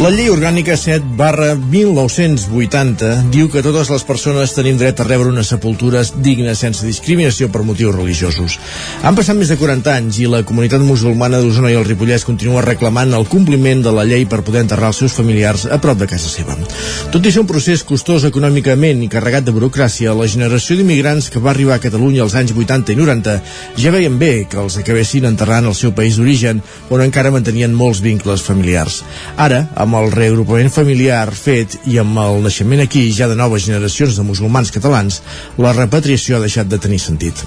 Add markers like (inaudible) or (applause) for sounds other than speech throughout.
La llei orgànica 7 barra 1980 diu que totes les persones tenim dret a rebre una sepultura digna sense discriminació per motius religiosos. Han passat més de 40 anys i la comunitat musulmana d'Osona i el Ripollès continua reclamant el compliment de la llei per poder enterrar els seus familiars a prop de casa seva. Tot i ser un procés costós econòmicament i carregat de burocràcia, la generació d'immigrants que va arribar a Catalunya als anys 80 i 90 ja veien bé que els acabessin enterrant al seu país d'origen, on encara mantenien molts vincles familiars. Ara, amb amb el reagrupament familiar fet i amb el naixement aquí ja de noves generacions de musulmans catalans, la repatriació ha deixat de tenir sentit.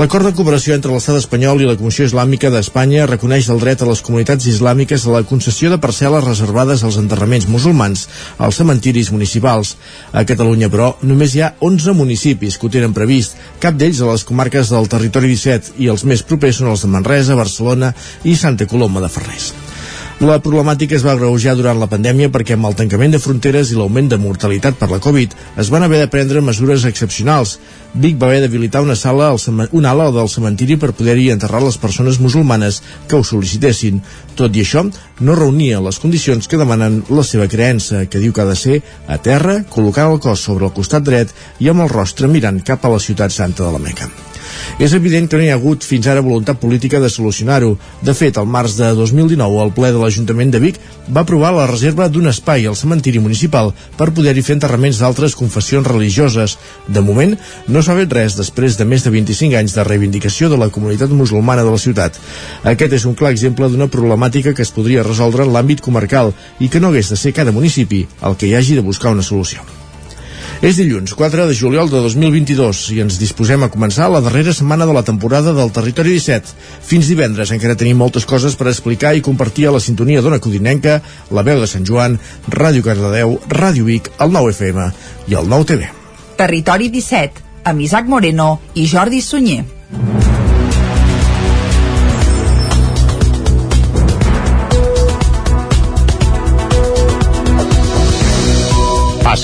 L'acord de cooperació entre l'estat espanyol i la Comissió Islàmica d'Espanya reconeix el dret a les comunitats islàmiques a la concessió de parcel·les reservades als enterraments musulmans als cementiris municipals. A Catalunya, però, només hi ha 11 municipis que ho tenen previst, cap d'ells a les comarques del territori 17 i els més propers són els de Manresa, Barcelona i Santa Coloma de Ferrés. La problemàtica es va agreujar durant la pandèmia perquè amb el tancament de fronteres i l'augment de mortalitat per la Covid es van haver de prendre mesures excepcionals. Vic va haver d'habilitar una sala, al una ala del cementiri per poder-hi enterrar les persones musulmanes que ho sol·licitessin. Tot i això, no reunia les condicions que demanen la seva creença, que diu que ha de ser a terra, col·locant el cos sobre el costat dret i amb el rostre mirant cap a la ciutat santa de la Meca. És evident que no hi ha hagut fins ara voluntat política de solucionar-ho. De fet, al març de 2019, el ple de l'Ajuntament de Vic va aprovar la reserva d'un espai al cementiri municipal per poder-hi fer enterraments d'altres confessions religioses. De moment, no s'ha fet res després de més de 25 anys de reivindicació de la comunitat musulmana de la ciutat. Aquest és un clar exemple d'una problemàtica que es podria resoldre en l'àmbit comarcal i que no hagués de ser cada municipi el que hi hagi de buscar una solució. És dilluns, 4 de juliol de 2022 i ens disposem a començar la darrera setmana de la temporada del Territori 17. Fins divendres encara tenim moltes coses per explicar i compartir a la sintonia d'Ona Codinenca, la veu de Sant Joan, Ràdio Cardedeu, Ràdio Vic, el 9 FM i el 9 TV. Territori 17, amb Isaac Moreno i Jordi Sunyer.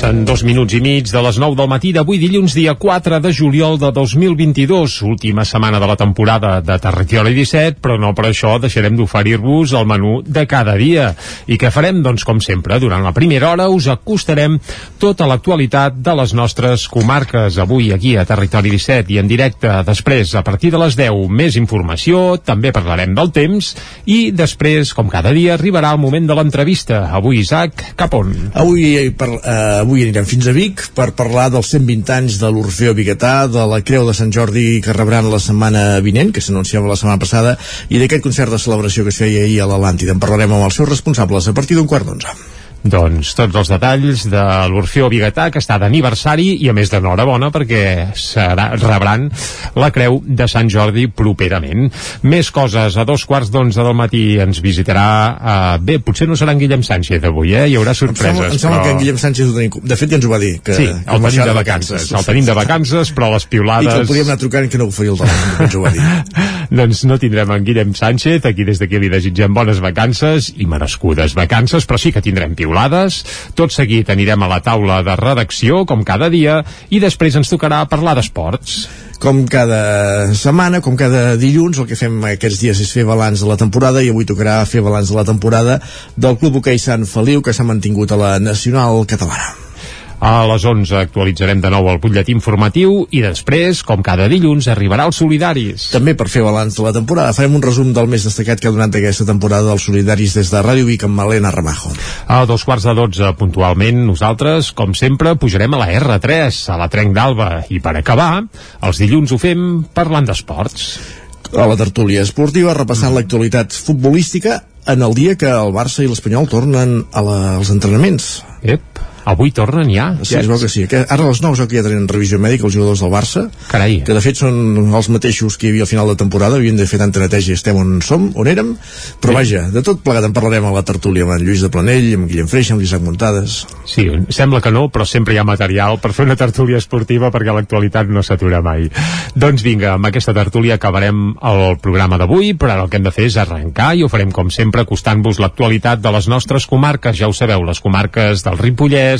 Passen dos minuts i mig de les 9 del matí d'avui dilluns dia 4 de juliol de 2022, última setmana de la temporada de Territori 17, però no per això deixarem d'oferir-vos el menú de cada dia. I què farem? Doncs com sempre, durant la primera hora us acostarem tota l'actualitat de les nostres comarques. Avui aquí a Territori 17 i en directe. Després, a partir de les 10, més informació, també parlarem del temps i després, com cada dia, arribarà el moment de l'entrevista. Avui, Isaac, cap on? Avui per, eh, avui anirem fins a Vic per parlar dels 120 anys de l'Orfeo Biguetà, de la Creu de Sant Jordi que rebran la setmana vinent, que s'anunciava la setmana passada, i d'aquest concert de celebració que es feia ahir a l'Atlàntida. En parlarem amb els seus responsables a partir d'un quart d'onze. Doncs tots els detalls de l'Orfeo Bigatà, que està d'aniversari i a més d'enhorabona perquè serà, rebran la creu de Sant Jordi properament. Més coses, a dos quarts d'onze del matí ens visitarà, uh, bé, potser no serà en Guillem Sánchez avui, eh? hi haurà sorpreses. Em sembla, em sembla però... que en Guillem Sánchez ho tenim, de fet ja ens ho va dir. Que, sí, el tenim de vacances, el tenim de vacances, però les piulades... I que el podíem anar trucant que no ho faria el telèfon, ens ho va dir. (laughs) (laughs) doncs no tindrem en Guillem Sánchez, aquí des d'aquí li desitgem bones vacances i merescudes vacances, però sí que tindrem piulades tot seguit anirem a la taula de redacció, com cada dia, i després ens tocarà parlar d'esports com cada setmana, com cada dilluns, el que fem aquests dies és fer balanç de la temporada i avui tocarà fer balanç de la temporada del Club Hoquei Sant Feliu que s'ha mantingut a la Nacional Catalana. A les 11 actualitzarem de nou el butlletí informatiu i després, com cada dilluns, arribarà els Solidaris. També per fer balanç de la temporada farem un resum del més destacat que ha donat aquesta temporada dels Solidaris des de Ràdio Vic amb Malena Ramajo. A dos quarts de 12 puntualment, nosaltres, com sempre, pujarem a la R3, a la Trenc d'Alba. I per acabar, els dilluns ho fem parlant d'esports a la tertúlia esportiva repassant l'actualitat futbolística en el dia que el Barça i l'Espanyol tornen a la, als entrenaments. Ep, Avui tornen ja? Sí, ja. es veu que sí. Que ara a les 9 que ja tenen revisió mèdica els jugadors del Barça. Carai. Que de fet són els mateixos que hi havia al final de temporada, havien de fer tanta neteja estem on som, on érem. Però sí. vaja, de tot plegat en parlarem a la tertúlia amb en Lluís de Planell, amb Guillem Freixa, amb l'Isaac Muntades. Sí, sembla que no, però sempre hi ha material per fer una tertúlia esportiva perquè l'actualitat no s'atura mai. Doncs vinga, amb aquesta tertúlia acabarem el programa d'avui, però ara el que hem de fer és arrencar i ho farem com sempre acostant-vos l'actualitat de les nostres comarques. Ja ho sabeu, les comarques del Ripollès,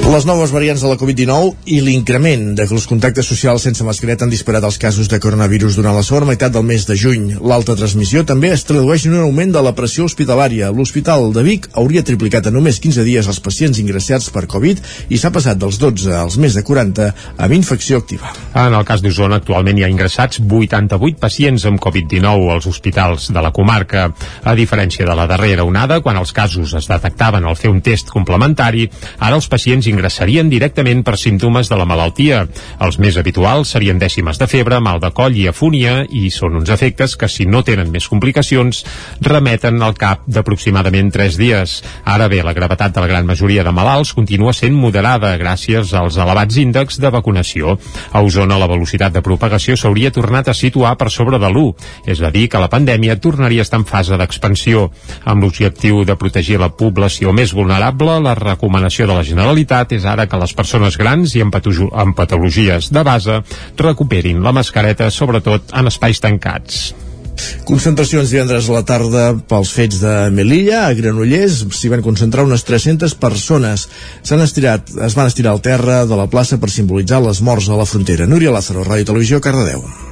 Les noves variants de la Covid-19 i l'increment de que els contactes socials sense mascareta han disparat els casos de coronavirus durant la segona meitat del mes de juny. L'alta transmissió també es tradueix en un augment de la pressió hospitalària. L'Hospital de Vic hauria triplicat en només 15 dies els pacients ingressats per Covid i s'ha passat dels 12 als més de 40 amb infecció activa. En el cas d'Osona, actualment hi ha ingressats 88 pacients amb Covid-19 als hospitals de la comarca. A diferència de la darrera onada, quan els casos es detectaven al fer un test complementari, ara els pacients ingressats ingressarien directament per símptomes de la malaltia. Els més habituals serien dècimes de febre, mal de coll i afúnia i són uns efectes que, si no tenen més complicacions, remeten al cap d'aproximadament 3 dies. Ara bé, la gravetat de la gran majoria de malalts continua sent moderada gràcies als elevats índexs de vacunació. A Osona la velocitat de propagació s'hauria tornat a situar per sobre de l'1, és a dir, que la pandèmia tornaria a estar en fase d'expansió. Amb l'objectiu de protegir la població més vulnerable, la recomanació de la Generalitat és ara que les persones grans i amb, amb patologies de base recuperin la mascareta, sobretot en espais tancats. Concentracions divendres a la tarda pels fets de Melilla, a Granollers, s'hi van concentrar unes 300 persones. S'han estirat, es van estirar al terra de la plaça per simbolitzar les morts a la frontera. Núria Lázaro, Ràdio Televisió, Cardedeu.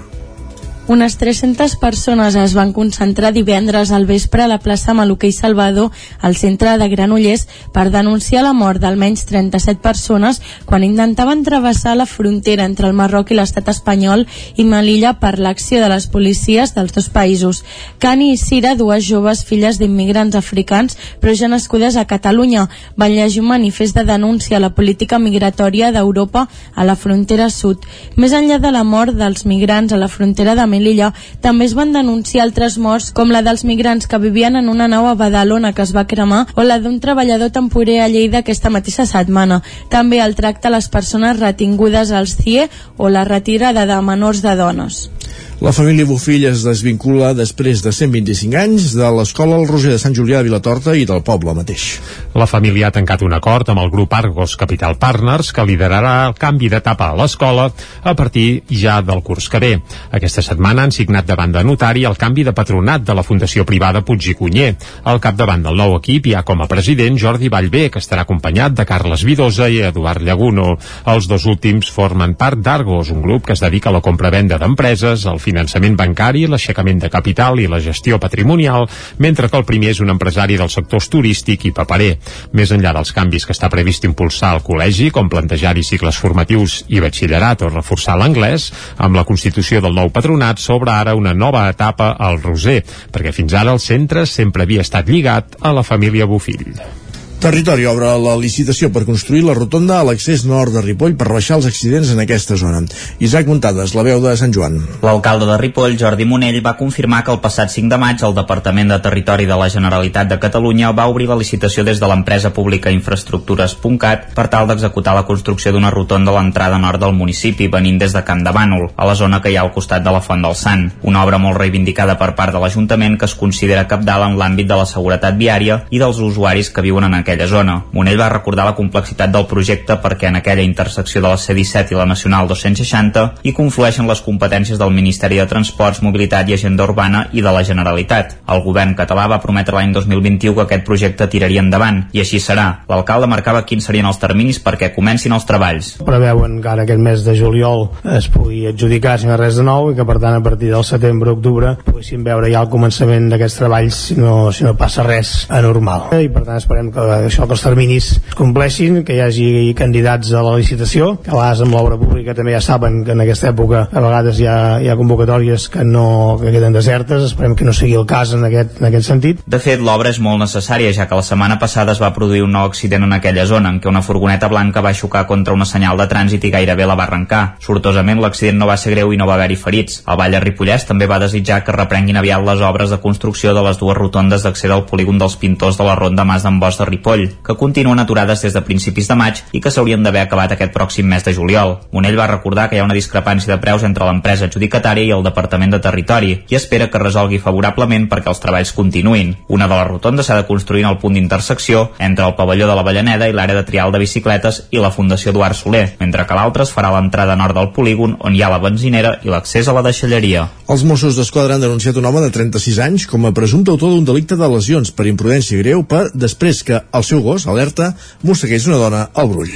Unes 300 persones es van concentrar divendres al vespre a la plaça Maluquer i Salvador, al centre de Granollers, per denunciar la mort d'almenys 37 persones quan intentaven travessar la frontera entre el Marroc i l'estat espanyol i Melilla per l'acció de les policies dels dos països. Cani i Cira, dues joves filles d'immigrants africans, però ja nascudes a Catalunya, van llegir un manifest de denúncia a la política migratòria d'Europa a la frontera sud. Més enllà de la mort dels migrants a la frontera de Melilla, també es van denunciar altres morts com la dels migrants que vivien en una nau a Badalona que es va cremar o la d'un treballador temporer a Lleida aquesta mateixa setmana. També el tracte a les persones retingudes als CIE o la retirada de menors de dones. La família Bofill es desvincula després de 125 anys de l'escola El Roser de Sant Julià de Vilatorta i del poble mateix. La família ha tancat un acord amb el grup Argos Capital Partners que liderarà el canvi d'etapa a l'escola a partir ja del curs que ve. Aquesta setmana han signat davant de notari el canvi de patronat de la Fundació Privada Puig i Cunyer. Al capdavant del nou equip hi ha com a president Jordi Vallvé, que estarà acompanyat de Carles Vidosa i Eduard Llaguno. Els dos últims formen part d'Argos, un grup que es dedica a la compra-venda d'empreses, al finançament bancari, l'aixecament de capital i la gestió patrimonial, mentre que el primer és un empresari dels sectors turístic i paperer. Més enllà dels canvis que està previst impulsar al col·legi, com plantejar-hi cicles formatius i batxillerat o reforçar l'anglès, amb la constitució del nou patronat s'obre ara una nova etapa al Roser, perquè fins ara el centre sempre havia estat lligat a la família Bofill. Territori obre la licitació per construir la rotonda a l'accés nord de Ripoll per rebaixar els accidents en aquesta zona. Isaac Muntades, la veu de Sant Joan. L'alcalde de Ripoll, Jordi Monell, va confirmar que el passat 5 de maig el Departament de Territori de la Generalitat de Catalunya va obrir la licitació des de l'empresa pública Infraestructures.cat per tal d'executar la construcció d'una rotonda a l'entrada nord del municipi venint des de Camp de Bànol, a la zona que hi ha al costat de la Font del Sant. Una obra molt reivindicada per part de l'Ajuntament que es considera capdalt en l'àmbit de la seguretat viària i dels usuaris que viuen en aquella zona. Monell va recordar la complexitat del projecte perquè en aquella intersecció de la C-17 i la Nacional 260 hi conflueixen les competències del Ministeri de Transports, Mobilitat i Agenda Urbana i de la Generalitat. El govern català va prometre l'any 2021 que aquest projecte tiraria endavant, i així serà. L'alcalde marcava quins serien els terminis perquè comencin els treballs. Preveuen que ara aquest mes de juliol es pugui adjudicar si no res de nou i que per tant a partir del setembre-octubre poguéssim veure ja el començament d'aquests treballs si no, si no passa res anormal. I per tant esperem que això que els terminis compleixin, que hi hagi candidats a la licitació, a amb l'obra pública també ja saben que en aquesta època a vegades hi ha, hi ha convocatòries que no que queden desertes, esperem que no sigui el cas en aquest, en aquest sentit. De fet, l'obra és molt necessària, ja que la setmana passada es va produir un nou accident en aquella zona, en què una furgoneta blanca va xocar contra una senyal de trànsit i gairebé la va arrencar. Sortosament, l'accident no va ser greu i no va haver-hi ferits. El Vall de Ripollès també va desitjar que reprenguin aviat les obres de construcció de les dues rotondes d'accés al polígon dels pintors de la Ronda Mas d'en Bosch de Ripoll Ripoll, que continuen aturades des de principis de maig i que s'haurien d'haver acabat aquest pròxim mes de juliol. Monell va recordar que hi ha una discrepància de preus entre l'empresa adjudicatària i el Departament de Territori i espera que resolgui favorablement perquè els treballs continuïn. Una de les rotondes s'ha de construir en el punt d'intersecció entre el pavelló de la Vallaneda i l'àrea de trial de bicicletes i la Fundació Eduard Soler, mentre que l'altre es farà l'entrada nord del polígon on hi ha la benzinera i l'accés a la deixalleria. Els Mossos d'Esquadra han denunciat un home de 36 anys com a presumpte autor d'un delicte de lesions per imprudència greu per després que el seu gos, alerta, mossegués una dona al brull.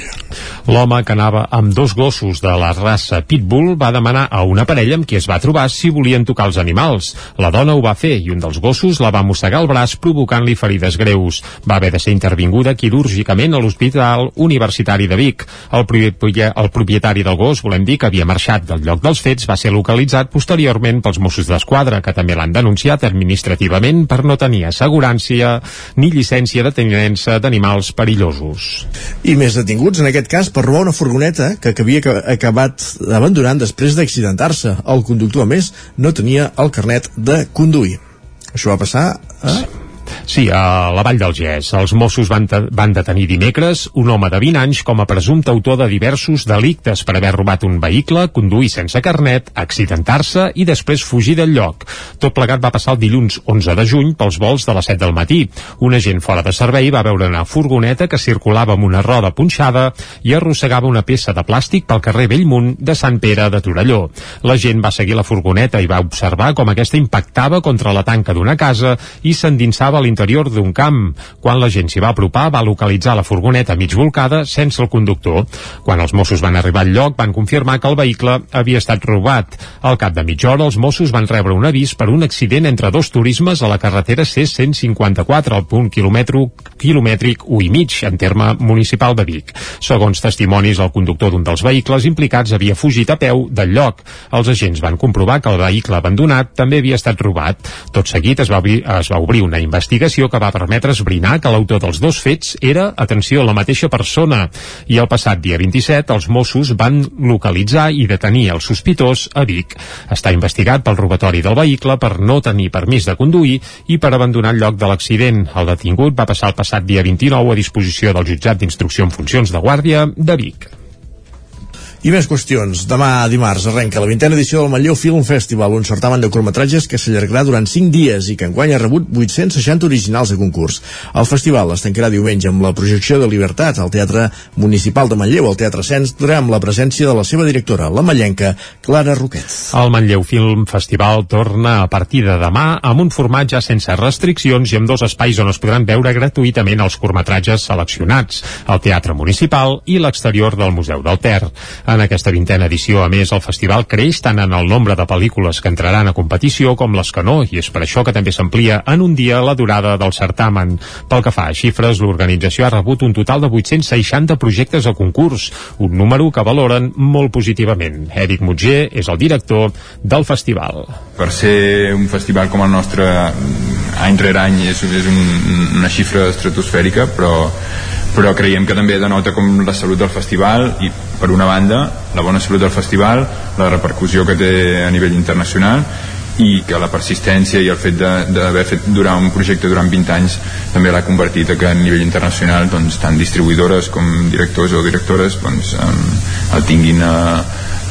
L'home que anava amb dos gossos de la raça Pitbull va demanar a una parella amb qui es va trobar si volien tocar els animals. La dona ho va fer i un dels gossos la va mossegar el braç provocant-li ferides greus. Va haver de ser intervinguda quirúrgicament a l'Hospital Universitari de Vic. El, el propietari del gos, volem dir que havia marxat del lloc dels fets, va ser localitzat posteriorment pels Mossos d'Esquadra, que també l'han denunciat administrativament per no tenir assegurança ni llicència de tenença d'animals perillosos. I més detinguts, en aquest cas, per robar una furgoneta que havia acabat abandonant després d'accidentar-se. El conductor, a més, no tenia el carnet de conduir. Això va passar a... Sí Sí, a la Vall del Gès. Els Mossos van, van detenir dimecres un home de 20 anys com a presumpte autor de diversos delictes per haver robat un vehicle, conduir sense carnet, accidentar-se i després fugir del lloc. Tot plegat va passar el dilluns 11 de juny pels vols de les 7 del matí. Un agent fora de servei va veure una furgoneta que circulava amb una roda punxada i arrossegava una peça de plàstic pel carrer Bellmunt de Sant Pere de Torelló. L'agent va seguir la furgoneta i va observar com aquesta impactava contra la tanca d'una casa i s'endinsava l'interior d'un camp. Quan la gent s'hi va apropar, va localitzar la furgoneta mig volcada sense el conductor. Quan els Mossos van arribar al lloc, van confirmar que el vehicle havia estat robat. Al cap de mitja hora, els Mossos van rebre un avís per un accident entre dos turismes a la carretera C-154, al punt quilomètric 1 i mig, en terme municipal de Vic. Segons testimonis, el conductor d'un dels vehicles implicats havia fugit a peu del lloc. Els agents van comprovar que el vehicle abandonat també havia estat robat. Tot seguit es va obrir, es va obrir una investigació que va permetre esbrinar que l'autor dels dos fets era, atenció, la mateixa persona. I el passat dia 27 els Mossos van localitzar i detenir el sospitós a Vic. Està investigat pel robatori del vehicle per no tenir permís de conduir i per abandonar el lloc de l'accident. El detingut va passar el passat dia 29 a disposició del jutjat d'instrucció en funcions de guàrdia de Vic. I més qüestions. Demà dimarts arrenca la vintena edició del Manlleu Film Festival, un certamen de curtmetratges que s'allargarà durant 5 dies i que enguany ha rebut 860 originals de concurs. El festival es tancarà diumenge amb la projecció de Libertat al Teatre Municipal de Manlleu, al Teatre Centre, amb la presència de la seva directora, la mallenca Clara Roquet. El Manlleu Film Festival torna a partir de demà amb un format ja sense restriccions i amb dos espais on es podran veure gratuïtament els curtmetratges seleccionats, el Teatre Municipal i l'exterior del Museu del Ter. En aquesta vintena edició, a més, el festival creix tant en el nombre de pel·lícules que entraran a competició com les que no, i és per això que també s'amplia en un dia la durada del certamen. Pel que fa a xifres, l'organització ha rebut un total de 860 projectes a concurs, un número que valoren molt positivament. Eric Mutger és el director del festival. Per ser un festival com el nostre, any rere any, és, és un, una xifra estratosfèrica, però però creiem que també denota com la salut del festival i per una banda la bona salut del festival la repercussió que té a nivell internacional i que la persistència i el fet d'haver fet durar un projecte durant 20 anys també l'ha convertit a que a nivell internacional doncs, tant distribuïdores com directors o directores doncs, el tinguin a,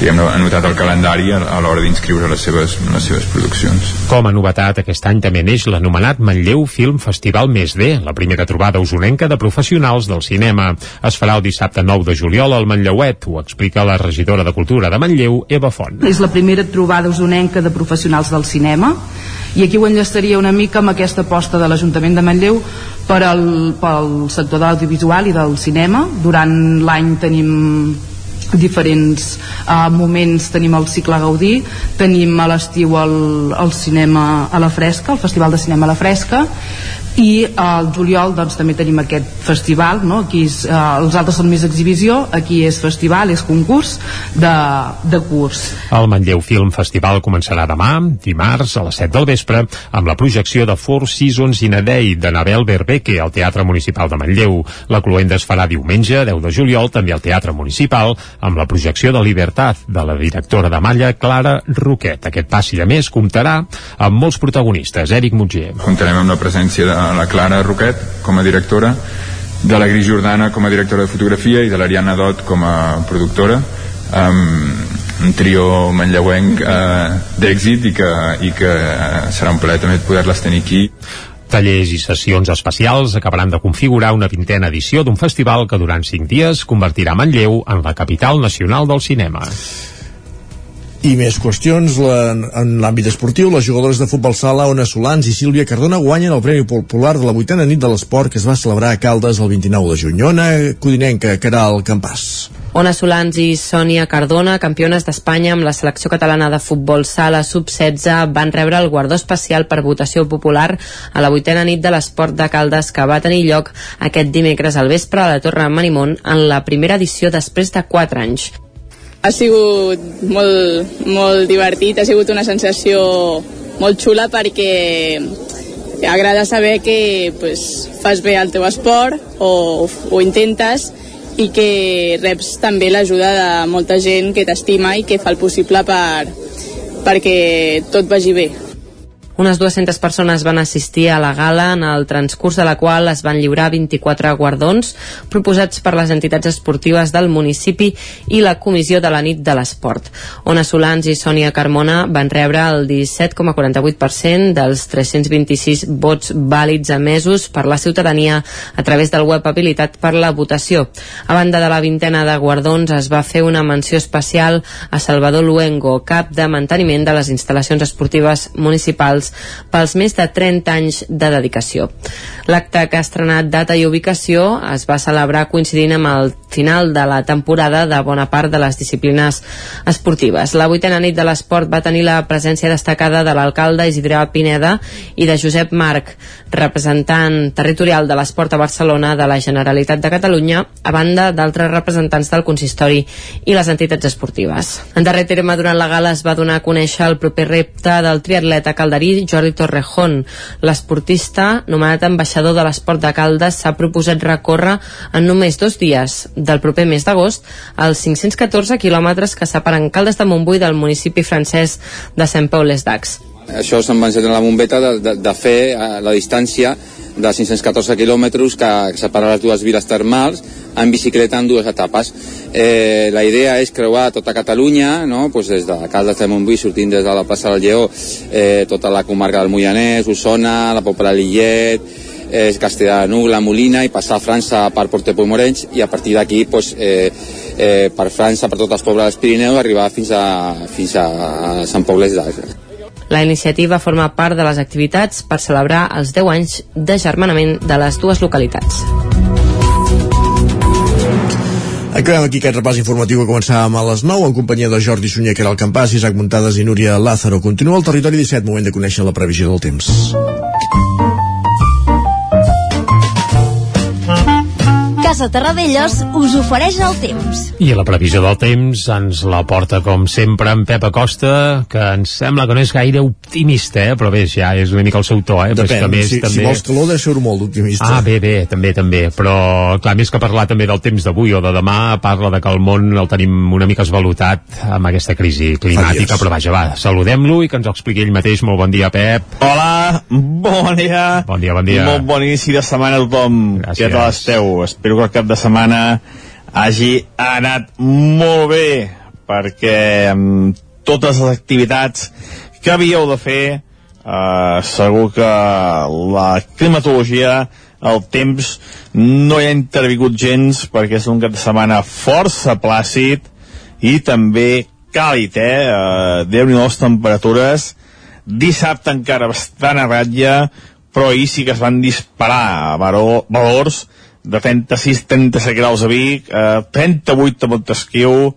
diguem ha notat el calendari a, a l'hora d'inscriure les, seves, les seves produccions. Com a novetat, aquest any també neix l'anomenat Manlleu Film Festival Més D, la primera trobada usonenca de professionals del cinema. Es farà el dissabte 9 de juliol al Manlleuet, ho explica la regidora de Cultura de Manlleu, Eva Font. És la primera trobada usonenca de professionals del cinema i aquí ho enllaçaria una mica amb aquesta aposta de l'Ajuntament de Manlleu per al, pel sector de l'audiovisual i del cinema. Durant l'any tenim diferents uh, moments. Tenim el cicle Gaudí tenim a l'estiu el, el cinema a la fresca, el Festival de Cinema a la Fresca i al juliol doncs, també tenim aquest festival no? aquí és, eh, els altres són més exhibició aquí és festival, és concurs de, de curs. El Manlleu Film Festival començarà demà dimarts a les 7 del vespre amb la projecció de Four Seasons in a Day de Nabel Berbeque al Teatre Municipal de Manlleu. La cluenda es farà diumenge 10 de juliol també al Teatre Municipal amb la projecció de Libertat de la directora de Malla Clara Roquet. Aquest passi a més comptarà amb molts protagonistes. Eric Mutger Comptarem amb la presència de la Clara Roquet com a directora de la Gris Jordana com a directora de fotografia i de l'Ariana Dot com a productora um, un trio manlleuenc uh, d'èxit i que, i que serà un plaer també poder-les tenir aquí Tallers i sessions especials acabaran de configurar una vintena edició d'un festival que durant cinc dies convertirà Manlleu en la capital nacional del cinema. I més qüestions la, en l'àmbit esportiu. Les jugadores de futbol sala, Ona Solans i Sílvia Cardona guanyen el Premi Popular de la vuitena nit de l'esport que es va celebrar a Caldes el 29 de juny. Ona Codinenca, Caral Campàs. Ona Solans i Sònia Cardona, campiones d'Espanya amb la selecció catalana de futbol sala sub-16, van rebre el guardó especial per votació popular a la vuitena nit de l'esport de Caldes que va tenir lloc aquest dimecres al vespre a la Torre Manimont en la primera edició després de 4 anys. Ha sigut molt, molt divertit, ha sigut una sensació molt xula perquè agrada saber que pues, fas bé el teu esport o ho intentes i que reps també l'ajuda de molta gent que t'estima i que fa el possible per, perquè tot vagi bé. Unes 200 persones van assistir a la gala en el transcurs de la qual es van lliurar 24 guardons proposats per les entitats esportives del municipi i la Comissió de la Nit de l'Esport. Ona Solans i Sònia Carmona van rebre el 17,48% dels 326 vots vàlids emesos per la ciutadania a través del web habilitat per la votació. A banda de la vintena de guardons es va fer una menció especial a Salvador Luengo, cap de manteniment de les instal·lacions esportives municipals Musicals pels més de 30 anys de dedicació. L'acte que ha estrenat data i ubicació es va celebrar coincidint amb el final de la temporada de bona part de les disciplines esportives. La vuitena nit de l'esport va tenir la presència destacada de l'alcalde Isidre Pineda i de Josep Marc, representant territorial de l'esport a Barcelona de la Generalitat de Catalunya, a banda d'altres representants del consistori i les entitats esportives. En darrer terme, durant la gala es va donar a conèixer el proper repte del triatleta calderí Jordi Torrejón. L'esportista, nomenat ambaixador de l'esport de Caldes, s'ha proposat recórrer en només dos dies, del proper mes d'agost, els 514 quilòmetres que separen Caldes de Montbui del municipi francès de Sant Pau les Dacs. Això se'm va encendre la bombeta de, de, de fer la distància de 514 quilòmetres que, separa les dues viles termals en bicicleta en dues etapes. Eh, la idea és creuar tota Catalunya, no? pues des de Caldes de Montbui, sortint des de la plaça del Lleó, eh, tota la comarca del Moianès, Osona, la Pobla de Lillet, eh, Castellà de la Molina i passar a França per Portepó i Morenys i a partir d'aquí pues, eh, eh, per França, per tots els pobles dels Pirineus, arribar fins a, fins a Sant Pau les d'Àsia. La iniciativa forma part de les activitats per celebrar els 10 anys de germanament de les dues localitats. Acabem aquí aquest repàs informatiu que començàvem a les 9 en companyia de Jordi Sunyer, que era el Campàs, Isaac Muntades i Núria Lázaro. Continua el territori 17, moment de conèixer la previsió del temps. Casa Terradellos us ofereix el temps. I a la previsió del temps ens la porta, com sempre, en Pep Acosta, que ens sembla que no és gaire optimista, eh? però bé, ja és una mica el seu to, eh? Depèn, que més, si, també... si vols calor, ser molt optimista. Ah, bé, bé, també, també. Però, clar, més que parlar també del temps d'avui o de demà, parla de que el món el tenim una mica esvalutat amb aquesta crisi climàtica, però vaja, va, saludem-lo i que ens ho expliqui ell mateix. Molt bon dia, Pep. Hola, bon dia. Bon dia, bon dia. Molt bon inici de setmana a tothom. Gràcies. Què tal esteu? Espero que el cap de setmana hagi anat molt bé perquè amb totes les activitats que havíeu de fer eh, segur que la climatologia el temps no hi ha intervingut gens perquè és un cap de setmana força plàcid i també càlid, eh? eh Déu-n'hi-do les temperatures dissabte encara bastant a ratlla però ahir sí que es van disparar valor, valors de 36-37 graus a Vic, eh, 38 a Montesquieu,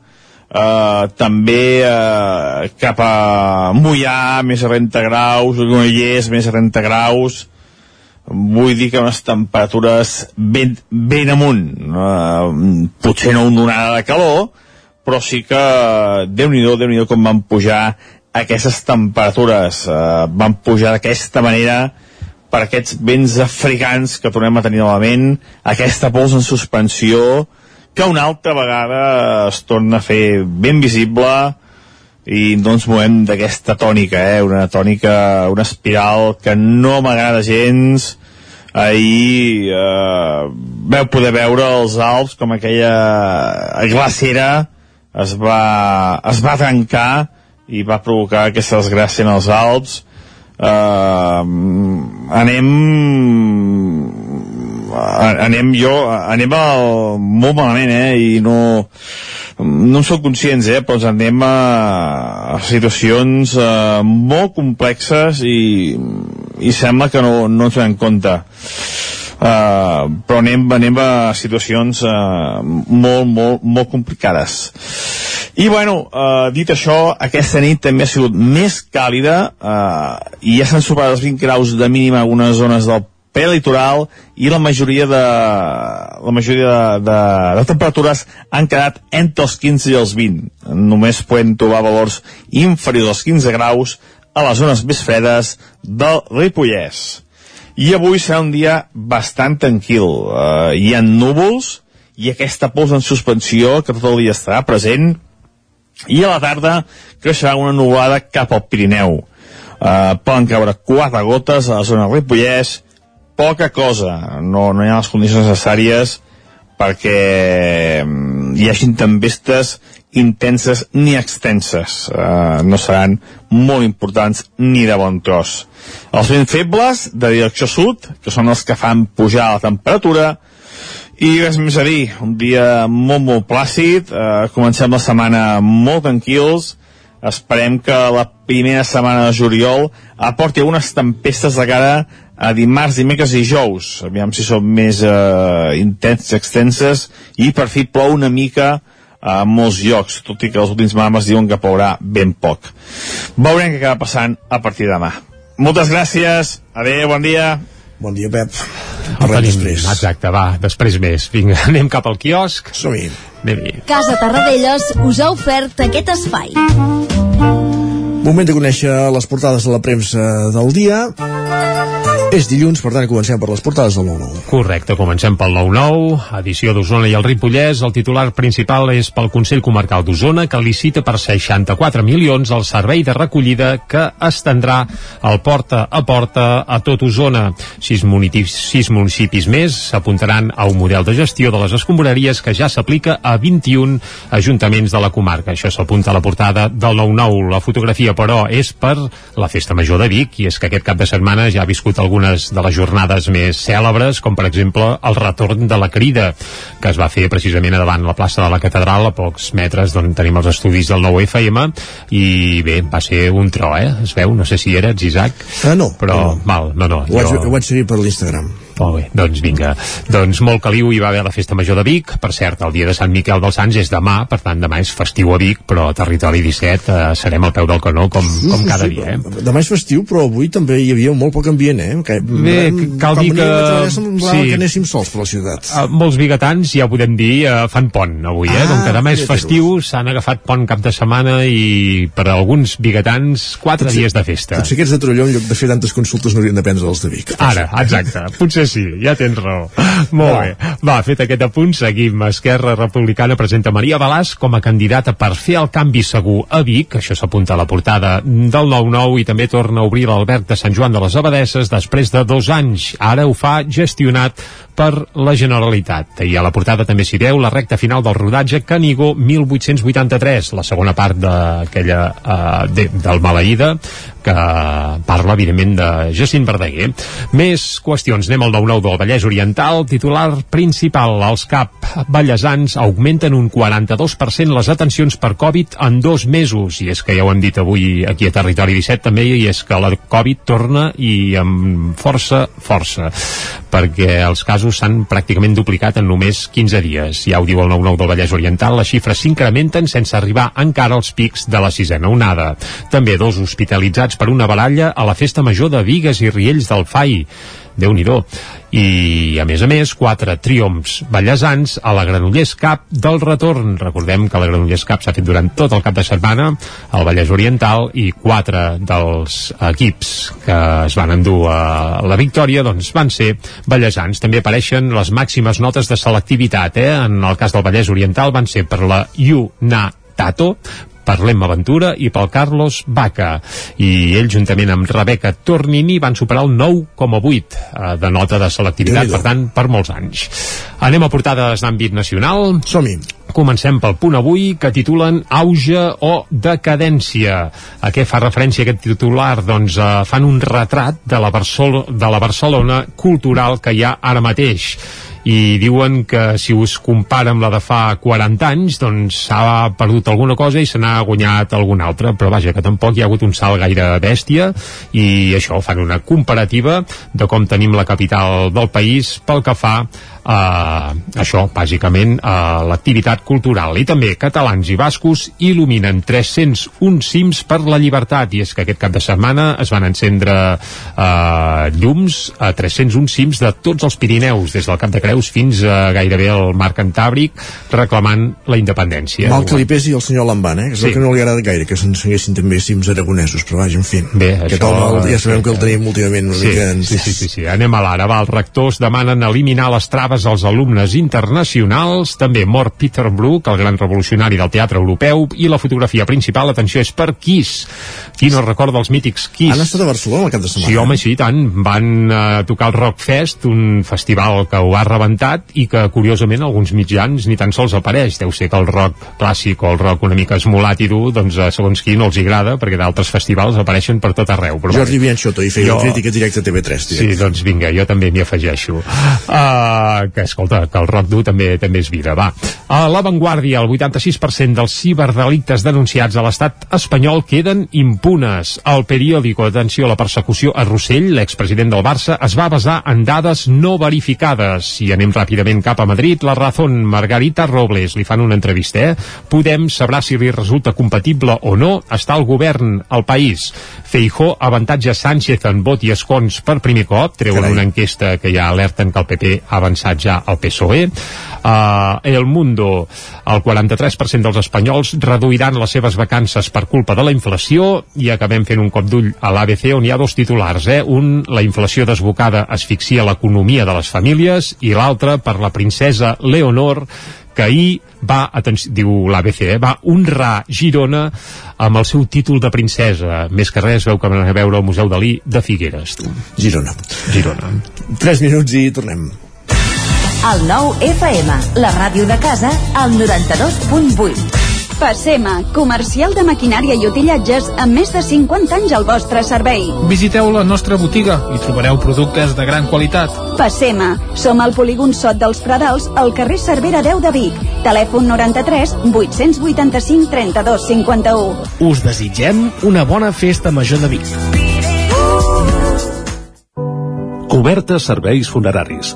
eh, també eh, cap a Mollà, més a 30 graus, Granollers, més a 30 graus, vull dir que unes temperatures ben, ben amunt, eh, potser no una onada de calor, però sí que Déu-n'hi-do, déu nhi déu com van pujar aquestes temperatures, eh, van pujar d'aquesta manera per aquests vents africans que tornem a tenir novament, aquesta pols en suspensió, que una altra vegada es torna a fer ben visible i no ens movem d'aquesta tònica, eh? una tònica, una espiral que no m'agrada gens, ahir eh, veu poder veure els Alps com aquella glacera es va, es va trencar i va provocar aquesta desgràcia en els Alps uh, anem anem jo anem al, molt malament eh, i no no en sóc conscients, eh, però anem a, a situacions uh, molt complexes i, i sembla que no, no ens en compte. Uh, però anem, anem a situacions uh, molt, molt, molt complicades. I bueno, uh, dit això, aquesta nit també ha sigut més càlida uh, i ja s'han superat els 20 graus de mínima algunes zones del prelitoral i la majoria de la majoria de, de, de temperatures han quedat entre els 15 i els 20. Només podem trobar valors inferiors als 15 graus a les zones més fredes del Ripollès. I avui serà un dia bastant tranquil. Uh, hi ha núvols i aquesta pols en suspensió que tot el dia estarà present i a la tarda creixerà una nuvolada cap al Pirineu. Uh, poden caure quatre gotes a la zona del Ripollès poca cosa, no, no hi ha les condicions necessàries perquè mm, hi hagin tempestes intenses ni extenses. Uh, no seran molt importants ni de bon tros. Els vents febles, de direcció sud, que són els que fan pujar la temperatura, i res més a dir, un dia molt, molt plàcid, uh, comencem la setmana molt tranquils, esperem que la primera setmana de juliol aporti algunes tempestes de cara a dimarts, dimecres i jous. Aviam si són més eh, intenses, extenses, i per fi plou una mica a molts llocs, tot i que els últims mames diuen que plourà ben poc. Veurem què acaba passant a partir de demà. Moltes gràcies, adeu, bon dia. Bon dia, Pep. El tenim, després. Exacte, va, després més. Vinga, (laughs) anem cap al quiosc. Som-hi. Anem-hi. Casa Tarradellas us ha ofert aquest espai. Moment de conèixer les portades de la premsa del dia. És dilluns, per tant, comencem per les portades del 9-9. Correcte, comencem pel 9-9, edició d'Osona i el Ripollès. El titular principal és pel Consell Comarcal d'Osona, que licita per 64 milions el servei de recollida que estendrà el porta a porta a tot Osona. Sis municipis, sis municipis més s'apuntaran a un model de gestió de les escombraries que ja s'aplica a 21 ajuntaments de la comarca. Això s'apunta a la portada del 9-9. La fotografia, però, és per la Festa Major de Vic, i és que aquest cap de setmana ja ha viscut alguna algunes de les jornades més cèlebres, com per exemple el retorn de la crida, que es va fer precisament davant la plaça de la Catedral, a pocs metres d'on tenim els estudis del nou FM, i bé, va ser un tro, eh? Es veu, no sé si eres, Isaac. Ah, no. Però, no. mal, no, no. Ho, jo... ho vaig seguir per l'Instagram. Molt bé, doncs vinga. Doncs molt caliu hi va haver la Festa Major de Vic. Per cert, el dia de Sant Miquel dels Sants és demà, per tant demà és festiu a Vic, però a Territori 17 eh, serem al peu del canó com, com cada dia. Eh? Demà és festiu, però avui també hi havia molt poc ambient, eh? Que, Bé, cal dir que... Sí. que anéssim sols per la ciutat. Uh, molts bigatans, ja ho podem dir, uh, fan pont avui, eh? Ah, Com que demà és festiu, s'han agafat pont cap de setmana i per a alguns bigatans, quatre potser, dies de festa. Potser aquests de Trolló, en lloc de fer tantes consultes, no haurien de prendre els de Vic. Ara, exacte. Potser sí, ja tens raó. Molt bé. Va, fet aquest apunt, seguim. Esquerra Republicana presenta Maria Balàs com a candidata per fer el canvi segur a Vic. Això s'apunta a la portada del 9-9 i també torna a obrir l'Albert de Sant Joan de les Abadesses després de dos anys. Ara ho fa gestionat per la Generalitat. I a la portada també s'hi veu la recta final del rodatge Canigó 1883, la segona part d'aquella uh, de, del Maleïda, que parla, evidentment, de Jacint Verdaguer. Més qüestions. Anem al 9-9 del Vallès Oriental. Titular principal. Els CAP ballesans augmenten un 42% les atencions per Covid en dos mesos. I és que ja ho hem dit avui aquí a Territori 17 també, i és que la Covid torna i amb força, força. Perquè els casos s'han pràcticament duplicat en només 15 dies. Ja ho diu el 9-9 del Vallès Oriental. Les xifres s'incrementen sense arribar encara als pics de la sisena onada. També dos hospitalitzats per una baralla a la festa major de Vigues i Riells del FAI déu nhi i a més a més quatre triomfs ballesans a la Granollers Cup del retorn. Recordem que la Granollers Cup s'ha fet durant tot el cap de setmana al Vallès Oriental i quatre dels equips que es van endur a la victòria doncs van ser ballesans també apareixen les màximes notes de selectivitat eh? en el cas del Vallès Oriental van ser per la UNA Tato per l'Emma Ventura i pel Carlos Baca. I ell, juntament amb Rebeca Tornini, van superar el 9,8 eh, de nota de selectivitat, per tant, per molts anys. Anem a portades d'àmbit nacional. Som-hi. Comencem pel punt avui que titulen Auge o decadència. A què fa referència aquest titular? Doncs eh, fan un retrat de la, de la Barcelona cultural que hi ha ara mateix i diuen que si us compara amb la de fa 40 anys doncs s'ha perdut alguna cosa i se n'ha guanyat alguna altra, però vaja, que tampoc hi ha hagut un salt gaire bèstia i això fan una comparativa de com tenim la capital del país pel que fa a això, bàsicament, a l'activitat cultural. I també catalans i bascos il·luminen 301 cims per la llibertat, i és que aquest cap de setmana es van encendre eh, llums a 301 cims de tots els Pirineus, des del Cap de Creus fins a gairebé al Mar Cantàbric, reclamant la independència. Mal que li pesi el senyor Lamban, eh? Que és Sí. el que no li agrada gaire, que s'ensenyessin també cims aragonesos, però vaja, en fi. Bé, Aquest això- home, ja sabem que el tenim últimament una sí, mica... En... sí, sí, sí, sí. Anem a l'ara. Va, els rectors demanen eliminar les traves als alumnes internacionals. També mor Peter Brook, el gran revolucionari del teatre europeu, i la fotografia principal, atenció, és per Kiss. Qui no recorda els mítics Kiss? Han estat a Barcelona el cap de setmana. Sí, home, sí, i tant. Van eh, tocar el Rock Fest, un festival que ho ha rebentat i que, curiosament, alguns mitjans ni tan sols apareix. Deu ser que el rock clàssic o el rock una mica esmolat i dur, doncs, eh, segons qui no els agrada, perquè d'altres festivals apareixen per tot arreu. Però, Jordi Bianchotto hi feia Jo- crítica directa a TV3. Sí, doncs vinga, jo també m'hi afegeixo. Uh, que, escolta, que el rock dur també també és vida, va. A La Vanguardia, el 86% dels ciberdelictes denunciats a l'estat espanyol queden impunes. El periòdico, atenció, la persecució a Rossell, l'expresident del Barça, es va basar en dades no verificades. I anem ràpidament cap a Madrid, la Razón, Margarita Robles, li fan una entrevista, eh? Podem sabrà si li resulta compatible o no estar al govern al país. Feijó avantatja Sánchez en vot i escons per primer cop, treuen Carai. una enquesta que ja alerten que el PP ha avançat ja al PSOE. Uh, el Mundo, el 43% dels espanyols reduiran les seves vacances per culpa de la inflació i acabem fent un cop d'ull a l'ABC on hi ha dos titulars, eh? un, la inflació desbocada asfixia l'economia de les famílies i l'altre per la princesa Leonor que ahir va, diu l'ABC, eh, va honrar Girona amb el seu títol de princesa. Més que res, veu que van a veure al Museu Dalí de Figueres. Tu. Girona. Girona. 3 minuts i tornem. El nou FM, la ràdio de casa, al 92.8. Passema, comercial de maquinària i utillatges amb més de 50 anys al vostre servei. Visiteu la nostra botiga i trobareu productes de gran qualitat. Passema, som al polígon Sot dels Pradals, al carrer Cervera 10 de Vic. Telèfon 93 885 32 51. Us desitgem una bona festa major de Vic. Cobertes serveis funeraris.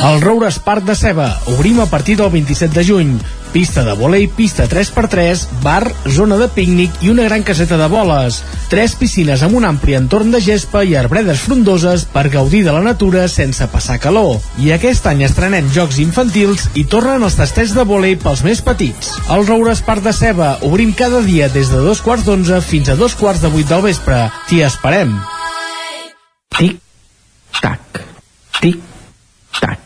El Roures Parc de Ceba. Obrim a partir del 27 de juny. Pista de volei, pista 3x3, bar, zona de pícnic i una gran caseta de boles. Tres piscines amb un ampli entorn de gespa i arbredes frondoses per gaudir de la natura sense passar calor. I aquest any estrenem jocs infantils i tornen els tastets de volei pels més petits. El Roures Parc de Ceba. Obrim cada dia des de dos quarts d'onze fins a dos quarts de vuit del vespre. T'hi esperem. Tic, tac, tic, tac.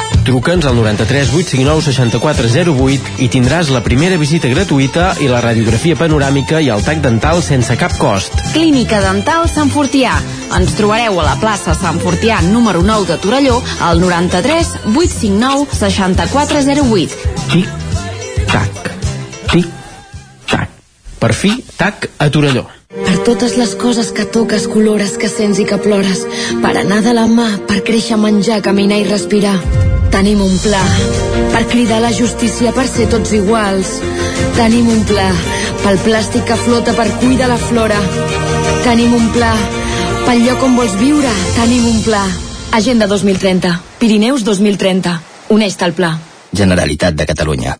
Truca'ns al 93 859 6408 i tindràs la primera visita gratuïta i la radiografia panoràmica i el tac dental sense cap cost. Clínica Dental Sant Fortià. Ens trobareu a la plaça Sant Fortià número 9 de Torelló al 93 859 6408. Tic, tac, tic, tac. Per fi, tac a Torelló. per totes les coses que toques, colores, que sents i que plores, per anar de la mà, per créixer, menjar, caminar i respirar. Tenim un pla per cridar la justícia, per ser tots iguals. Tenim un pla pel plàstic que flota, per cuidar la flora. Tenim un pla pel lloc on vols viure. Tenim un pla. Agenda 2030. Pirineus 2030. Uneix-te al pla. Generalitat de Catalunya.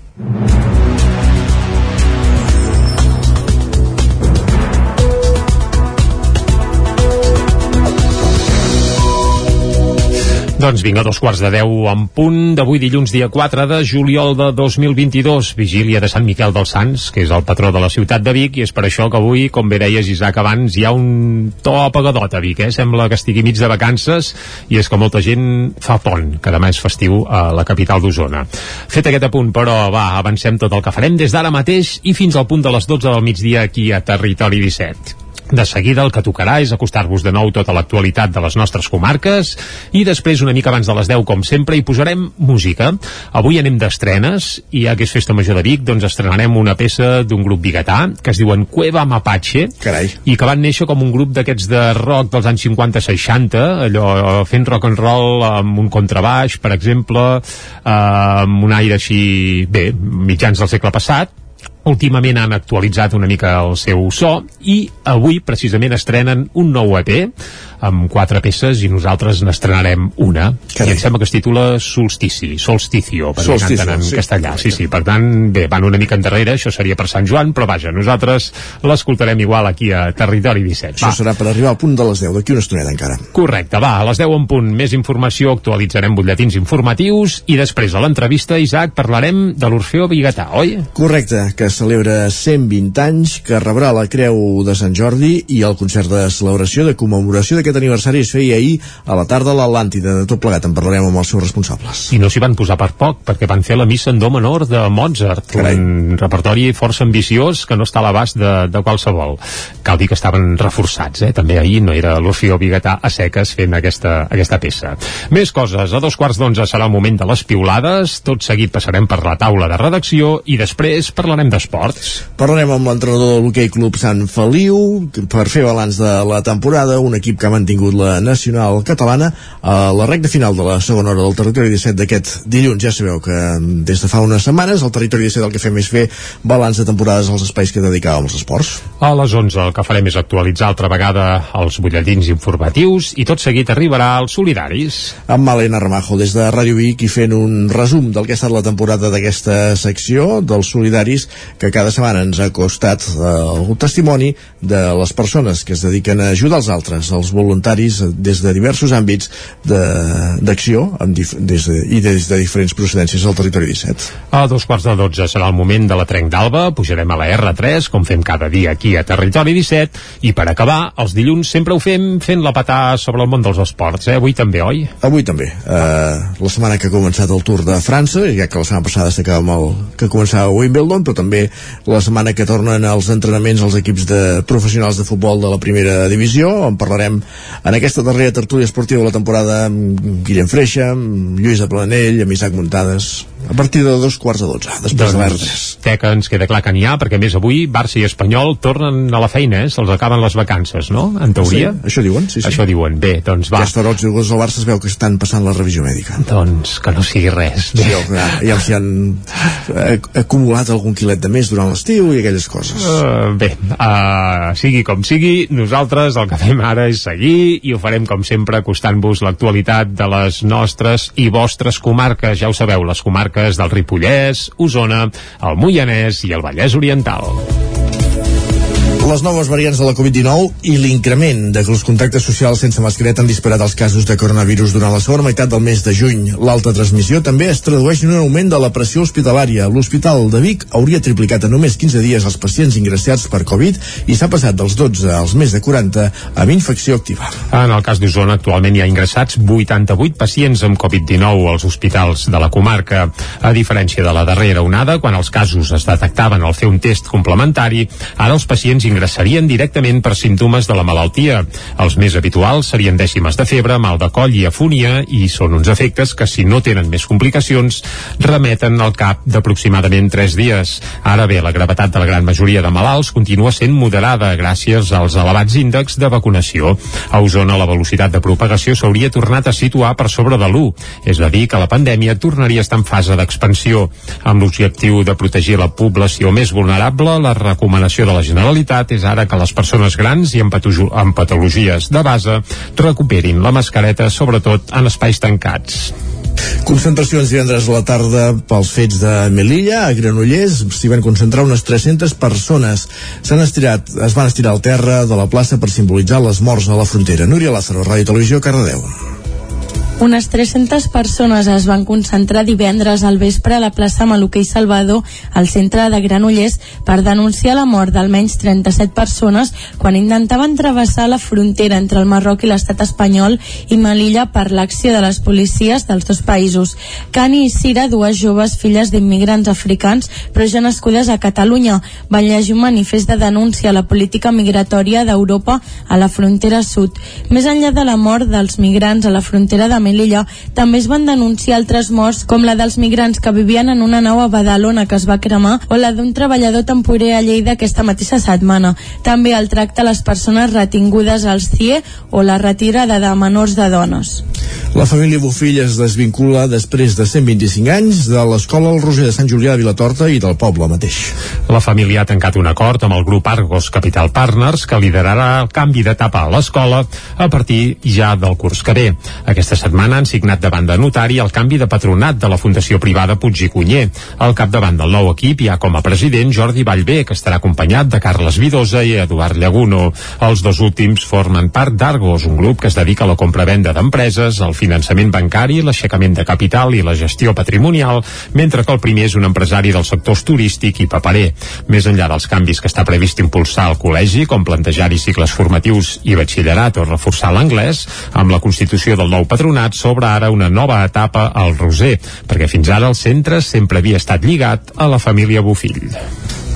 Doncs vinga, dos quarts de deu en punt d'avui dilluns dia 4 de juliol de 2022, vigília de Sant Miquel dels Sants, que és el patró de la ciutat de Vic, i és per això que avui, com bé deies Isaac abans, hi ha un to apagadot a Vic, eh? sembla que estigui mig de vacances, i és que molta gent fa pont, que demà és festiu a la capital d'Osona. Fet aquest apunt, però, va, avancem tot el que farem des d'ara mateix i fins al punt de les 12 del migdia aquí a Territori 17. De seguida el que tocarà és acostar-vos de nou tota l'actualitat de les nostres comarques i després, una mica abans de les 10, com sempre, hi posarem música. Avui anem d'estrenes i ja que és Festa Major de Vic, doncs estrenarem una peça d'un grup biguetà que es diuen Cueva Mapache Carai. i que van néixer com un grup d'aquests de rock dels anys 50-60, allò fent rock and roll amb un contrabaix, per exemple, eh, amb un aire així, bé, mitjans del segle passat, últimament han actualitzat una mica el seu so i avui precisament estrenen un nou EP amb quatre peces i nosaltres n'estrenarem una Carai. i em sembla que es titula Solstici, Solsticio perquè Solsticio, en sí. castellà sí, sí, per tant, bé, van una mica endarrere això seria per Sant Joan, però vaja, nosaltres l'escoltarem igual aquí a Territori 17 Això va. serà per arribar al punt de les 10, d'aquí una estoneta encara. Correcte, va, a les 10 en punt més informació, actualitzarem butlletins informatius i després a l'entrevista, Isaac, parlarem de l'Orfeo Bigatà, oi? Correcte, que celebra 120 anys, que rebrà la Creu de Sant Jordi i el concert de celebració de commemoració d'aquest aniversari es feia ahir a la tarda a l'Atlàntida. De tot plegat en parlarem amb els seus responsables. I no s'hi van posar per poc, perquè van fer la missa en do menor de Mozart, Carai. un repertori força ambiciós que no està a l'abast de, de qualsevol. Cal dir que estaven reforçats, eh? també ahir no era l'Orfeo Bigatà a seques fent aquesta, aquesta peça. Més coses, a dos quarts d'onze serà el moment de les piulades, tot seguit passarem per la taula de redacció i després parlarem d'esports. Parlarem amb l'entrenador del l'Hockey Club Sant Feliu per fer balanç de la temporada, un equip que ha mantingut la nacional catalana a la recta final de la segona hora del territori 17 d'aquest dilluns. Ja sabeu que des de fa unes setmanes el territori 17 el que fem és fer balanç de temporades als espais que dedicàvem als esports. A les 11 el que farem és actualitzar altra vegada els butlletins informatius i tot seguit arribarà als solidaris. amb Malena Ramajo des de Ràdio Vic i fent un resum del que ha estat la temporada d'aquesta secció dels solidaris que cada setmana ens ha costat eh, el testimoni de les persones que es dediquen a ajudar els altres, els voluntaris eh, des de diversos àmbits de- d'acció amb dif- des de, i des de diferents procedències al territori 17. A dos quarts de 12 serà el moment de la trenc d'alba, pujarem a la R3, com fem cada dia aquí a Territori 17, i per acabar, els dilluns sempre ho fem fent la patà sobre el món dels esports, eh? Avui també, oi? Avui també. Uh, la setmana que ha començat el Tour de França, ja que la setmana passada destacàvem el que començava Wimbledon, però també la setmana que tornen els entrenaments als equips de professionals de futbol de la primera divisió. En parlarem en aquesta darrera tertúlia esportiva de la temporada amb Guillem Freixa, amb Lluís de Planell, amb Isaac Muntades, a partir de dos quarts de dotze, després de la R3. té que ens queda clar que n'hi ha, perquè a més avui Barça i Espanyol tornen a la feina, eh? se'ls acaben les vacances, no? En teoria. Sí, això diuen, sí, sí. Això diuen. Bé, doncs va. Aquesta hora els jugadors del Barça es veu que estan passant la revisió mèdica. Doncs que no sigui res. Sí, ja, ja els hi han eh, acumulat algun quilet de més durant l'estiu i aquelles coses. Uh, bé, uh, sigui com sigui, nosaltres el que fem ara és seguir i ho farem com sempre acostant-vos l'actualitat de les nostres i vostres comarques. Ja ho sabeu, les comarques del Ripollès, Osona, el Moianès i el Vallès Oriental. Les noves variants de la Covid-19 i l'increment de que els contactes socials sense mascareta han disparat els casos de coronavirus durant la segona meitat del mes de juny. L'alta transmissió també es tradueix en un augment de la pressió hospitalària. L'Hospital de Vic hauria triplicat en només 15 dies els pacients ingressats per Covid i s'ha passat dels 12 als més de 40 amb infecció activa. En el cas d'Osona, actualment hi ha ingressats 88 pacients amb Covid-19 als hospitals de la comarca. A diferència de la darrera onada, quan els casos es detectaven al fer un test complementari, ara els pacients ingressarien directament per símptomes de la malaltia. Els més habituals serien dècimes de febre, mal de coll i afúnia i són uns efectes que, si no tenen més complicacions, remeten al cap d'aproximadament 3 dies. Ara bé, la gravetat de la gran majoria de malalts continua sent moderada gràcies als elevats índexs de vacunació. A Osona la velocitat de propagació s'hauria tornat a situar per sobre de l'1, és a dir, que la pandèmia tornaria a estar en fase d'expansió. Amb l'objectiu de protegir la població més vulnerable, la recomanació de la Generalitat és ara que les persones grans i amb, amb patologies de base recuperin la mascareta, sobretot en espais tancats. Concentracions divendres a la tarda pels fets de Melilla, a Granollers, s'hi van concentrar unes 300 persones. S'han estirat, es van estirar al terra de la plaça per simbolitzar les morts a la frontera. Núria Lázaro, Ràdio Televisió, Cardedeu. Unes 300 persones es van concentrar divendres al vespre a la plaça Maluquer i Salvador, al centre de Granollers, per denunciar la mort d'almenys 37 persones quan intentaven travessar la frontera entre el Marroc i l'estat espanyol i Melilla per l'acció de les policies dels dos països. Cani i Cira, dues joves filles d'immigrants africans, però ja nascudes a Catalunya, van llegir un manifest de denúncia a la política migratòria d'Europa a la frontera sud. Més enllà de la mort dels migrants a la frontera de Melilla, també es van denunciar altres morts com la dels migrants que vivien en una nau a Badalona que es va cremar o la d'un treballador temporer a Lleida aquesta mateixa setmana. També el tracte a les persones retingudes als CIE o la retirada de menors de dones. La família Bofill es desvincula després de 125 anys de l'escola El Roser de Sant Julià de Vilatorta i del poble mateix. La família ha tancat un acord amb el grup Argos Capital Partners que liderarà el canvi d'etapa a l'escola a partir ja del curs que ve. Aquesta setmana han signat davant de notari el canvi de patronat de la Fundació Privada Puig i Cunyer. Al capdavant del nou equip hi ha com a president Jordi Vallvé, que estarà acompanyat de Carles Vidosa i Eduard Llaguno. Els dos últims formen part d'Argos, un grup que es dedica a la compra-venda d'empreses, al finançament bancari, l'aixecament de capital i la gestió patrimonial, mentre que el primer és un empresari dels sectors turístic i paperer. Més enllà dels canvis que està previst impulsar al col·legi, com plantejar-hi cicles formatius i batxillerat o reforçar l'anglès, amb la constitució del nou patronat s'obre ara una nova etapa al Roser, perquè fins ara el centre sempre havia estat lligat a la família Bofill.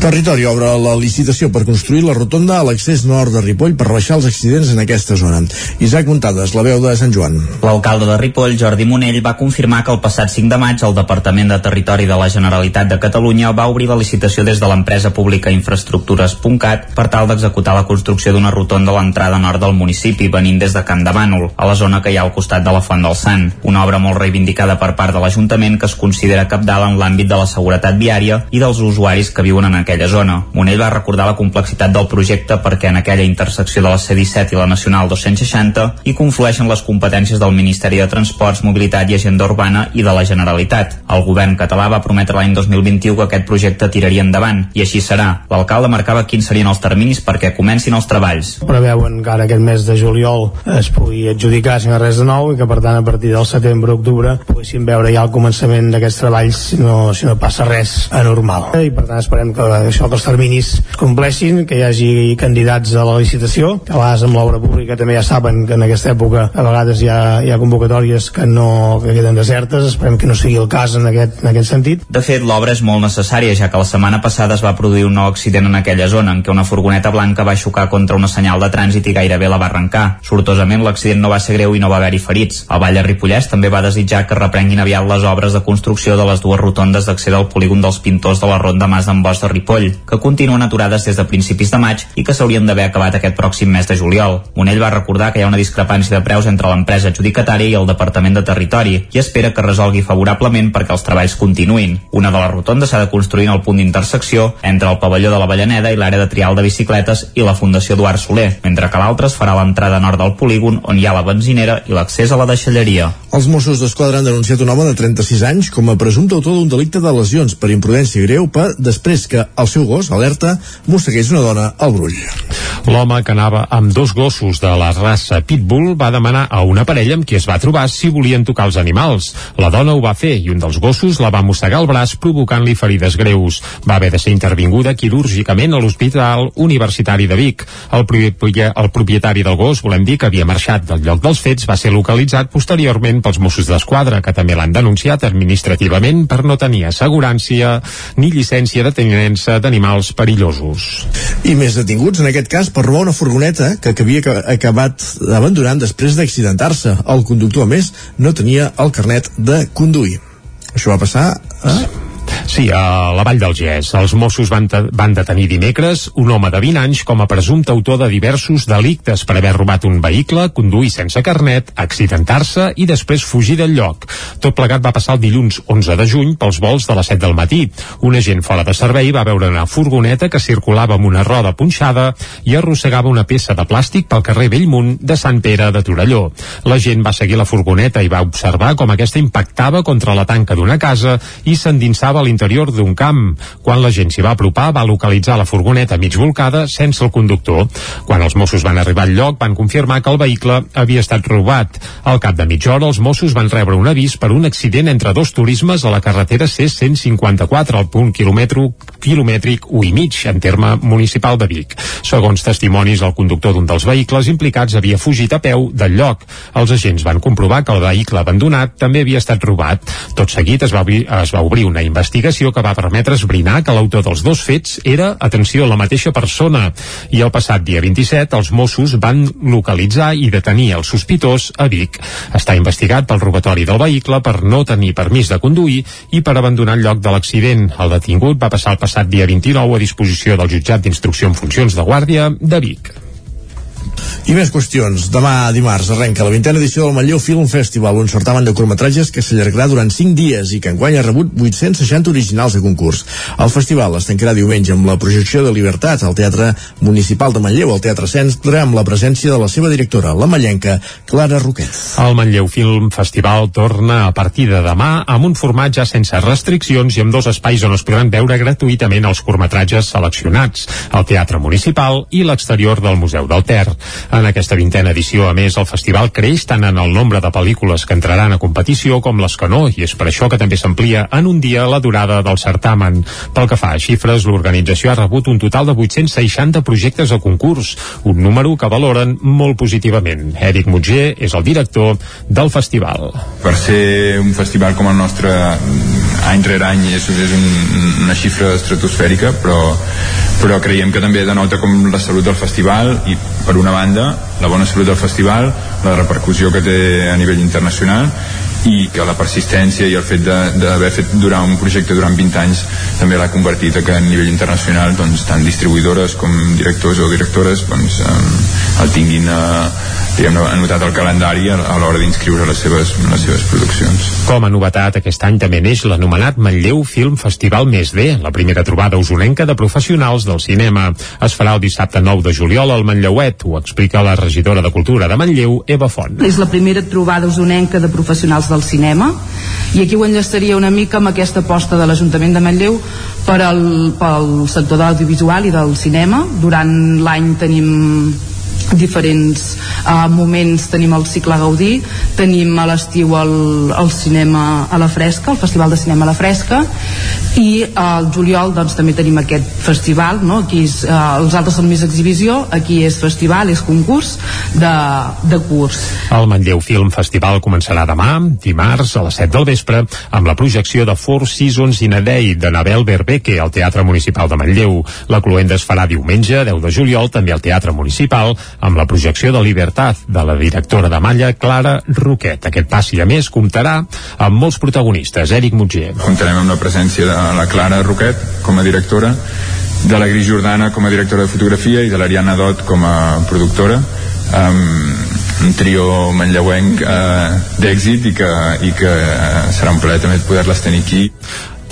Territori obre la licitació per construir la rotonda a l'accés nord de Ripoll per rebaixar els accidents en aquesta zona. Isaac Muntades, la veu de Sant Joan. L'alcalde de Ripoll, Jordi Monell, va confirmar que el passat 5 de maig el Departament de Territori de la Generalitat de Catalunya va obrir la licitació des de l'empresa pública Infraestructures.cat per tal d'executar la construcció d'una rotonda a l'entrada nord del municipi venint des de Camp de Bànol, a la zona que hi ha al costat de la Font del Sant. Una obra molt reivindicada per part de l'Ajuntament que es considera capdalt en l'àmbit de la seguretat viària i dels usuaris que viuen en aquella zona. Monell va recordar la complexitat del projecte perquè en aquella intersecció de la C-17 i la Nacional 260 hi conflueixen les competències del Ministeri de Transports, Mobilitat i Agenda Urbana i de la Generalitat. El govern català va prometre l'any 2021 que aquest projecte tiraria endavant, i així serà. L'alcalde marcava quins serien els terminis perquè comencin els treballs. Preveuen que ara aquest mes de juliol es pugui adjudicar no res de nou i que per tant a partir del setembre-octubre poguéssim veure ja el començament d'aquests treballs si no, si no passa res anormal. I per tant esperem que això que els terminis compleixin, que hi hagi candidats a la licitació, a vegades amb l'obra pública també ja saben que en aquesta època a vegades hi ha, hi ha convocatòries que no que queden desertes, esperem que no sigui el cas en aquest, en aquest sentit. De fet, l'obra és molt necessària, ja que la setmana passada es va produir un nou accident en aquella zona, en què una furgoneta blanca va xocar contra una senyal de trànsit i gairebé la va arrencar. Sortosament, l'accident no va ser greu i no va haver-hi ferits. El Vall de Ripollès també va desitjar que reprenguin aviat les obres de construcció de les dues rotondes d'accés al polígon dels pintors de la ronda Mas d'en Bosch de Ripoll, que continuen aturades des de principis de maig i que s'haurien d'haver acabat aquest pròxim mes de juliol. Monell va recordar que hi ha una discrepància de preus entre l'empresa adjudicatària i el Departament de Territori i espera que resolgui favorablement perquè els treballs continuïn. Una de les rotondes s'ha de construir en el punt d'intersecció entre el pavelló de la Vallaneda i l'àrea de trial de bicicletes i la Fundació Eduard Soler, mentre que l'altra es farà a l'entrada nord del polígon on hi ha la benzinera i l'accés a la deixalleria. Els Mossos d'Esquadra han denunciat un home de 36 anys com a presumpte autor d'un delicte de lesions per imprudència greu per després que el seu gos, alerta, mossegués una dona al brull. L'home que anava amb dos gossos de la raça Pitbull va demanar a una parella amb qui es va trobar si volien tocar els animals. La dona ho va fer i un dels gossos la va mossegar el braç provocant-li ferides greus. Va haver de ser intervinguda quirúrgicament a l'Hospital Universitari de Vic. El, el propietari del gos, volem dir que havia marxat del lloc dels fets, va ser localitzat posteriorment pels Mossos d'Esquadra, que també l'han denunciat administrativament per no tenir assegurança ni llicència de tenença d'animals perillosos. I més detinguts, en aquest cas, per robar una furgoneta que, havia acabat abandonant després d'accidentar-se. El conductor, a més, no tenia el carnet de conduir. Això va passar a... Sí, a la Vall del Gès. Els Mossos van, van detenir dimecres un home de 20 anys com a presumpte autor de diversos delictes per haver robat un vehicle, conduir sense carnet, accidentar-se i després fugir del lloc. Tot plegat va passar el dilluns 11 de juny pels vols de les 7 del matí. Un agent fora de servei va veure una furgoneta que circulava amb una roda punxada i arrossegava una peça de plàstic pel carrer Bellmunt de Sant Pere de Torelló. L'agent va seguir la furgoneta i va observar com aquesta impactava contra la tanca d'una casa i s'endinsava l'interior d'un camp. Quan la gent s'hi va apropar, va localitzar la furgoneta mig volcada sense el conductor. Quan els Mossos van arribar al lloc, van confirmar que el vehicle havia estat robat. Al cap de mitja hora, els Mossos van rebre un avís per un accident entre dos turismes a la carretera C-154, al punt quilòmetre, quilomètric 1 i mig, en terme municipal de Vic. Segons testimonis, el conductor d'un dels vehicles implicats havia fugit a peu del lloc. Els agents van comprovar que el vehicle abandonat també havia estat robat. Tot seguit es va es va obrir una investigació que va permetre esbrinar que l'autor dels dos fets era, atenció, la mateixa persona. I el passat dia 27 els Mossos van localitzar i detenir el sospitós a Vic. Està investigat pel robatori del vehicle per no tenir permís de conduir i per abandonar el lloc de l'accident. El detingut va passar el passat dia 29 a disposició del jutjat d'instrucció en funcions de guàrdia de Vic. I més qüestions. Demà dimarts arrenca la vintena edició del Manlleu Film Festival, un certamen de curtmetratges que s'allargarà durant 5 dies i que enguany ha rebut 860 originals de concurs. El festival es tancarà diumenge amb la projecció de Libertat al Teatre Municipal de Manlleu, al Teatre Centre, amb la presència de la seva directora, la mallenca Clara Roquet. El Manlleu Film Festival torna a partir de demà amb un format ja sense restriccions i amb dos espais on es podran veure gratuïtament els curtmetratges seleccionats, el Teatre Municipal i l'exterior del Museu del Ter. En aquesta vintena edició, a més, el festival creix tant en el nombre de pel·lícules que entraran a competició com les que no, i és per això que també s'amplia en un dia la durada del certamen. Pel que fa a xifres, l'organització ha rebut un total de 860 projectes a concurs, un número que valoren molt positivament. Eric Mutger és el director del festival. Per ser un festival com el nostre any rere any és, és un, una xifra estratosfèrica, però, però creiem que també denota com la salut del festival i per una banda la bona salut del festival, la repercussió que té a nivell internacional i que la persistència i el fet d'haver fet durar un projecte durant 20 anys també l'ha convertit a que a nivell internacional doncs, tant distribuïdores com directors o directores doncs, eh, el tinguin eh, diguem anotat al calendari a, a l'hora d'inscriure les, seves, les seves produccions. Com a novetat, aquest any també neix l'anomenat Manlleu Film Festival Més D, la primera trobada usonenca de professionals del cinema. Es farà el dissabte 9 de juliol al Manlleuet, ho explica la regidora de Cultura de Manlleu, Eva Font. És la primera trobada usonenca de professionals del cinema i aquí ho enllaçaria una mica amb aquesta aposta de l'Ajuntament de Manlleu per al, pel sector de l'audiovisual i del cinema. Durant l'any tenim diferents uh, moments. Tenim el cicle Gaudí tenim a l'estiu el, el cinema a la fresca, el festival de cinema a la fresca i al uh, juliol doncs també tenim aquest festival no? aquí és, uh, els altres són més exhibició aquí és festival, és concurs de, de curs. El Manlleu Film Festival començarà demà dimarts a les 7 del vespre amb la projecció de Four Seasons in a Day de Nabel Berbeque al Teatre Municipal de Manlleu. La cluenda es farà diumenge 10 de juliol també al Teatre Municipal amb la projecció de Libertat de la directora de Malla, Clara Roquet. Aquest passi, a més, comptarà amb molts protagonistes. Eric Mutger. Comptarem amb la presència de la Clara Roquet com a directora, de la Gris Jordana com a directora de fotografia i de l'Ariana Dot com a productora. Um, un trio manlleuenc uh, d'èxit i que, i que uh, serà un plaer també poder-les tenir aquí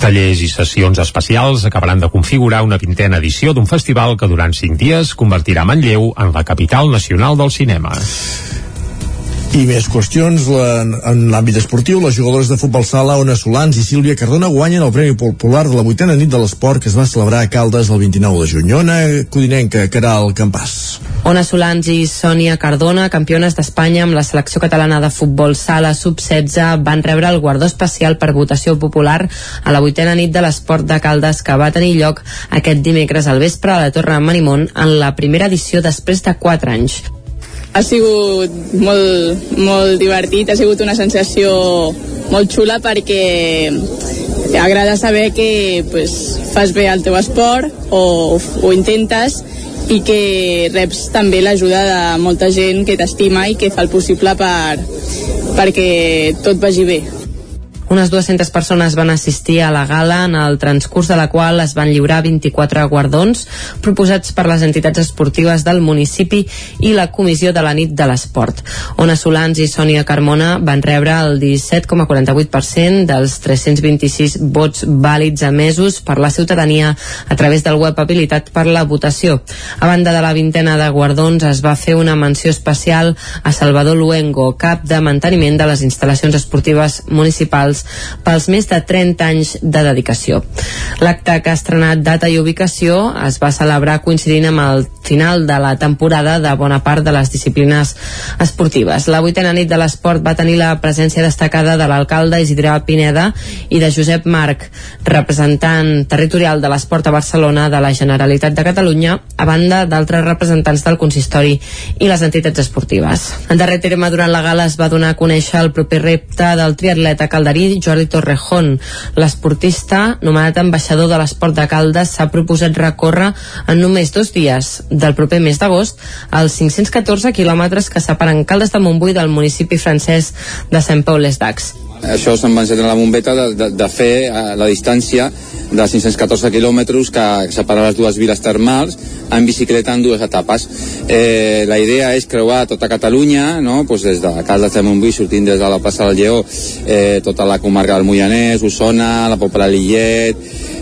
Tallers i sessions especials acabaran de configurar una vintena edició d'un festival que durant cinc dies convertirà Manlleu en la capital nacional del cinema. I més qüestions la, en l'àmbit esportiu. Les jugadores de futbol sala, Ona Solans i Sílvia Cardona guanyen el Premi Popular de la vuitena nit de l'esport que es va celebrar a Caldes el 29 de juny. Ona Codinenca, Caral Campàs. Ona Solans i Sònia Cardona, campiones d'Espanya amb la selecció catalana de futbol sala sub-16, van rebre el guardó especial per votació popular a la vuitena nit de l'esport de Caldes que va tenir lloc aquest dimecres al vespre a la Torre Manimont en la primera edició després de 4 anys ha sigut molt, molt divertit, ha sigut una sensació molt xula perquè agrada saber que pues, fas bé el teu esport o ho intentes i que reps també l'ajuda de molta gent que t'estima i que fa el possible per, perquè tot vagi bé. Unes 200 persones van assistir a la gala en el transcurs de la qual es van lliurar 24 guardons proposats per les entitats esportives del municipi i la Comissió de la Nit de l'Esport. Ona Solans i Sònia Carmona van rebre el 17,48% dels 326 vots vàlids emesos per la ciutadania a través del web habilitat per la votació. A banda de la vintena de guardons es va fer una menció especial a Salvador Luengo, cap de manteniment de les instal·lacions esportives municipals Musicals pels més de 30 anys de dedicació. L'acte que ha estrenat data i ubicació es va celebrar coincidint amb el final de la temporada de bona part de les disciplines esportives. La vuitena nit de l'esport va tenir la presència destacada de l'alcalde Isidre Pineda i de Josep Marc, representant territorial de l'esport a Barcelona de la Generalitat de Catalunya, a banda d'altres representants del consistori i les entitats esportives. En darrer terme, durant la gala es va donar a conèixer el proper repte del triatleta calderí Jordi Torrejón. L'esportista, nomenat ambaixador de l'esport de Caldes, s'ha proposat recórrer en només dos dies, del proper mes d'agost, als 514 quilòmetres que separen Caldes de Montbui del municipi francès de Sant Pau les Dacs. Això se'n va encendre la bombeta de, de, de fer la distància de 514 quilòmetres que separa les dues viles termals en bicicleta en dues etapes. Eh, la idea és creuar tota Catalunya, no? pues des de Caldes de Montbui, sortint des de la plaça del Lleó, eh, tota la comarca del Moianès, Osona, la Pobla Lillet,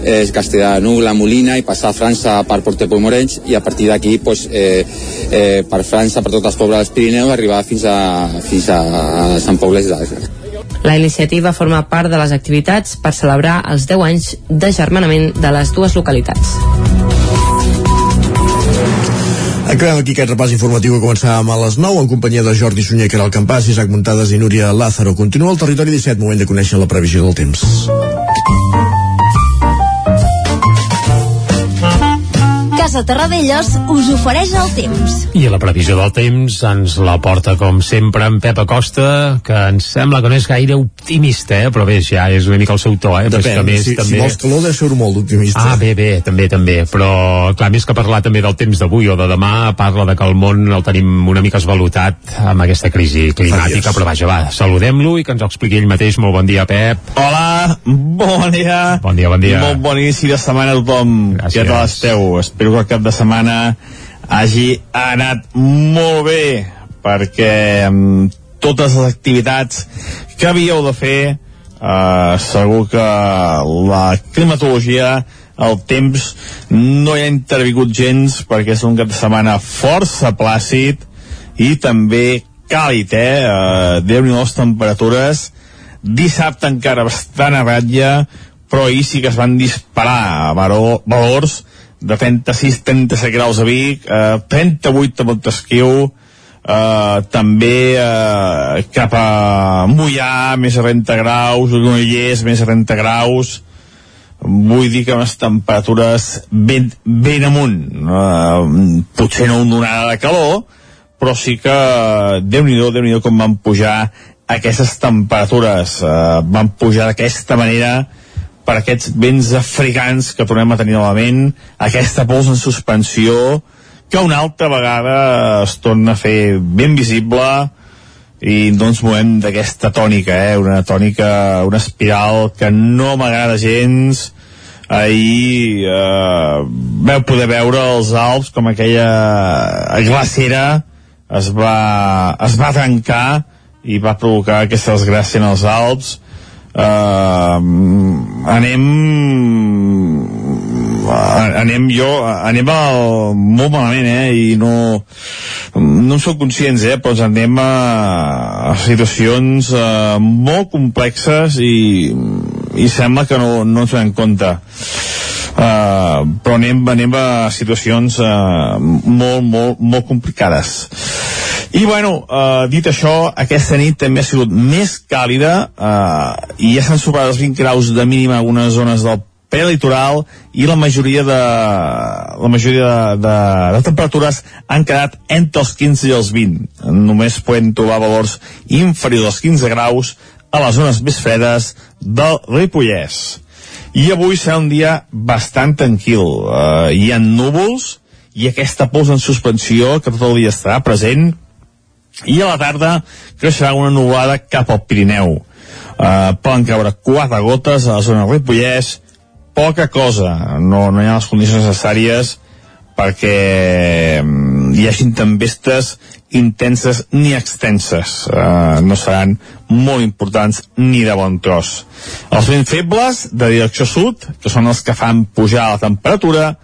eh, Castellà de la Molina, i passar a França per Portepó i Morenys, i a partir d'aquí pues, eh, eh, per França, per tots els pobles dels Pirineus, arribar fins a, fins a Sant Pau les la iniciativa forma part de les activitats per celebrar els 10 anys de germanament de les dues localitats. Acabem aquí aquest repàs informatiu que començàvem a les 9 en companyia de Jordi Sunyer, que era el campàs, Isaac Muntades i Núria Lázaro. Continua el territori 17, moment de conèixer la previsió del temps. Casa Terradellos us ofereix el temps. I la previsió del temps ens la porta, com sempre, en Pep Acosta, que ens sembla que no és gaire optimista, eh? però bé, ja és una mica el seu to, eh? Depèn, que més, si, també... si vols calor deu ser molt optimista. Ah, bé, bé, també, també, però clar, més que parlar també del temps d'avui o de demà, parla de que el món el tenim una mica esvalutat amb aquesta crisi climàtica, però vaja, va, saludem-lo i que ens ho expliqui ell mateix. Molt bon dia, Pep. Hola, bon dia. Bon dia, bon dia. Molt bon inici de setmana a tothom. Gràcies. Què tal esteu? Espero que el cap de setmana hagi anat molt bé perquè amb totes les activitats que havíeu de fer eh, segur que la climatologia el temps no hi ha intervingut gens perquè és un cap de setmana força plàcid i també càlid, eh? eh Déu-n'hi les temperatures dissabte encara bastant a ratlla però ahir sí que es van disparar valors de 36-37 graus a Vic, eh, 38 a Montesquieu, eh, també eh, cap a Mollà, més de 30 graus, Granollers, més de 30 graus, vull dir que les temperatures ben, ben amunt, eh, potser no una onada de calor, però sí que Déu-n'hi-do, déu nhi déu com van pujar aquestes temperatures, eh, van pujar d'aquesta manera, per aquests vents africans que tornem a tenir novament, aquesta pols en suspensió, que una altra vegada es torna a fer ben visible i no ens movem d'aquesta tònica, eh? una tònica, una espiral que no m'agrada gens. Ahir eh, veu poder veure els Alps com aquella glacera es va, es va trencar i va provocar aquesta desgràcia en els Alps uh, anem anem jo, anem al, molt malament, eh, i no, no en sóc conscients, eh, però anem a, a situacions uh, molt complexes i, i sembla que no, no ens donem compte. Uh, però anem, anem a situacions uh, molt, molt, molt complicades. I bueno, uh, dit això, aquesta nit també ha sigut més càlida uh, i ja s'han superat els 20 graus de mínima en algunes zones del prelitoral i la majoria de la majoria de, de, de temperatures han quedat entre els 15 i els 20 només podem trobar valors inferiors als 15 graus a les zones més fredes del Ripollès. I avui serà un dia bastant tranquil uh, hi ha núvols i aquesta pols en suspensió que tot el dia estarà present i a la tarda creixerà una nuvolada cap al Pirineu. Uh, poden caure quatre gotes a la zona del Ripollès. Poca cosa, no, no hi ha les condicions necessàries perquè mm, hi hagin tempestes intenses ni extenses. Uh, no seran molt importants ni de bon tros. Els vents febles de direcció sud que són els que fan pujar la temperatura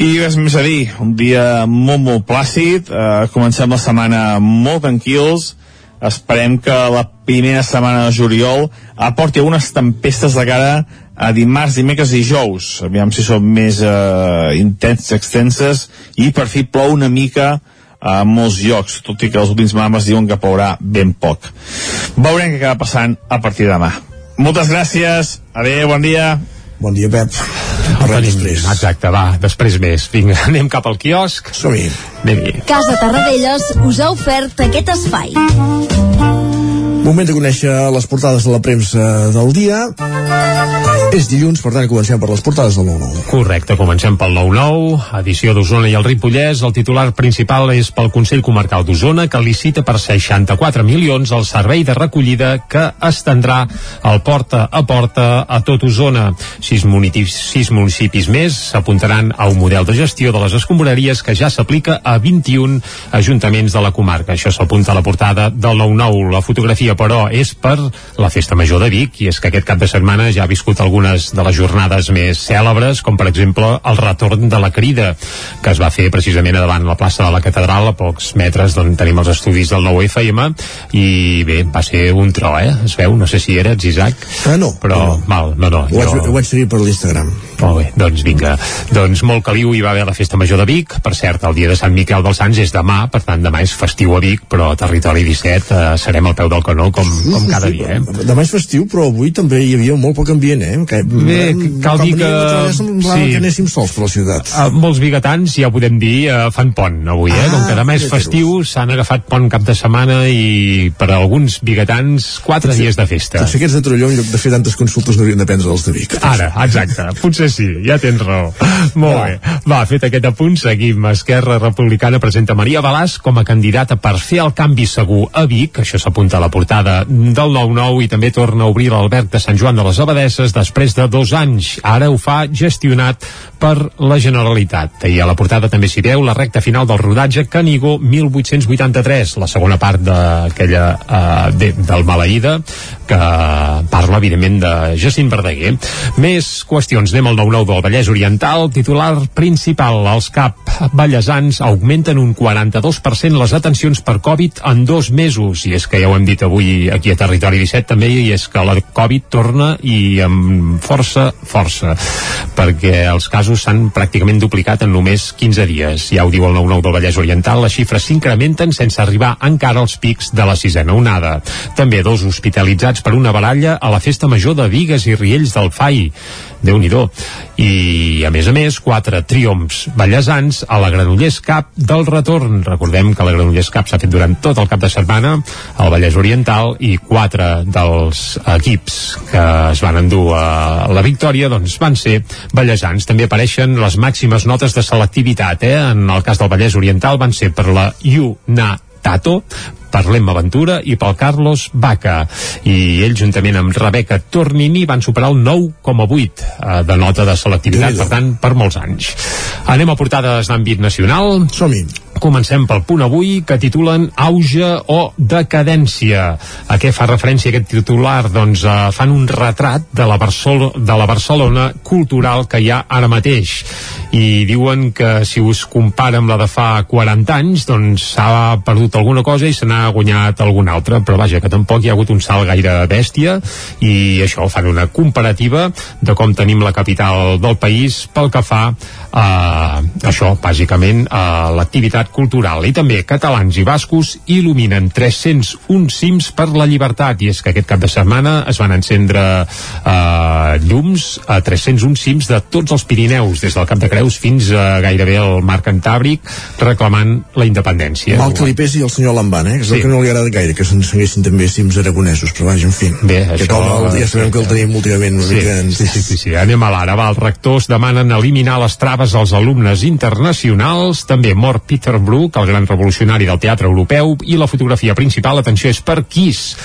i res més a dir un dia molt molt plàcid uh, comencem la setmana molt tranquils esperem que la primera setmana de juliol aporti algunes tempestes de cara a dimarts, dimecres i dijous. Aviam si són més eh, intenses, extenses, i per fi plou una mica a molts llocs, tot i que els últims mames diuen que plourà ben poc. Veurem què acaba passant a partir de demà. Moltes gràcies, adeu, bon dia. Bon dia, Pep. Parlem després. Exacte, va, després més. Vinga, (laughs) anem cap al quiosc. Som-hi. Casa Tarradellas us ha ofert aquest espai. Moment de conèixer les portades de la premsa del dia. És dilluns, per tant, comencem per les portades del 9-9. Correcte, comencem pel 9-9, edició d'Osona i el Ripollès. El titular principal és pel Consell Comarcal d'Osona, que licita per 64 milions el servei de recollida que estendrà el porta a porta a tot Osona. Sis municipis, sis municipis més s'apuntaran a un model de gestió de les escombraries que ja s'aplica a 21 ajuntaments de la comarca. Això s'apunta a la portada del 9-9. La fotografia, però, és per la Festa Major de Vic, i és que aquest cap de setmana ja ha viscut algunes de les jornades més cèlebres, com per exemple el retorn de la crida, que es va fer precisament davant la plaça de la Catedral, a pocs metres d'on tenim els estudis del nou FM, i bé, va ser un tro, eh? Es veu, no sé si eres, Isaac. Ah, no. Però, no. mal, no, no. Ho, vaig, ho vaig seguir per l'Instagram. Molt bé, doncs vinga. Doncs molt caliu hi va haver la Festa Major de Vic. Per cert, el dia de Sant Miquel dels Sants és demà, per tant demà és festiu a Vic, però a Territori 17 eh, serem al peu del canó com, com cada dia. Eh? Demà és festiu, però avui també hi havia molt poc ambient, eh? Que, Bé, cal dir que... Sí. que anéssim sols per la ciutat. Uh, molts bigatans, ja ho podem dir, uh, fan pont avui, eh? Ah, Com que demà és festiu, s'han agafat pont cap de setmana i per a alguns bigatans, quatre dies de festa. Potser aquests de Trolló, en lloc de fer tantes consultes, haurien de prendre els de Vic. Ara, exacte, potser sí, ja tens raó. Molt bé. Va, fet aquest apunt, seguim. Esquerra Republicana presenta Maria Balàs com a candidata per fer el canvi segur a Vic, això s'apunta a la portada del 9-9 i també torna a obrir l'Alberg de Sant Joan de les Abadesses després de dos anys. Ara ho fa gestionat per la Generalitat. I a la portada també s'hi veu la recta final del rodatge Canigó 1883, la segona part d'aquella uh, de, del Maleïda, que parla, evidentment, de Jacint Verdaguer. Més qüestions. Anem al 9-9 del Vallès Oriental. Titular principal. Els CAP ballesans augmenten un 42% les atencions per Covid en dos mesos. I és que ja ho hem dit avui aquí a Territori 17 també, i és que la Covid torna i amb força, força, perquè els casos s'han pràcticament duplicat en només 15 dies. Ja ho diu el 9-9 del Vallès Oriental, les xifres s'incrementen sense arribar encara als pics de la sisena onada. També dos hospitalitzats per una baralla a la festa major de Vigues i Riells del FAI déu nhi I, a més a més, quatre triomfs ballesans a la Granollers Cup del retorn. Recordem que la Granollers Cup s'ha fet durant tot el cap de setmana al Vallès Oriental i quatre dels equips que es van endur a la victòria doncs van ser ballesans. També apareixen les màximes notes de selectivitat. Eh? En el cas del Vallès Oriental van ser per la UNA Tato, per l'Emma Ventura i pel Carlos Baca. I ells, juntament amb Rebeca Tornini, van superar el 9,8 eh, de nota de selectivitat, per tant, per molts anys. Anem a portades d'àmbit nacional. Som-hi. Comencem pel punt avui que titulen Auge o decadència. A què fa referència aquest titular? Doncs eh, fan un retrat de la, Barcel de la Barcelona cultural que hi ha ara mateix i diuen que si us compara amb la de fa 40 anys doncs s'ha perdut alguna cosa i se n'ha guanyat alguna altra, però vaja, que tampoc hi ha hagut un salt gaire bèstia i això fan una comparativa de com tenim la capital del país pel que fa a això, bàsicament a l'activitat cultural i també catalans i bascos il·luminen 301 cims per la llibertat i és que aquest cap de setmana es van encendre eh, llums a 301 cims de tots els Pirineus des del Cap de Creus fins a gairebé al Mar Cantàbric reclamant la independència Mal que li pesi el senyor Lamban, eh? que és sí. el que no li agrada gaire que s'enseguessin també cims aragonesos però vaja, en fi, Bé, aquest això- home ja sabem que el tenim últimament una Sí, mica en... sí, sí, sí, sí. Anem a l'ara. Els rectors demanen eliminar les traves als alumnes internacionals. També mor Peter Brook, el gran revolucionari del teatre europeu, i la fotografia principal, atenció, és per Kiss.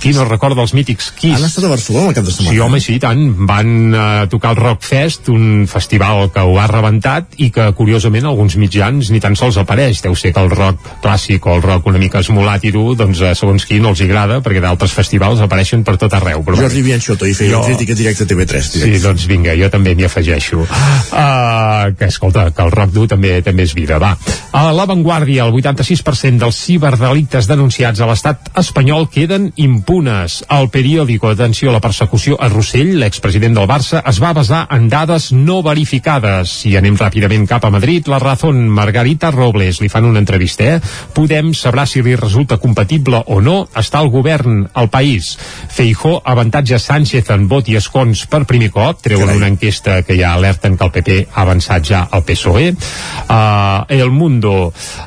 Qui no recorda els mítics Kiss? Han estat a Barcelona el cap de setmana. Sí, home, sí, tant. Van eh, tocar el Rock Fest, un festival que ho ha rebentat i que, curiosament, alguns mitjans ni tan sols apareix. Deu ser que el rock clàssic o el rock una mica esmolat i dur, doncs, eh, segons qui no els agrada, perquè d'altres festivals apareixen per tot arreu. Però, Jordi Bianchotto i feia Jo- crítica directa a TV3 Sí, doncs vinga, jo també m'hi afegeixo. Uh, que escolta, que el rock dur també també és vida, va. A l'avantguàrdia, el 86% dels ciberdelictes denunciats a l'estat espanyol queden impunes. El periòdico, atenció, la persecució a Rossell, l'expresident del Barça, es va basar en dades no verificades. Si anem ràpidament cap a Madrid, la Razón Margarita Robles li fan una entrevista, eh? Podem sabrà si li resulta compatible o no estar al govern al país. Feijó avantatja Sánchez en vot i escons per primer cop, treuen una enquesta que ja alerten que el PP ha avançat ja al PSOE. Uh, el Mundo,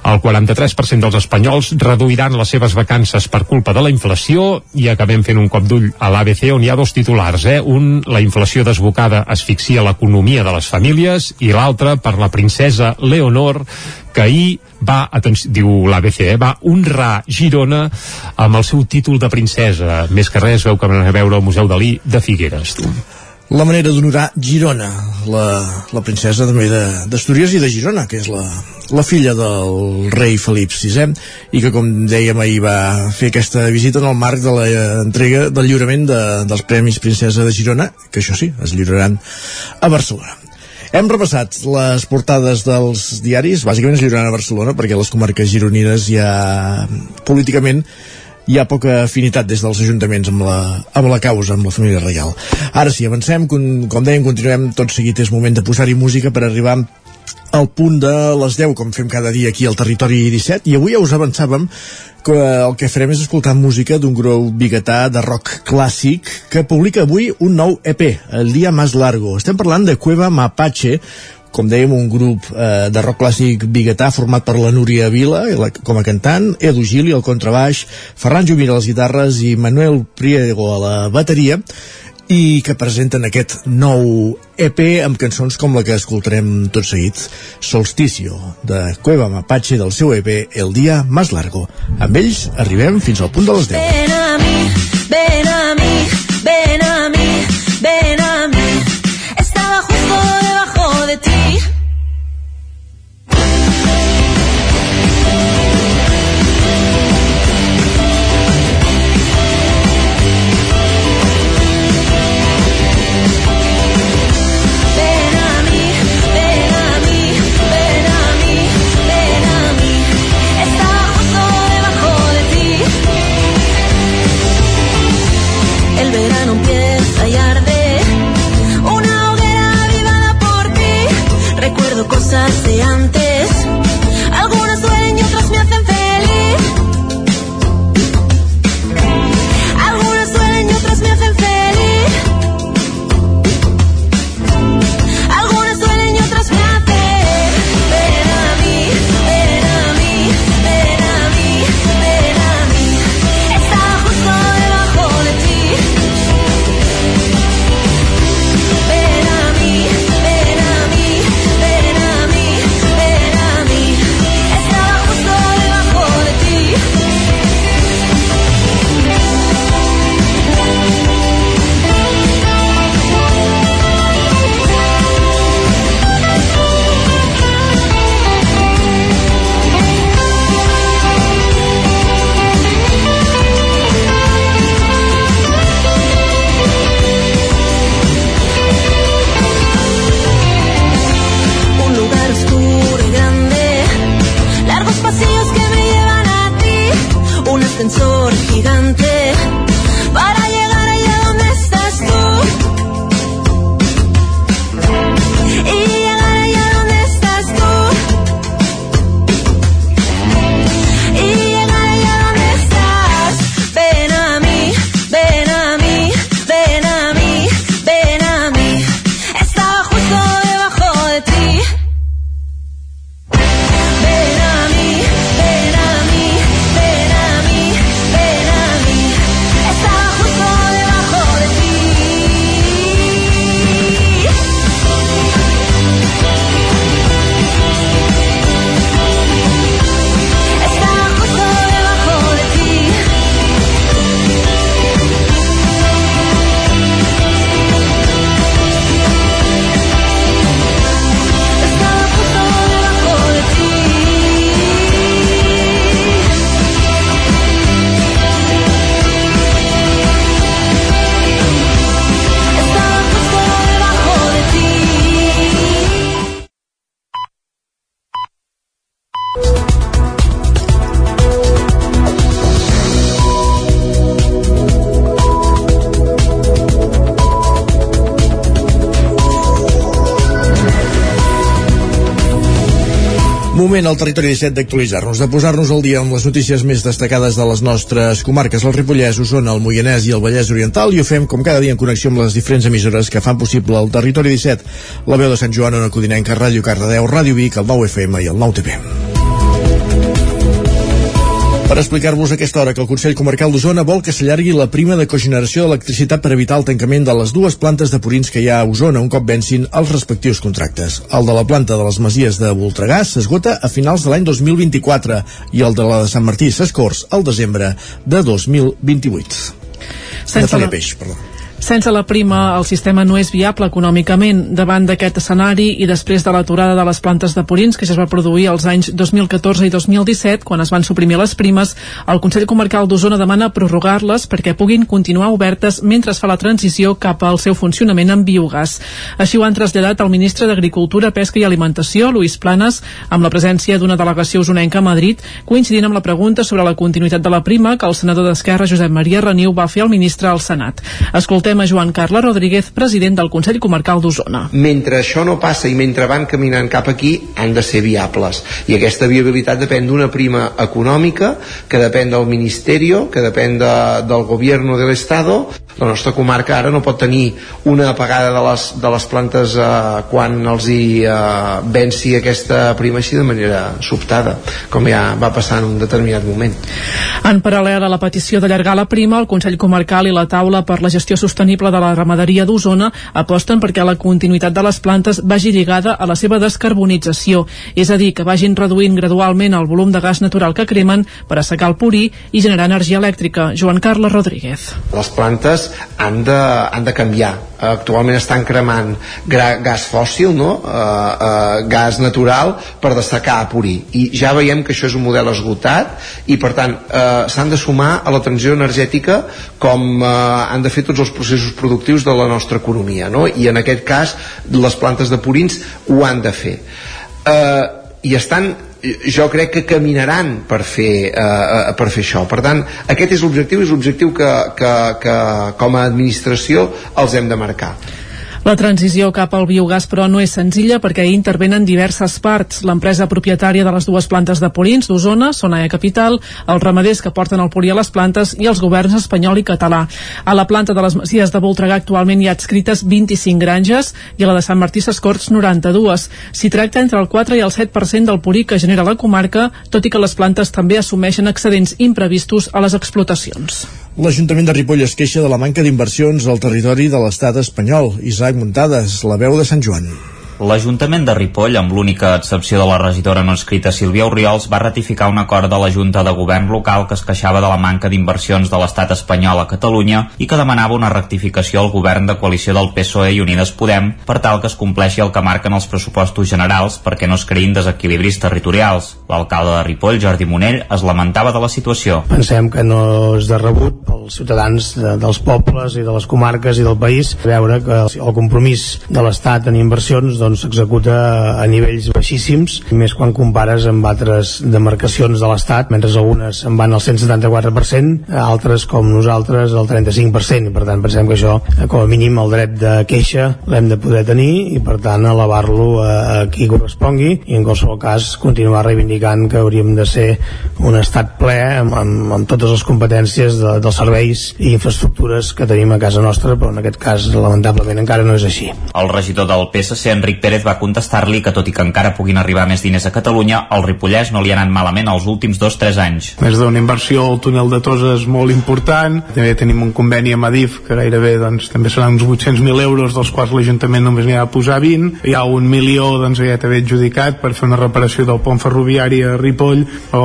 el 43% dels espanyols reduiran les seves vacances per culpa de la inflació i acabem fent un cop d'ull a l'ABC on hi ha dos titulars, eh? un, la inflació desbocada asfixia l'economia de les famílies i l'altre per la princesa Leonor que ahir va, atenció, diu l'ABC, eh, va honrar Girona amb el seu títol de princesa. Més que res, veu que van a veure al Museu Dalí de Figueres, tu. La manera d'honorar Girona, la, la princesa també d'Astúries i de Girona, que és la, la filla del rei Felip VI, i que, com dèiem ahir, va fer aquesta visita en el marc de l'entrega del lliurament de, dels Premis Princesa de Girona, que això sí, es lliuraran a Barcelona. Hem repassat les portades dels diaris, bàsicament es lliuraran a Barcelona, perquè les comarques gironines ja políticament hi ha poca afinitat des dels ajuntaments amb la, amb la causa, amb la família reial. Ara sí, avancem, com, com dèiem, continuem tot seguit, és moment de posar-hi música per arribar al punt de les 10, com fem cada dia aquí al Territori 17, i avui ja us avançàvem que el que farem és escoltar música d'un grup biguetà de rock clàssic que publica avui un nou EP, El Dia Más Largo. Estem parlant de Cueva Mapache, com dèiem, un grup eh, de rock clàssic biguetà format per la Núria Vila la, com a cantant, Edu Gili al contrabaix, Ferran Jovira a les guitarres i Manuel Priego a la bateria i que presenten aquest nou EP amb cançons com la que escoltarem tot seguit, Solsticio, de Cueva Mapache del seu EP El Dia Más Largo. Amb ells arribem fins al punt de les 10. Ven a mí, ven a mí, Moment al territori 17 d'actualitzar-nos, de posar-nos al dia amb les notícies més destacades de les nostres comarques, el Ripollès, Osona, el Moianès i el Vallès Oriental, i ho fem com cada dia en connexió amb les diferents emissores que fan possible el territori 17, la veu de Sant Joan, Ona Codinenca, Ràdio Cardedeu, Ràdio Vic, el 9 FM i el 9 TV per explicar-vos aquesta hora que el Consell Comarcal d'Osona vol que s'allargui la prima de cogeneració d'electricitat per evitar el tancament de les dues plantes de purins que hi ha a Osona un cop vencin els respectius contractes. El de la planta de les Masies de Voltregà s'esgota a finals de l'any 2024 i el de la de Sant Martí Sescors al desembre de 2028. Sense la... peix, perdó. Sense la prima, el sistema no és viable econòmicament. Davant d'aquest escenari i després de l'aturada de les plantes de purins que ja es va produir als anys 2014 i 2017, quan es van suprimir les primes, el Consell Comarcal d'Osona demana prorrogar-les perquè puguin continuar obertes mentre es fa la transició cap al seu funcionament en biogàs. Així ho han traslladat el ministre d'Agricultura, Pesca i Alimentació, Luis Planes, amb la presència d'una delegació usonenca a Madrid, coincidint amb la pregunta sobre la continuïtat de la prima que el senador d'Esquerra, Josep Maria Reniu, va fer al ministre al Senat. Escoltem Escoltem a Joan Carles Rodríguez, president del Consell Comarcal d'Osona. Mentre això no passa i mentre van caminant cap aquí, han de ser viables. I aquesta viabilitat depèn d'una prima econòmica, que depèn del Ministeri, que depèn de, del Govern de l'Estado. La nostra comarca ara no pot tenir una apagada de les, de les plantes eh, quan els hi eh, venci aquesta prima així de manera sobtada, com ja va passar en un determinat moment. En paral·lel a la petició d'allargar la prima, el Consell Comarcal i la taula per la gestió sostenible de la ramaderia d'Osona aposten perquè la continuïtat de les plantes vagi lligada a la seva descarbonització, és a dir, que vagin reduint gradualment el volum de gas natural que cremen per assecar el purí i generar energia elèctrica. Joan Carles Rodríguez. Les plantes han de, han de canviar. Actualment estan cremant gas fòssil, no? Uh, uh, gas natural per dessecar a purí. I ja veiem que això és un model esgotat i, per tant, uh, s'han de sumar a la transició energètica com uh, han de fer tots els processos productius de la nostra economia no? i en aquest cas les plantes de purins ho han de fer eh, i estan jo crec que caminaran per fer, eh, per fer això. Per tant aquest és l'objectiu és l'objectiu que, que, que com a administració els hem de marcar la transició cap al biogàs, però, no és senzilla perquè hi intervenen diverses parts. L'empresa propietària de les dues plantes de purins d'Osona, Sonaia Capital, els ramaders que porten el purí a les plantes i els governs espanyol i català. A la planta de les Masies de Voltregà actualment hi ha adscrites 25 granges i a la de Sant Martí Sescorts 92. S'hi tracta entre el 4 i el 7% del purí que genera la comarca, tot i que les plantes també assumeixen excedents imprevistos a les explotacions. L'Ajuntament de Ripoll es queixa de la manca d'inversions al territori de l'estat espanyol. Isaac Muntades, la veu de Sant Joan. L'Ajuntament de Ripoll, amb l'única excepció de la regidora no escrita Sílvia Oriols, va ratificar un acord de la Junta de Govern local que es queixava de la manca d'inversions de l'estat espanyol a Catalunya i que demanava una rectificació al govern de coalició del PSOE i Unides Podem per tal que es compleixi el que marquen els pressupostos generals perquè no es creïn desequilibris territorials. L'alcalde de Ripoll, Jordi Monell, es lamentava de la situació. Pensem que no és de rebut pels ciutadans de, dels pobles i de les comarques i del país veure que el compromís de l'Estat en inversions doncs, doncs s'executa a nivells baixíssims, més quan compares amb altres demarcacions de l'Estat, mentre algunes en van al 174%, altres com nosaltres al 35%, i per tant pensem que això, com a mínim el dret de queixa l'hem de poder tenir i per tant elevar-lo a, a qui correspongui i en qualsevol cas continuar reivindicant que hauríem de ser un estat ple amb, amb, amb totes les competències de, dels serveis i infraestructures que tenim a casa nostra, però en aquest cas lamentablement encara no és així. El regidor del PSC, Enric Pérez va contestar-li que tot i que encara puguin arribar més diners a Catalunya, al Ripollès no li ha anat malament els últims dos tres anys. Més d'una inversió al túnel de Toses molt important. També tenim un conveni amb Adif que gairebé doncs, també seran uns 800.000 euros, dels quals l'Ajuntament només n'hi ha de posar 20. Hi ha un milió doncs, ja també adjudicat per fer una reparació del pont ferroviari a Ripoll o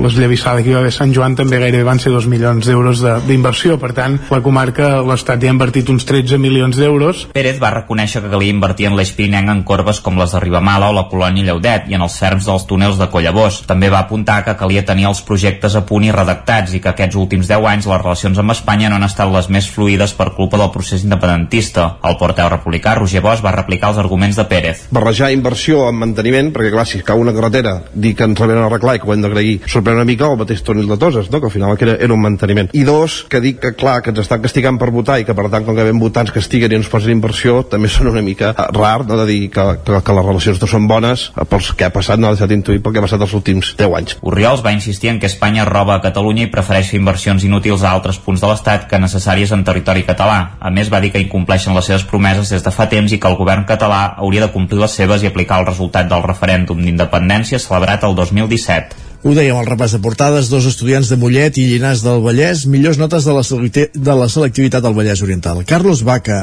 l'esllavissada que hi va haver Sant Joan també gairebé van ser 2 milions d'euros d'inversió. Per tant, la comarca, l'Estat ja ha invertit uns 13 milions d'euros. Pérez va reconèixer que calia invertir en l'eix Pirinenc en corbes com les de Ribamala o la colònia Lleudet i en els ferms dels túnels de Collabós. També va apuntar que calia tenir els projectes a punt i redactats i que aquests últims 10 anys les relacions amb Espanya no han estat les més fluides per culpa del procés independentista. El porteu republicà Roger Bosch va replicar els arguments de Pérez. Barrejar inversió amb manteniment, perquè clar, si cau una carretera, dir que ens la venen a arreglar i que ho hem d'agrair, sorprèn una mica el mateix túnel de Toses, no? que al final era, era un manteniment. I dos, que dic que clar, que ens estan castigant per votar i que per tant com que vam votar ens castiguen i ens posen inversió, també són una mica rar, no? de dir dir que, que, que les relacions no són bones eh, pels que ha passat, no ha deixat intuir pel que ha passat els últims 10 anys. Oriols va insistir en que Espanya roba a Catalunya i prefereix fer inversions inútils a altres punts de l'Estat que necessàries en territori català. A més, va dir que incompleixen les seves promeses des de fa temps i que el govern català hauria de complir les seves i aplicar el resultat del referèndum d'independència celebrat el 2017. Ho dèiem al repàs de portades, dos estudiants de Mollet i Llinars del Vallès, millors notes de la, de la selectivitat del Vallès Oriental. Carlos Baca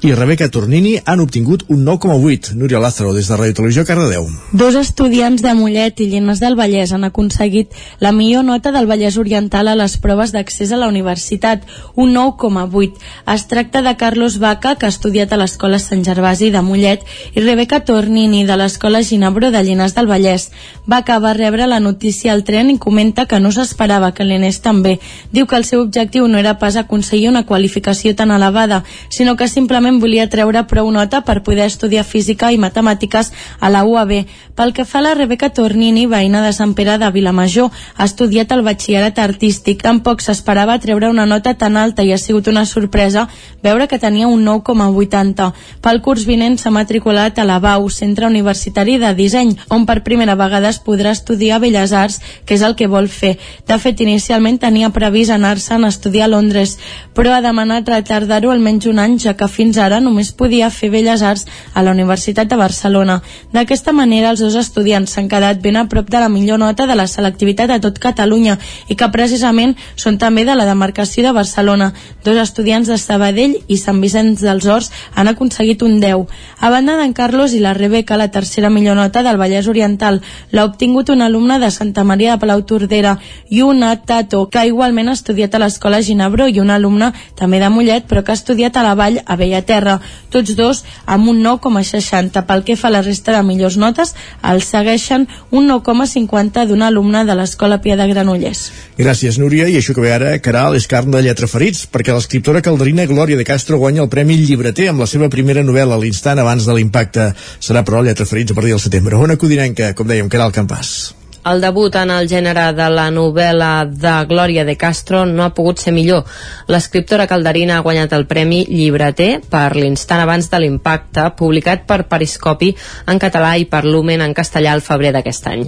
i Rebeca Tornini han obtingut un 9,8. Núria Lázaro, des de Ràdio Televisió, Cardedeu. Dos estudiants de Mollet i Llinars del Vallès han aconseguit la millor nota del Vallès Oriental a les proves d'accés a la universitat, un 9,8. Es tracta de Carlos Baca, que ha estudiat a l'Escola Sant Gervasi de Mollet, i Rebeca Tornini, de l'Escola Ginebro de Llinars del Vallès. Baca va rebre la notícia al tren i comenta que no s'esperava que l'anés tan bé. Diu que el seu objectiu no era pas aconseguir una qualificació tan elevada, sinó que simplement realment volia treure prou nota per poder estudiar física i matemàtiques a la UAB. Pel que fa a la Rebeca Tornini, veïna de Sant Pere de Vilamajor, ha estudiat el batxillerat artístic. Tampoc s'esperava treure una nota tan alta i ha sigut una sorpresa veure que tenia un 9,80. Pel curs vinent s'ha matriculat a la BAU, Centre Universitari de Disseny, on per primera vegada es podrà estudiar Belles Arts, que és el que vol fer. De fet, inicialment tenia previst anar-se'n a estudiar a Londres, però ha demanat retardar-ho almenys un any, ja que fins ara només podia fer Belles Arts a la Universitat de Barcelona. D'aquesta manera, els dos estudiants s'han quedat ben a prop de la millor nota de la selectivitat a tot Catalunya i que precisament són també de la demarcació de Barcelona. Dos estudiants de Sabadell i Sant Vicenç dels Horts han aconseguit un 10. A banda d'en Carlos i la Rebeca, la tercera millor nota del Vallès Oriental l'ha obtingut un alumne de Santa Maria de Palau Tordera i una Tato, que igualment ha estudiat a l'Escola Ginebro i un alumne també de Mollet, però que ha estudiat a la Vall a Bella terra, tots dos amb un 9,60. Pel que fa a la resta de millors notes, els segueixen un 9,50 d'un alumne de l'Escola Pia de Granollers. Gràcies, Núria. I això que ve ara, Caral, és carn de lletra ferits, perquè l'escriptora calderina Glòria de Castro guanya el Premi Llibreter amb la seva primera novel·la, l'instant abans de l'impacte. Serà, però, lletra ferits a partir del setembre. Una codinenca, com dèiem, Caral Campàs. El debut en el gènere de la novel·la de Glòria de Castro no ha pogut ser millor. L'escriptora calderina ha guanyat el Premi Llibreter per l'instant abans de l'impacte, publicat per Periscopi en català i per Lumen en castellà al febrer d'aquest any.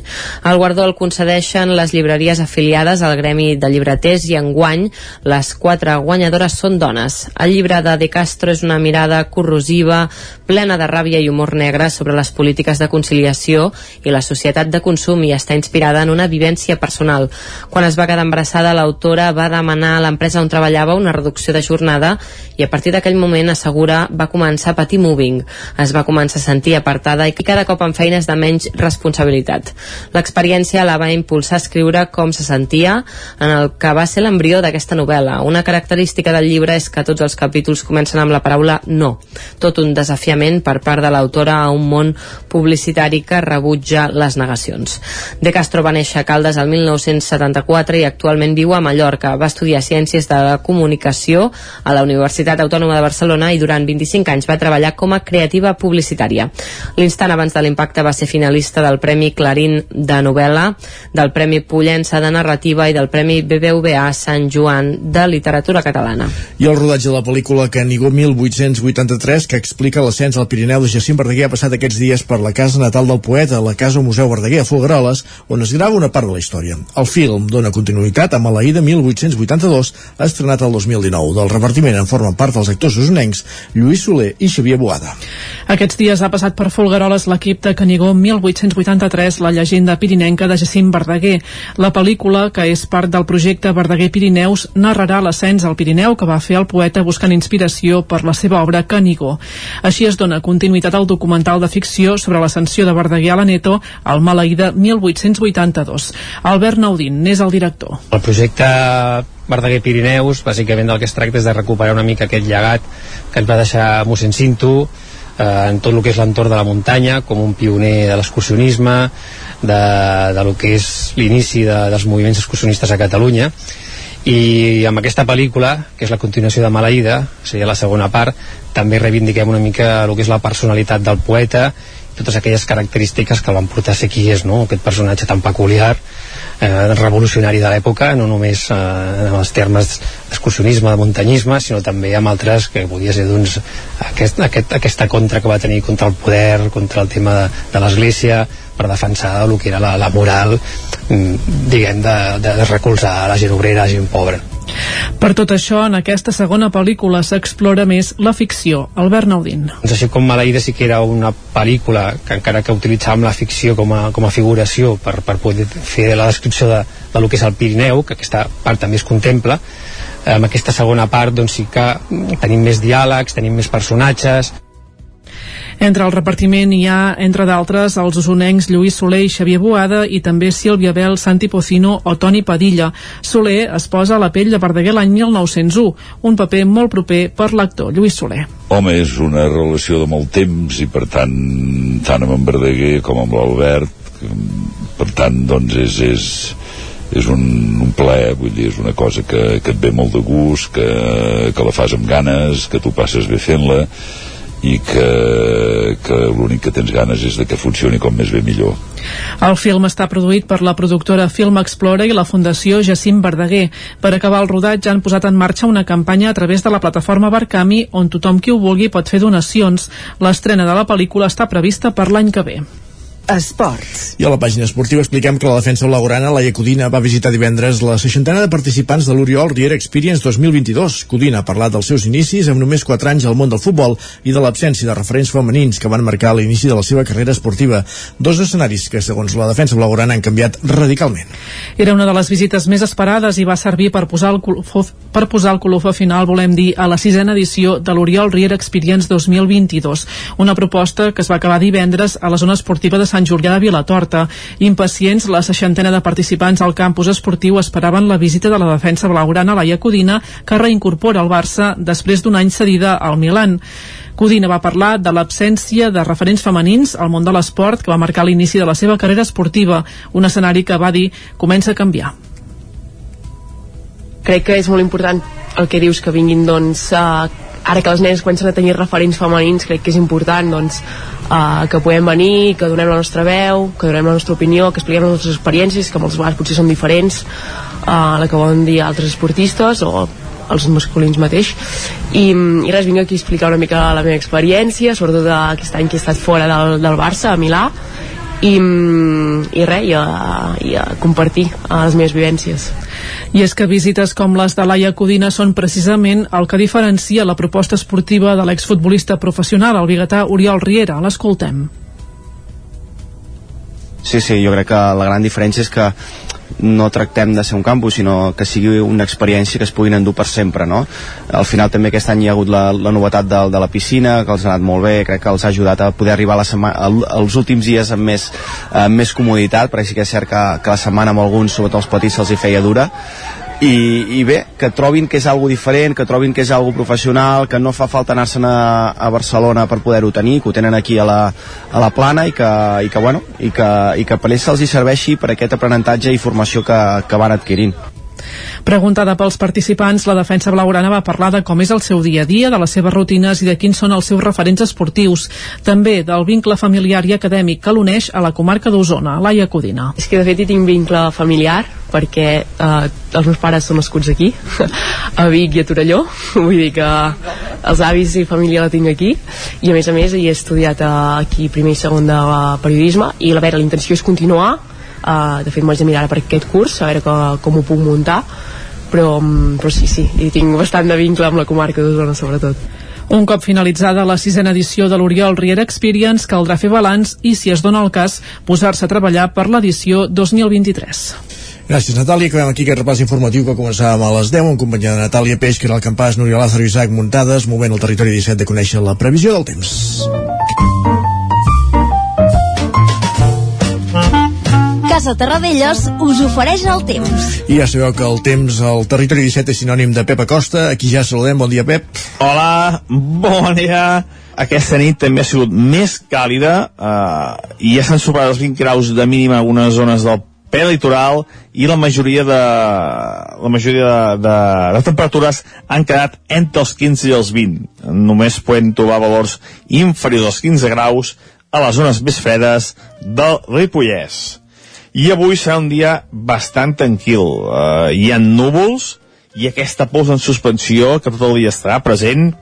El guardó el concedeixen les llibreries afiliades al Gremi de Llibreters i enguany les quatre guanyadores són dones. El llibre de De Castro és una mirada corrosiva, plena de ràbia i humor negre sobre les polítiques de conciliació i la societat de consum i està inspirada en una vivència personal. Quan es va quedar embarassada, l'autora va demanar a l'empresa on treballava una reducció de jornada i a partir d'aquell moment, assegura, va començar a patir moving. Es va començar a sentir apartada i cada cop amb feines de menys responsabilitat. L'experiència la va impulsar a escriure com se sentia en el que va ser l'embrió d'aquesta novel·la. Una característica del llibre és que tots els capítols comencen amb la paraula no. Tot un desafiament per part de l'autora a un món publicitari que rebutja les negacions. De Castro va néixer a Caldes el 1974 i actualment viu a Mallorca. Va estudiar Ciències de la Comunicació a la Universitat Autònoma de Barcelona i durant 25 anys va treballar com a creativa publicitària. L'instant abans de l'impacte va ser finalista del Premi Clarín de novel·la, del Premi Pollença de narrativa i del Premi BBVA Sant Joan de literatura catalana. I el rodatge de la pel·lícula Canigó 1883, que explica l'ascens al Pirineu de Jacint Verdaguer, ha passat aquests dies per la casa natal del poeta, la Casa Museu Verdaguer a Folgueroles, on es grava una part de la història. El film dona continuïtat a Maleïda 1882, estrenat el 2019. Del repartiment en formen part els actors usonencs Lluís Soler i Xavier Boada. Aquests dies ha passat per Folgueroles l'equip de Canigó 1883, la llegenda pirinenca de Jacint Verdaguer. La pel·lícula, que és part del projecte Verdaguer Pirineus, narrarà l'ascens al Pirineu que va fer el poeta buscant inspiració per la seva obra Canigó. Així es dona continuïtat al documental de ficció sobre l'ascensió de Verdaguer a la Neto, al Maleïda 1882 1982. Albert Naudín n'és el director. El projecte Verdaguer Pirineus, bàsicament del que es tracta és de recuperar una mica aquest llegat que ens va deixar mossèn Cinto, eh, en tot el que és l'entorn de la muntanya, com un pioner de l'excursionisme, de, de lo que és l'inici de, dels moviments excursionistes a Catalunya, i amb aquesta pel·lícula, que és la continuació de Maleïda, seria la segona part, també reivindiquem una mica el que és la personalitat del poeta totes aquelles característiques que van portar a ser qui és, no? aquest personatge tan peculiar eh, revolucionari de l'època, no només eh, en els termes d'excursionisme, de muntanyisme, sinó també amb altres que podia ser doncs, aquest, aquest, aquesta contra que va tenir contra el poder, contra el tema de, de l'Església, per defensar el que era la, la moral mm, diguem de, de recolzar la gent obrera, la gent pobra per tot això, en aquesta segona pel·lícula s'explora més la ficció. Albert Naudín. Doncs així com Maleïda sí que era una pel·lícula que encara que utilitzàvem la ficció com a, com a figuració per, per poder fer la descripció de, de lo que és el Pirineu, que aquesta part també es contempla, amb aquesta segona part doncs sí que tenim més diàlegs, tenim més personatges, entre el repartiment hi ha, entre d'altres, els usonencs Lluís Soler i Xavier Boada i també Sílvia Bel, Santi Pocino o Toni Padilla. Soler es posa a la pell de Verdaguer l'any 1901, un paper molt proper per l'actor Lluís Soler. Home, és una relació de molt temps i per tant, tant amb en Verdaguer com amb l'Albert, per tant, doncs és, és, és un, un plaer, vull dir, és una cosa que, que et ve molt de gust, que, que la fas amb ganes, que tu passes bé fent-la, i que, que l'únic que tens ganes és de que funcioni com més bé millor. El film està produït per la productora Film Explorer i la Fundació Jacint Verdaguer. Per acabar el rodatge han posat en marxa una campanya a través de la plataforma Barcami on tothom qui ho vulgui pot fer donacions. L'estrena de la pel·lícula està prevista per l'any que ve. Esports. I a la pàgina esportiva expliquem que la defensa blaugrana, la Codina, va visitar divendres la seixantena de participants de l'Oriol Riera Experience 2022. Codina ha parlat dels seus inicis amb només 4 anys al món del futbol i de l'absència de referents femenins que van marcar l'inici de la seva carrera esportiva. Dos escenaris que, segons la defensa blaugrana, han canviat radicalment. Era una de les visites més esperades i va servir per posar el colofó, per posar el colofó final, volem dir, a la sisena edició de l'Oriol Riera Experience 2022. Una proposta que es va acabar divendres a la zona esportiva de Sant Sant Julià de Vilatorta. Impacients, la seixantena de participants al campus esportiu esperaven la visita de la defensa blaugrana Laia Codina, que reincorpora el Barça després d'un any cedida al Milan. Codina va parlar de l'absència de referents femenins al món de l'esport que va marcar l'inici de la seva carrera esportiva, un escenari que va dir comença a canviar. Crec que és molt important el que dius que vinguin doncs, uh, ara que les nenes comencen a tenir referents femenins crec que és important doncs, uh, que puguem venir, que donem la nostra veu que donem la nostra opinió, que expliquem les nostres experiències que moltes vegades potser són diferents uh, la que volen dir altres esportistes o els masculins mateix. I, i res, vinc aquí a explicar una mica la meva experiència sobretot aquest any que he estat fora del, del Barça, a Milà i, i res, i a, i a compartir les meves vivències i és que visites com les de Laia Codina són precisament el que diferencia la proposta esportiva de l'exfutbolista professional, el biguetà Oriol Riera. L'escoltem. Sí, sí, jo crec que la gran diferència és que no tractem de ser un campus, sinó que sigui una experiència que es puguin endur per sempre, no? Al final també aquest any hi ha hagut la, la novetat de, de la piscina, que els ha anat molt bé, crec que els ha ajudat a poder arribar a la setmana, als últims dies amb més, amb més comoditat, perquè sí que és cert que, que la setmana amb alguns, sobretot els petits, se'ls hi feia dura, i, i bé, que trobin que és algo diferent, que trobin que és algo professional, que no fa falta anar-se'n a, a Barcelona per poder-ho tenir, que ho tenen aquí a la, a la plana i que, i que, bueno, i que, i que per ells se'ls serveixi per aquest aprenentatge i formació que, que van adquirint. Preguntada pels participants, la defensa blaugrana va parlar de com és el seu dia a dia, de les seves rutines i de quins són els seus referents esportius. També del vincle familiar i acadèmic que l'uneix a la comarca d'Osona, Laia Codina. És que de fet hi tinc vincle familiar perquè eh, els meus pares són nascuts aquí, (laughs) a Vic i a Torelló, (laughs) vull dir que els avis i família la tinc aquí, i a més a més hi he estudiat eh, aquí primer i segon de periodisme, i a veure, la intenció és continuar, uh, de fet m'ho haig de mirar per aquest curs a veure que, com ho puc muntar però, mm, però sí, sí, i tinc bastant de vincle amb la comarca d'Osona sobretot un cop finalitzada la sisena edició de l'Oriol Riera Experience, caldrà fer balanç i, si es dona el cas, posar-se a treballar per l'edició 2023. Gràcies, Natàlia. Acabem aquí aquest repàs informatiu que començàvem a les 10 en companyia de Natàlia Peix, que era el campàs, Núria Lázaro i Isaac Muntades, moment al territori 17 de conèixer la previsió del temps. Casa Terradellos us ofereix el temps. I ja sabeu que el temps al territori 17 és sinònim de Pep Acosta. Aquí ja saludem. Bon dia, Pep. Hola, bon dia. Aquesta nit també ha sigut més càlida eh, i ja s'han superat els 20 graus de mínima en algunes zones del prelitoral i la majoria de la majoria de, de, de temperatures han quedat entre els 15 i els 20 només podem trobar valors inferiors als 15 graus a les zones més fredes del Ripollès i avui serà un dia bastant tranquil. Uh, hi ha núvols i aquesta pols en suspensió que tot el dia estarà present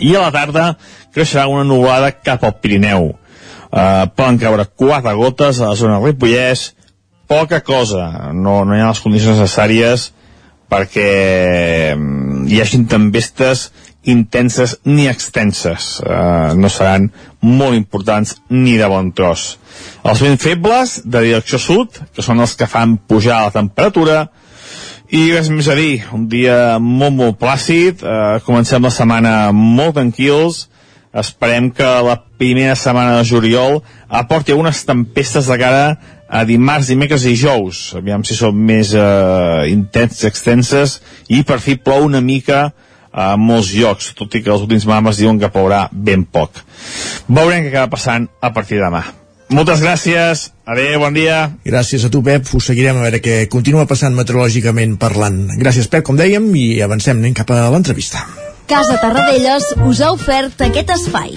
i a la tarda creixerà una nuvolada cap al Pirineu. Uh, poden caure quatre gotes a la zona del Ripollès, poca cosa, no, no hi ha les condicions necessàries perquè mm, hi hagin tempestes intenses ni extenses. Uh, no seran molt importants ni de bon tros. Els vents febles, de direcció sud, que són els que fan pujar la temperatura, i res més a dir, un dia molt, molt plàcid, uh, comencem la setmana molt tranquils, esperem que la primera setmana de juliol aporti algunes tempestes de cara a dimarts, dimecres i dijous. Aviam si són més eh, intenses, extenses, i per fi plou una mica a molts llocs, tot i que els últims mames diuen que plourà ben poc. Veurem què acaba passant a partir de demà. Moltes gràcies, adeu, bon dia. Gràcies a tu, Pep. Us seguirem a veure què continua passant meteorològicament parlant. Gràcies, Pep, com dèiem, i avancem, anem cap a l'entrevista. Casa Tarradellas us ha ofert aquest espai.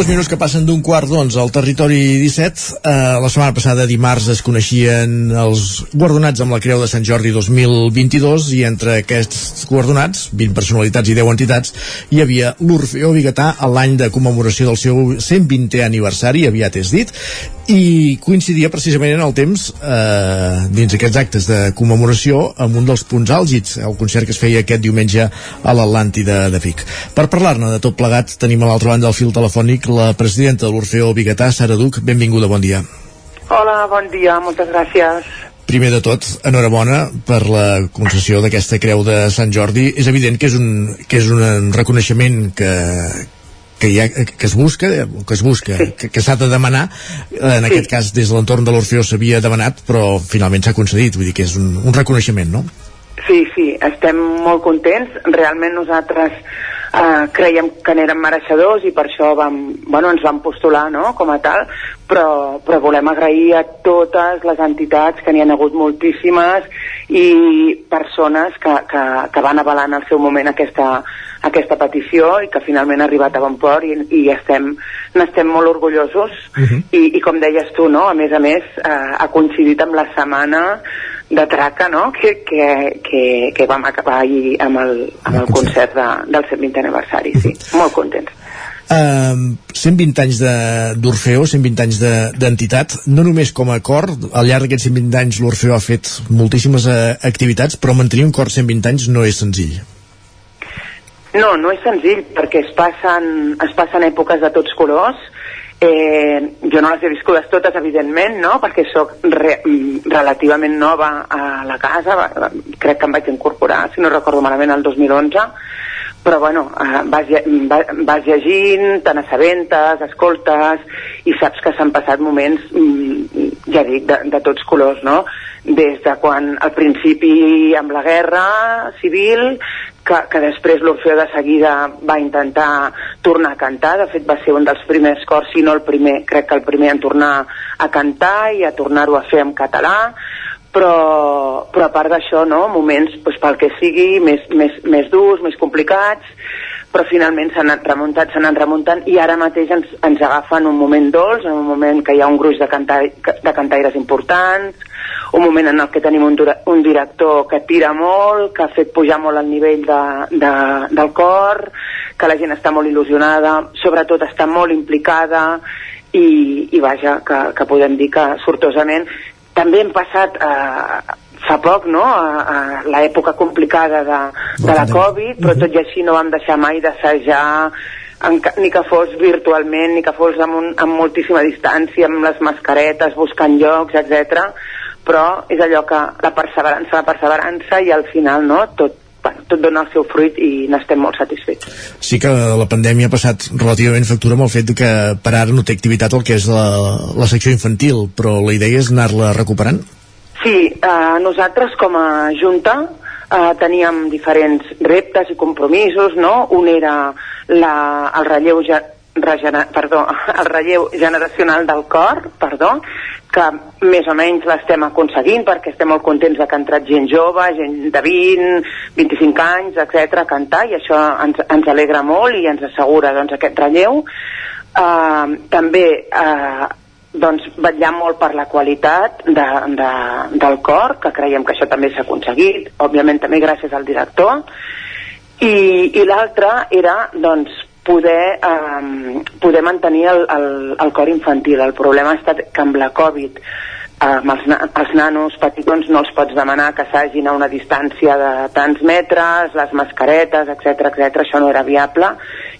Dos minuts que passen d'un quart d'onze al territori 17. Eh, la setmana passada, dimarts, es coneixien els guardonats amb la Creu de Sant Jordi 2022 i entre aquests guardonats, 20 personalitats i 10 entitats, hi havia l'Orfeó Bigatà a l'any de commemoració del seu 120è aniversari, aviat és dit, i coincidia precisament en el temps eh, dins aquests actes de commemoració amb un dels punts àlgids, el concert que es feia aquest diumenge a l'Atlàntida de Vic. Per parlar-ne de tot plegat tenim a l'altra banda del fil telefònic la presidenta de l'Orfeó Bigatà, Sara Duc. Benvinguda, bon dia. Hola, bon dia, moltes gràcies. Primer de tot, enhorabona per la concessió d'aquesta creu de Sant Jordi. És evident que és un, que és un reconeixement que, que, hi ha, que es busca, que es busca, sí. que, que s'ha de demanar. En sí. aquest cas, des de l'entorn de l'Orfeó s'havia demanat, però finalment s'ha concedit. Vull dir que és un, un reconeixement, no? Sí, sí, estem molt contents. Realment nosaltres eh, creiem que n'érem mereixedors i per això vam, bueno, ens vam postular no? com a tal, però, però volem agrair a totes les entitats, que n'hi ha hagut moltíssimes, i persones que, que, que van avalar en el seu moment aquesta, aquesta petició i que finalment ha arribat a bon port i, i estem, n'estem molt orgullosos uh -huh. I, i com deies tu, no? a més a més eh, ha coincidit amb la setmana de traca no? que, que, que, que vam acabar ahir amb el, amb el concert de, del 120 aniversari, sí, molt contents. Uh, 120 anys d'Orfeo, 120 anys d'entitat, de, no només com a cor, al llarg d'aquests 120 anys l'Orfeo ha fet moltíssimes uh, activitats, però mantenir un cor 120 anys no és senzill. No, no és senzill, perquè es passen, es passen èpoques de tots colors, Eh, jo no les he viscudes totes, evidentment, no? perquè sóc re, relativament nova a la casa, crec que em vaig incorporar, si no recordo malament, el 2011, però bueno, eh, vas, vas llegint, te n'assabentes, escoltes, i saps que s'han passat moments, mm, ja dic, de, de tots colors, no? Des de quan al principi amb la guerra civil, que, que després l'Orfeo de seguida va intentar tornar a cantar, de fet va ser un dels primers cors, si no el primer, crec que el primer en tornar a cantar i a tornar-ho a fer en català, però, però a part d'això, no, moments, doncs, pel que sigui, més, més, més durs, més complicats, però finalment s'han anat remuntant, s'han anat remuntant i ara mateix ens, ens agafen un moment dolç, en un moment que hi ha un gruix de, cantar, de cantaires importants, un moment en el que tenim un, un director que tira molt, que ha fet pujar molt el nivell de, de, del cor, que la gent està molt il·lusionada, sobretot està molt implicada i, i vaja, que, que podem dir que sortosament també hem passat eh, fa poc, no?, a, a l'època complicada de, de la Covid, però tot i així no vam deixar mai d'assajar ni que fos virtualment, ni que fos amb, un, amb moltíssima distància, amb les mascaretes, buscant llocs, etc. Però és allò que la perseverança, la perseverança i al final, no?, tot, bueno, tot dona el seu fruit i n'estem molt satisfets. Sí que la pandèmia ha passat relativament factura amb el fet que per ara no té activitat el que és la, la secció infantil, però la idea és anar-la recuperant? Sí, eh, nosaltres com a Junta eh, teníem diferents reptes i compromisos, no? Un era la, el relleu ja, perdó, (laughs) el relleu generacional del cor, perdó, que més o menys l'estem aconseguint perquè estem molt contents de que ha entrat gent jove, gent de 20, 25 anys, etc a cantar i això ens, ens alegra molt i ens assegura doncs, aquest relleu. Uh, també uh, doncs, vetllar molt per la qualitat de, de, del cor, que creiem que això també s'ha aconseguit, òbviament també gràcies al director, i, i l'altre era doncs, poder, eh, poder mantenir el, el, el cor infantil. El problema ha estat que amb la Covid eh, amb els, na els nanos petitons no els pots demanar que s'hagin a una distància de tants metres, les mascaretes, etc etc. això no era viable,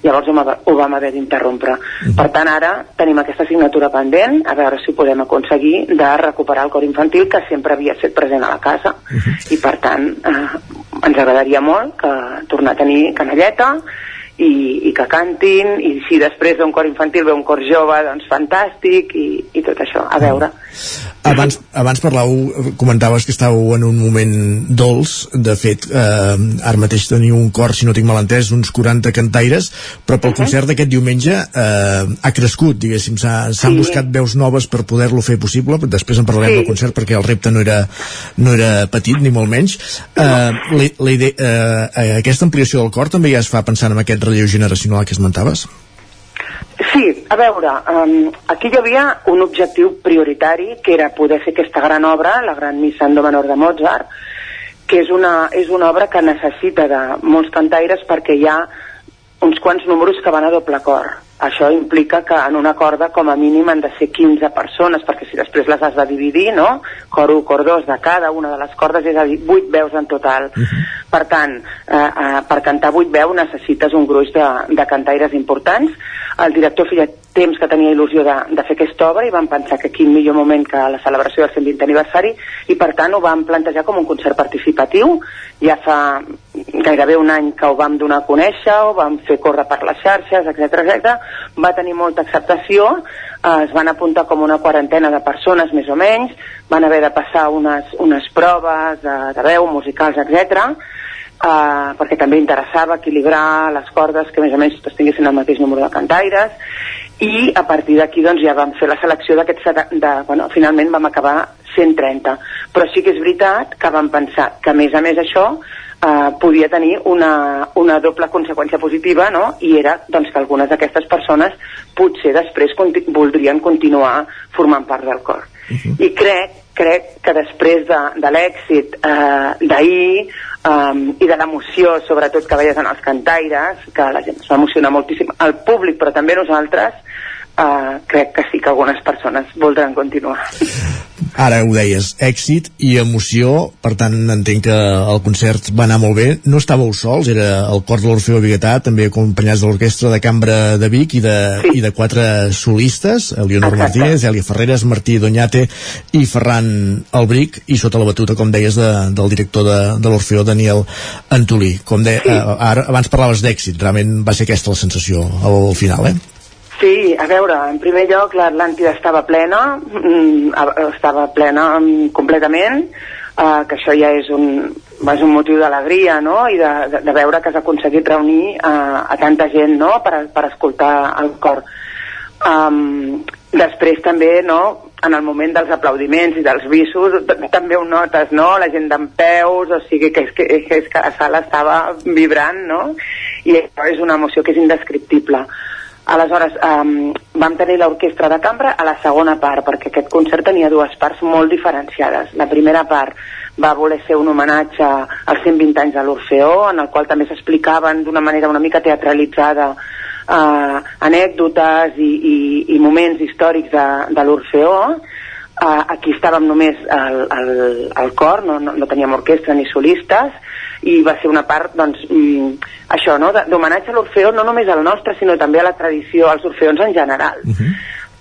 llavors ho, ho vam haver d'interrompre. Mm. Per tant, ara tenim aquesta assignatura pendent, a veure si podem aconseguir de recuperar el cor infantil que sempre havia estat present a la casa, mm -hmm. i per tant eh, ens agradaria molt que tornar a tenir canalleta, i, i que cantin i si després d'un cor infantil ve un cor jove doncs fantàstic i, i tot això, a veure abans, abans parlàveu, comentaves que estàveu en un moment dolç, de fet eh, ara mateix teniu un cor, si no tinc mal entès, uns 40 cantaires però pel uh -huh. concert d'aquest diumenge eh, ha crescut, diguéssim s'han sí. buscat veus noves per poder-lo fer possible després en parlarem sí. del concert perquè el repte no era, no era petit, ni molt menys eh, la, la idea, eh, aquesta ampliació del cor també ja es fa pensant en aquest relleu generacional que esmentaves? Sí, a veure, um, aquí hi havia un objectiu prioritari que era poder fer aquesta gran obra, la gran missa en do menor de Mozart, que és una, és una obra que necessita de molts cantaires perquè hi ha uns quants números que van a doble cor això implica que en una corda com a mínim han de ser 15 persones perquè si després les has de dividir no? cor 1, cor 2 de cada una de les cordes és a dir, 8 veus en total uh -huh. per tant, eh, eh, per cantar 8 veus necessites un gruix de, de cantaires importants el director feia temps que tenia il·lusió de, de fer aquesta obra i vam pensar que quin millor moment que la celebració del 120 aniversari i per tant ho vam plantejar com un concert participatiu ja fa gairebé un any que ho vam donar a conèixer, ho vam fer córrer per les xarxes, etc etc. va tenir molta acceptació, eh, es van apuntar com una quarantena de persones més o menys, van haver de passar unes, unes proves de, de veu, musicals, etc. Uh, perquè també interessava equilibrar les cordes que més o menys tots tinguessin el mateix número de cantaires i a partir d'aquí doncs ja vam fer la selecció d'aquests de, bueno, finalment vam acabar 130 però sí que és veritat que vam pensar que a més a més això eh, podia tenir una, una doble conseqüència positiva no? i era doncs, que algunes d'aquestes persones potser després conti voldrien continuar formant part del cor. Uh -huh. I crec, crec que després de, de l'èxit eh, d'ahir um, i de l'emoció sobretot que veies en els cantaires que la gent es va emocionar moltíssim el públic però també nosaltres uh, crec que sí que algunes persones voldran continuar Ara ho deies, èxit i emoció, per tant entenc que el concert va anar molt bé. No estàveu sols, era el cor de l'Orfeo Biguetà, també acompanyats de l'Orquestra de Cambra de Vic i de, sí. i de quatre solistes, Elionor Exacte. Martínez, Elia Ferreres, Martí Doñate i Ferran Albric, i sota la batuta, com deies, de, del director de, de l'Orfeo, Daniel Antolí. Com de, sí. eh, ara, abans parlaves d'èxit, realment va ser aquesta la sensació al final, eh? Sí, a veure, en primer lloc l'Atlàntida estava plena, mm, estava plena mm, completament, eh, que això ja és un, és un motiu d'alegria, no?, i de, de, veure que has aconseguit reunir eh, a tanta gent, no?, per, per escoltar el cor. Um, després també, no?, en el moment dels aplaudiments i dels visos també ho notes, no? La gent d'en peus, o sigui que és que, és que la sala estava vibrant, no? I això és una emoció que és indescriptible. Aleshores, um, vam tenir l'orquestra de cambra a la segona part, perquè aquest concert tenia dues parts molt diferenciades. La primera part va voler ser un homenatge als 120 anys de l'Orfeó, en el qual també s'explicaven d'una manera una mica teatralitzada uh, anècdotes i, i, i moments històrics de, de l'Orfeó. Uh, aquí estàvem només el, el, el cor, no, no, no teníem orquestra ni solistes, i va ser una part, doncs, mm, això, no?, d'homenatge a l'Orfeó, no només al nostre, sinó també a la tradició, als orfeons en general. Uh -huh.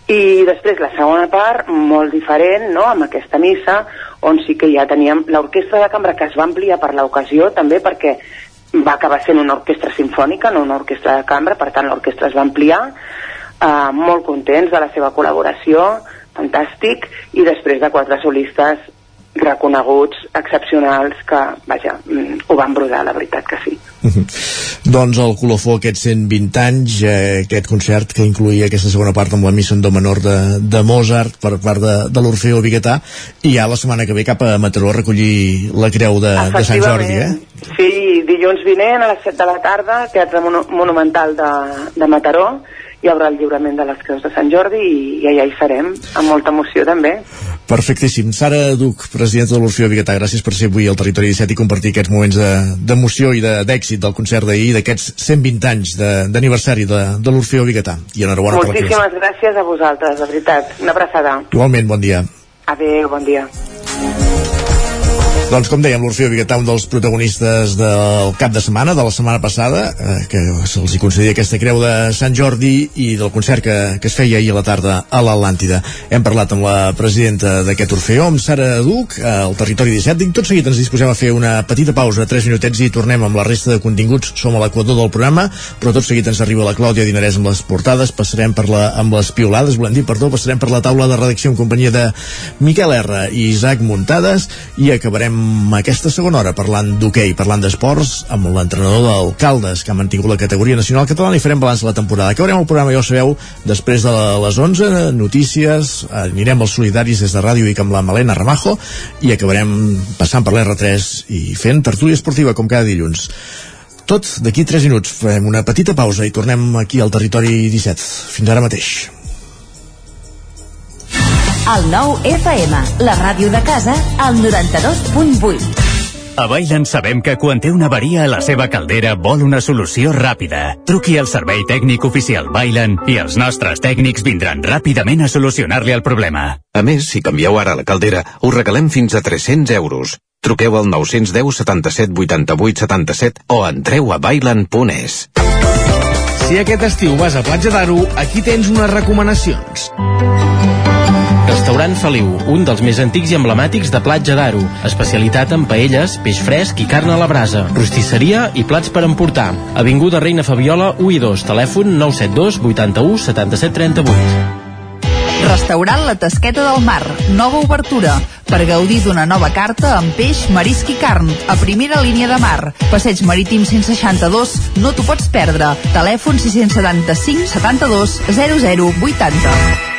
I després la segona part, molt diferent, no?, amb aquesta missa, on sí que ja teníem l'orquestra de cambra que es va ampliar per l'ocasió també perquè va acabar sent una orquestra sinfònica, no una orquestra de cambra, per tant l'orquestra es va ampliar, eh, molt contents de la seva col·laboració, fantàstic, i després de quatre solistes reconeguts, excepcionals, que, vaja, mm, ho van brodar, la veritat que sí. doncs el colofó aquests 120 anys, eh, aquest concert que incluïa aquesta segona part amb la missa en do menor de, de Mozart per part de, de l'Orfeo Biguetà i ja la setmana que ve cap a Mataró a recollir la creu de, de Sant Jordi, eh? Sí, dilluns vinent a les 7 de la tarda, Teatre Monumental de, de Mataró, hi haurà el lliurament de les creus de Sant Jordi i, i allà hi serem, amb molta emoció també. Perfectíssim. Sara Duc, presidenta de l'Orfeo Biguetà, gràcies per ser avui al Territori 17 i compartir aquests moments d'emoció de, i d'èxit de, del concert d'ahir, d'aquests 120 anys d'aniversari de, de, de l'Orfeo Biguetà. I enhorabona per la Moltíssimes gràcies a vosaltres, de veritat. Una abraçada. Igualment, bon dia. Adéu, bon dia. Doncs com dèiem, l'Orfeo Biguetà, un dels protagonistes del cap de setmana, de la setmana passada, eh, que se'ls hi concedia aquesta creu de Sant Jordi i del concert que, que es feia ahir a la tarda a l'Atlàntida. Hem parlat amb la presidenta d'aquest Orfeo, amb Sara Duc, al Territori 17, i tot seguit ens disposem a fer una petita pausa, 3 minutets, i tornem amb la resta de continguts. Som a l'equador del programa, però tot seguit ens arriba la Clàudia Dinarès amb les portades, passarem per la, amb les piolades, volem dir, perdó, passarem per la taula de redacció en companyia de Miquel R i Isaac Muntades, i acabarem amb aquesta segona hora parlant d'hoquei, parlant d'esports amb l'entrenador d'Alcaldes que ha mantingut la categoria nacional catalana i farem balanç de la temporada. Acabarem el programa, ja ho sabeu, després de les 11, notícies, anirem als solidaris des de Ràdio i amb la Malena Ramajo i acabarem passant per l'R3 i fent tertúlia esportiva com cada dilluns. Tot d'aquí 3 minuts. Fem una petita pausa i tornem aquí al territori 17. Fins ara mateix. El nou FM, la ràdio de casa, al 92.8. A Bailen sabem que quan té una avaria a la seva caldera vol una solució ràpida. Truqui al servei tècnic oficial Bailen i els nostres tècnics vindran ràpidament a solucionar-li el problema. A més, si canvieu ara la caldera, us regalem fins a 300 euros. Truqueu al 910 77 88 77 o entreu a bailen.es. Si aquest estiu vas a Platja d'Aro, aquí tens unes recomanacions. Restaurant Feliu, un dels més antics i emblemàtics de Platja d'Aro. Especialitat en paelles, peix fresc i carn a la brasa, rostisseria i plats per emportar. Avinguda Reina Fabiola 1 i 2, telèfon 972 81 77 38. Restaurant La Tasqueta del Mar, nova obertura, per gaudir d'una nova carta amb peix, marisc i carn, a primera línia de mar. Passeig marítim 162, no t'ho pots perdre. Telèfon 675 72 00 80.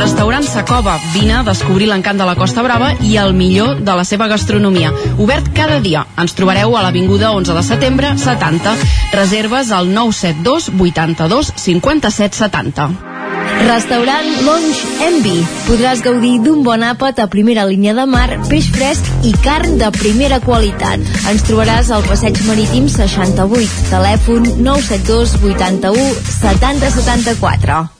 Restaurant Sacova. Vine a descobrir l'encant de la Costa Brava i el millor de la seva gastronomia. Obert cada dia. Ens trobareu a l'Avinguda 11 de setembre 70. Reserves al 972 82 57 70. Restaurant Monge Envy. Podràs gaudir d'un bon àpat a primera línia de mar, peix fresc i carn de primera qualitat. Ens trobaràs al Passeig Marítim 68, telèfon 972 81 70 74.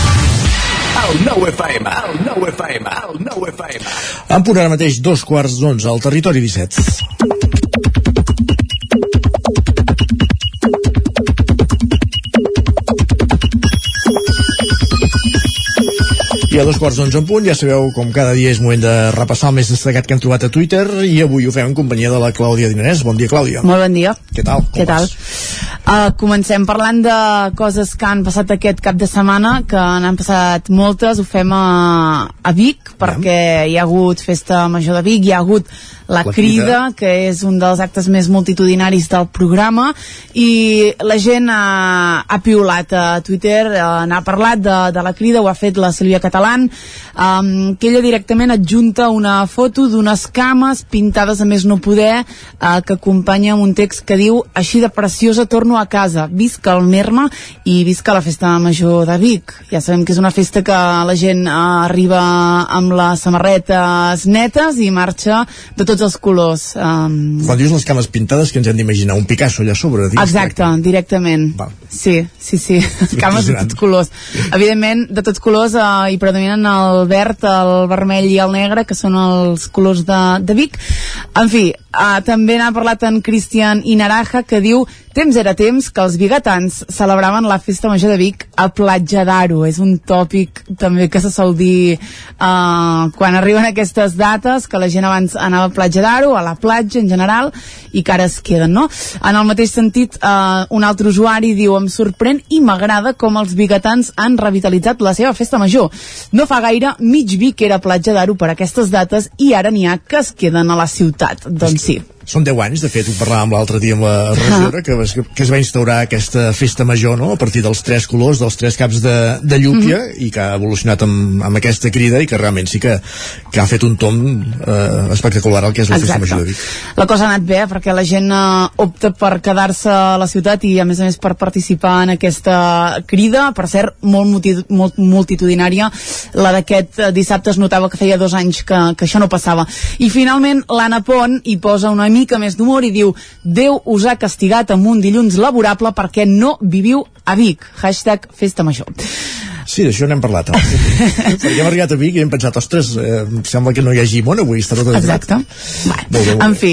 El El nou FM, el nou FM, el nou FM. En punt ara mateix dos quarts d'onze al territori 17. I a dos quarts d'onze en punt, ja sabeu, com cada dia és moment de repassar el més destacat que hem trobat a Twitter i avui ho fem en companyia de la Clàudia Dinarès. Bon dia, Clàudia. Molt bon dia. Què tal? Què tal? Uh, comencem parlant de coses que han passat aquest cap de setmana, que n'han passat moltes. Ho fem a, a Vic, perquè hi ha hagut festa major de Vic, hi ha hagut la, La crida, crida. que és un dels actes més multitudinaris del programa, i la gent ha, ha piulat a Twitter, eh, n'ha parlat de, de la crida, ho ha fet la Sílvia Catalán, um, que ella directament adjunta una foto d'unes cames pintades a més no poder, eh, que acompanya un text que diu així de preciosa torno a casa, visca el Merma i visca la festa major de Vic. Ja sabem que és una festa que la gent eh, arriba amb les samarretes netes i marxa de tots els colors. Um, Quan dius les cames pintades, que ens hem d'imaginar un Picasso allà sobre. dins Exacte, directament. Sí, sí, sí. (laughs) Cames de tots colors. Evidentment, de tots colors eh, hi predominen el verd, el vermell i el negre, que són els colors de, de Vic. En fi, eh, també n'ha parlat en Cristian Inaraja, que diu Temps era temps que els bigatans celebraven la festa major de Vic a Platja d'Aro. És un tòpic també que se sol dir uh, quan arriben aquestes dates, que la gent abans anava a Platja d'Aro, a la platja en general, i que ara es queden, no? En el mateix sentit, uh, un altre usuari diu em sorprèn i m'agrada com els bigatans han revitalitzat la seva festa major. No fa gaire, mig Vic era Platja d'Aro per aquestes dates i ara n'hi ha que es queden a la ciutat. Doncs sí. Són 10 anys, de fet, ho parlàvem l'altre dia amb la regidora, que, es- que es va instaurar aquesta festa major, no?, a partir dels tres colors, dels tres caps de, de llúpia, i que ha evolucionat amb, amb aquesta crida i que realment sí que, que ha fet un tom eh, espectacular el que és la festa Exacte. major de Vic. La cosa ha anat bé, perquè la gent eh, opta per quedar-se a la ciutat i, a més a més, per participar en aquesta crida, per cert, molt, multi, molt multitudinària. La d'aquest eh, dissabte es notava que feia dos anys que, que això no passava. I, finalment, l'Anna Pont hi posa una mica més d'humor i diu Déu us ha castigat amb un dilluns laborable perquè no viviu a Vic. Hashtag festa major. Sí, d'això n'hem parlat. abans. (laughs) Perquè hem arribat a Vic i hem pensat, ostres, eh, em sembla que no hi hagi món avui, està tot. Exacte. Molt bé, molt En bé. fi,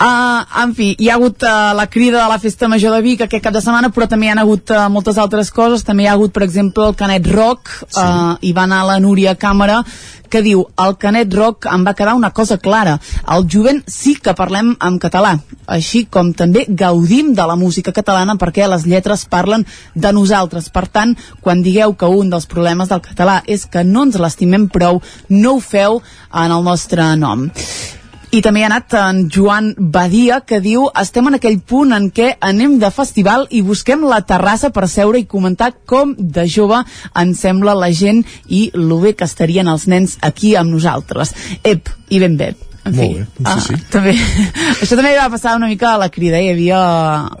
uh, en fi, hi ha hagut uh, la crida de la festa major de Vic aquest cap de setmana, però també hi ha hagut uh, moltes altres coses. També hi ha hagut, per exemple, el Canet Rock, sí. uh, i va anar la Núria Càmera, que diu, al Canet Rock em va quedar una cosa clara, al jovent sí que parlem en català, així com també gaudim de la música catalana perquè les lletres parlen de nosaltres. Per tant, quan digueu que un dels problemes del català és que no ens l'estimem prou, no ho feu en el nostre nom. I també hi ha anat en Joan Badia, que diu estem en aquell punt en què anem de festival i busquem la terrassa per seure i comentar com de jove ens sembla la gent i lo bé que estarien els nens aquí amb nosaltres. Ep, i ben bé. En fi, Molt bé, sí, ah, sí. també, (laughs) això també va passar una mica a la crida, hi havia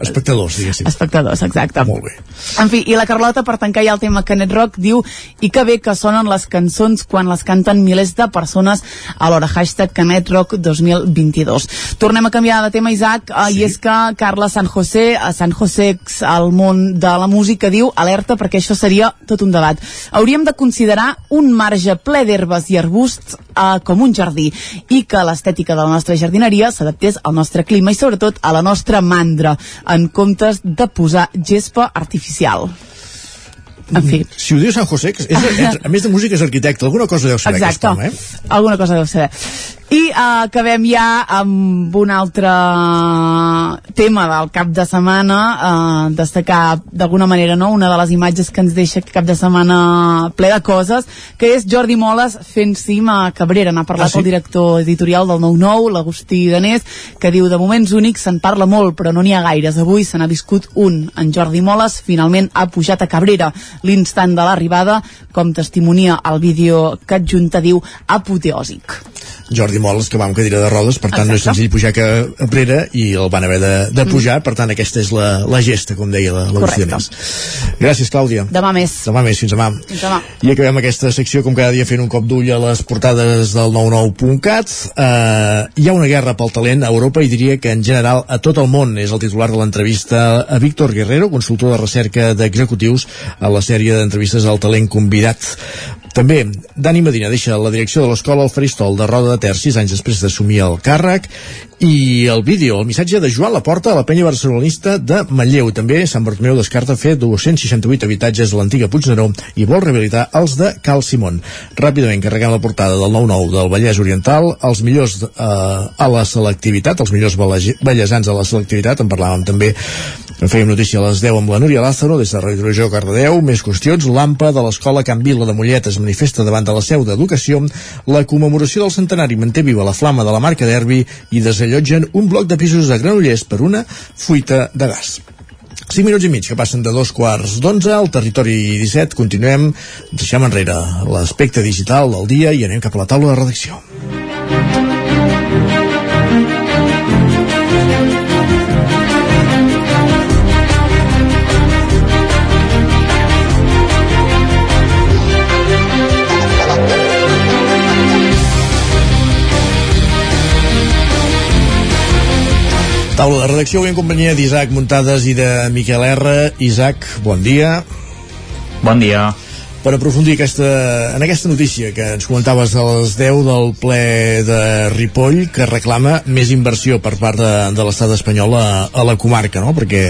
Espectadors, diguéssim. espectadors, exacte. Molt bé. En fi, i la Carlota, per tancar ja el tema Canet Rock, diu i que bé que sonen les cançons quan les canten milers de persones a l'hora. Hashtag Canet Rock 2022. Tornem a canviar de tema, Isaac, sí. i és que Carla San José, a San José al món de la música, diu alerta perquè això seria tot un debat. Hauríem de considerar un marge ple d'herbes i arbusts eh, com un jardí i que l'estètica de la nostra jardineria s'adaptés al nostre clima i sobretot a la nostra mandra en comptes de posar gespa artificial. En fi. Si ho diu San José, que és, és, a més de músic és arquitecte, alguna cosa deu saber Exacte. aquest home, eh? Alguna cosa deu saber. I uh, acabem ja amb un altre tema del cap de setmana, uh, destacar d'alguna manera no? una de les imatges que ens deixa cap de setmana ple de coses, que és Jordi Moles fent cim a Cabrera. N'ha parlat Ah, sí? el director editorial del 9-9, l'Agustí Danés, que diu de moments únics se'n parla molt, però no n'hi ha gaires. Avui se n'ha viscut un. En Jordi Moles finalment ha pujat a Cabrera. L'instant de l'arribada, com testimonia el vídeo que adjunta, diu apoteòsic. Jordi Moles, que va amb cadira de rodes, per tant no és Exacte. senzill pujar que a Brera i el van haver de, de pujar, per tant aquesta és la, la gesta, com deia la, la. Gràcies, Clàudia. Demà més. Demà més, fins demà. Fins demà. I acabem aquesta secció, com cada dia, fent un cop d'ull a les portades del 99.cat. Uh, hi ha una guerra pel talent a Europa i diria que en general a tot el món és el titular de l'entrevista a Víctor Guerrero, consultor de recerca d'executius a la sèrie d'entrevistes al talent convidat. També, Dani Medina deixa la direcció de l'escola al Faristol de Roda de Ter sis anys després d'assumir el càrrec i el vídeo, el missatge de Joan Laporta a la penya barcelonista de Manlleu. També Sant Bartomeu descarta fer 268 habitatges a l'antiga Puigneró i vol rehabilitar els de Cal Simón. Ràpidament carreguem la portada del 9-9 del Vallès Oriental, els millors eh, a la selectivitat, els millors ballesans a la selectivitat, en parlàvem també fèiem notícia a les 10 amb la Núria Lázaro des de Radio Regió Cardedeu. Més qüestions. L'AMPA de l'Escola Can Vila de Mollet es manifesta davant de la seu d'Educació. La commemoració del centenari manté viva la flama de la marca Derbi i desallotgen un bloc de pisos a Granollers per una fuita de gas. 5 minuts i mig que passen de dos quarts d'onze al territori 17. Continuem, deixem enrere l'aspecte digital del dia i anem cap a la taula de redacció. Taula de redacció avui en companyia d'Isaac Muntades i de Miquel R. Isaac, bon dia. Bon dia. Per aprofundir aquesta, en aquesta notícia que ens comentaves a les 10 del ple de Ripoll, que reclama més inversió per part de, de l'estat espanyol a, a la comarca, no? Perquè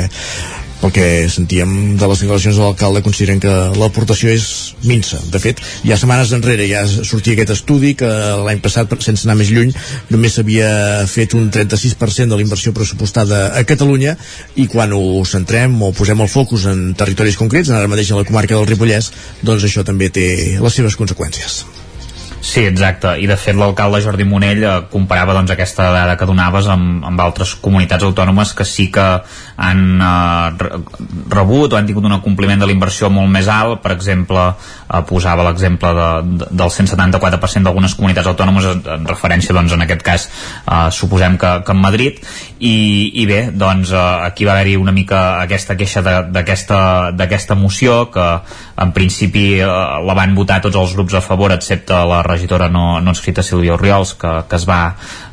pel que sentíem de les declaracions de l'alcalde consideren que l'aportació és minsa. De fet, ja setmanes enrere ja sortia aquest estudi que l'any passat, sense anar més lluny, només s'havia fet un 36% de la inversió pressupostada a Catalunya i quan ho centrem o posem el focus en territoris concrets, ara mateix a la comarca del Ripollès, doncs això també té les seves conseqüències. Sí, exacte, i de fet l'alcalde Jordi Monell eh, comparava doncs, aquesta dada que donaves amb, amb altres comunitats autònomes que sí que han eh, rebut o han tingut un compliment de la inversió molt més alt, per exemple eh, posava l'exemple de, de, del 174% d'algunes comunitats autònomes en, en referència doncs, en aquest cas eh, suposem que, que en Madrid. I, i bé, doncs eh, aquí va haver-hi una mica aquesta queixa d'aquesta moció que en principi eh, la van votar tots els grups a favor excepte la regidora no, no escrita Sílvia Oriols que, que es va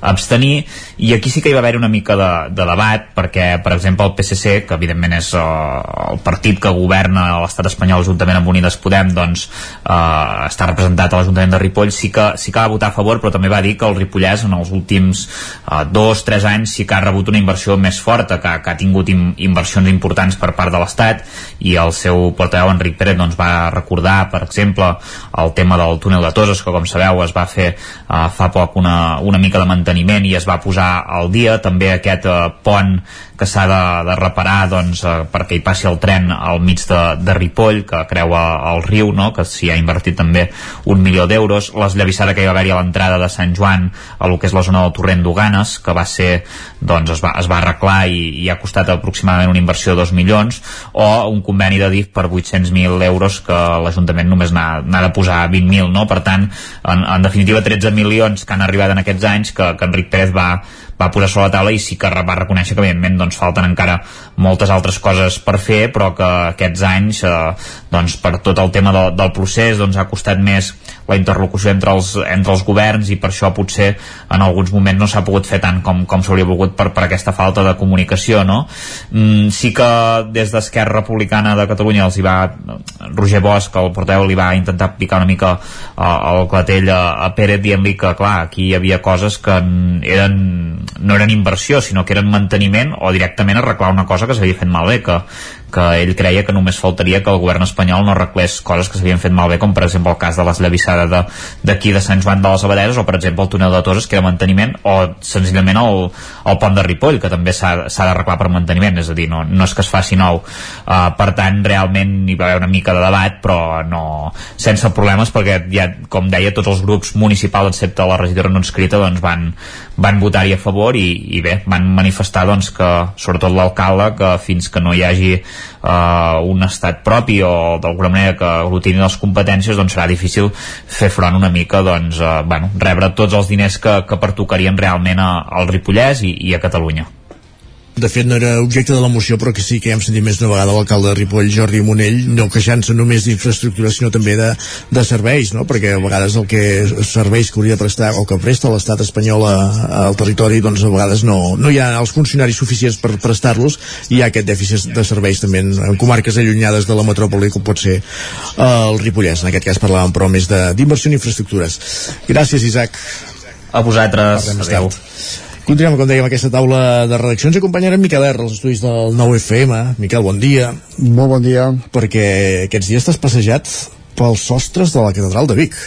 abstenir i aquí sí que hi va haver una mica de, de debat perquè per exemple el PSC que evidentment és uh, el partit que governa l'estat espanyol juntament amb Unides Podem doncs uh, està representat a l'Ajuntament de Ripoll sí que, sí que va votar a favor però també va dir que el Ripollès en els últims uh, dos, tres anys sí que ha rebut una inversió més forta que, que ha tingut in, inversions importants per part de l'Estat i el seu portaveu Enric Pérez doncs, va recordar per exemple el tema del túnel de Toses que com sabeu es va fer uh, fa poc una, una mica de manteniment i es va posar al dia també aquest uh, pont que s'ha de, de reparar doncs, eh, perquè hi passi el tren al mig de, de Ripoll que creua el riu, no? que s'hi ha invertit també un milió d'euros l'esllavissada que hi va haver-hi a l'entrada de Sant Joan a lo que és la zona del torrent d'Uganes que va ser, doncs es va, es va arreglar i, i ha costat aproximadament una inversió de 2 milions o un conveni de DIF per 800.000 euros que l'Ajuntament només n'ha de posar 20.000 no? per tant, en, en definitiva 13 milions que han arribat en aquests anys que, que Enric Pérez va, va posar sobre la taula i sí que va reconèixer que evidentment doncs, falten encara moltes altres coses per fer però que aquests anys eh, doncs, per tot el tema de, del procés doncs, ha costat més la interlocució entre els, entre els governs i per això potser en alguns moments no s'ha pogut fer tant com, com s'hauria volgut per, per aquesta falta de comunicació no? mm, sí que des d'Esquerra Republicana de Catalunya els hi va Roger Bosch, el portaveu li va intentar picar una mica eh, el clatell a, a Pérez dient-li que clar, aquí hi havia coses que eren no eren inversió, sinó que eren manteniment o directament arreglar una cosa que s'havia fet malbé, que, que ell creia que només faltaria que el govern espanyol no arreglés coses que s'havien fet malbé, com per exemple el cas de l'esllavissada d'aquí de, de Sant Joan de les Abadeses o per exemple el túnel de Toses, que era manteniment, o senzillament el, el pont de Ripoll, que també s'ha d'arreglar per manteniment, és a dir, no, no és que es faci nou. Uh, per tant, realment hi va haver una mica de debat, però no sense problemes, perquè ja, com deia, tots els grups municipals, excepte la regidora no escrita, doncs van, van votar-hi a favor i, i bé, van manifestar doncs, que, sobretot l'alcalde, que fins que no hi hagi uh, un estat propi o d'alguna manera que aglutini les competències doncs serà difícil fer front una mica doncs, uh, bueno, rebre tots els diners que, que pertocarien realment al Ripollès i, i a Catalunya. De fet no era objecte de la moció però que sí que hem sentit més d'una vegada l'alcalde de Ripoll, Jordi Monell, no queixant-se només d'infraestructures sinó també de, de serveis, no? perquè a vegades el que serveis que hauria de prestar o que presta l'estat espanyol a, al territori doncs a vegades no, no hi ha els funcionaris suficients per prestar-los i hi ha aquest dèficit de serveis també en, en comarques allunyades de la metròpoli com pot ser eh, el Ripollès, en aquest cas parlàvem però més d'inversió en infraestructures. Gràcies Isaac. A vosaltres, adeu. Continuem, com dèiem, aquesta taula de redacció. Ens acompanyarà en Miquel R, als estudis del 9FM. Miquel, bon dia. Molt bon dia. Perquè aquests dies t'has passejat pels sostres de la catedral de Vic.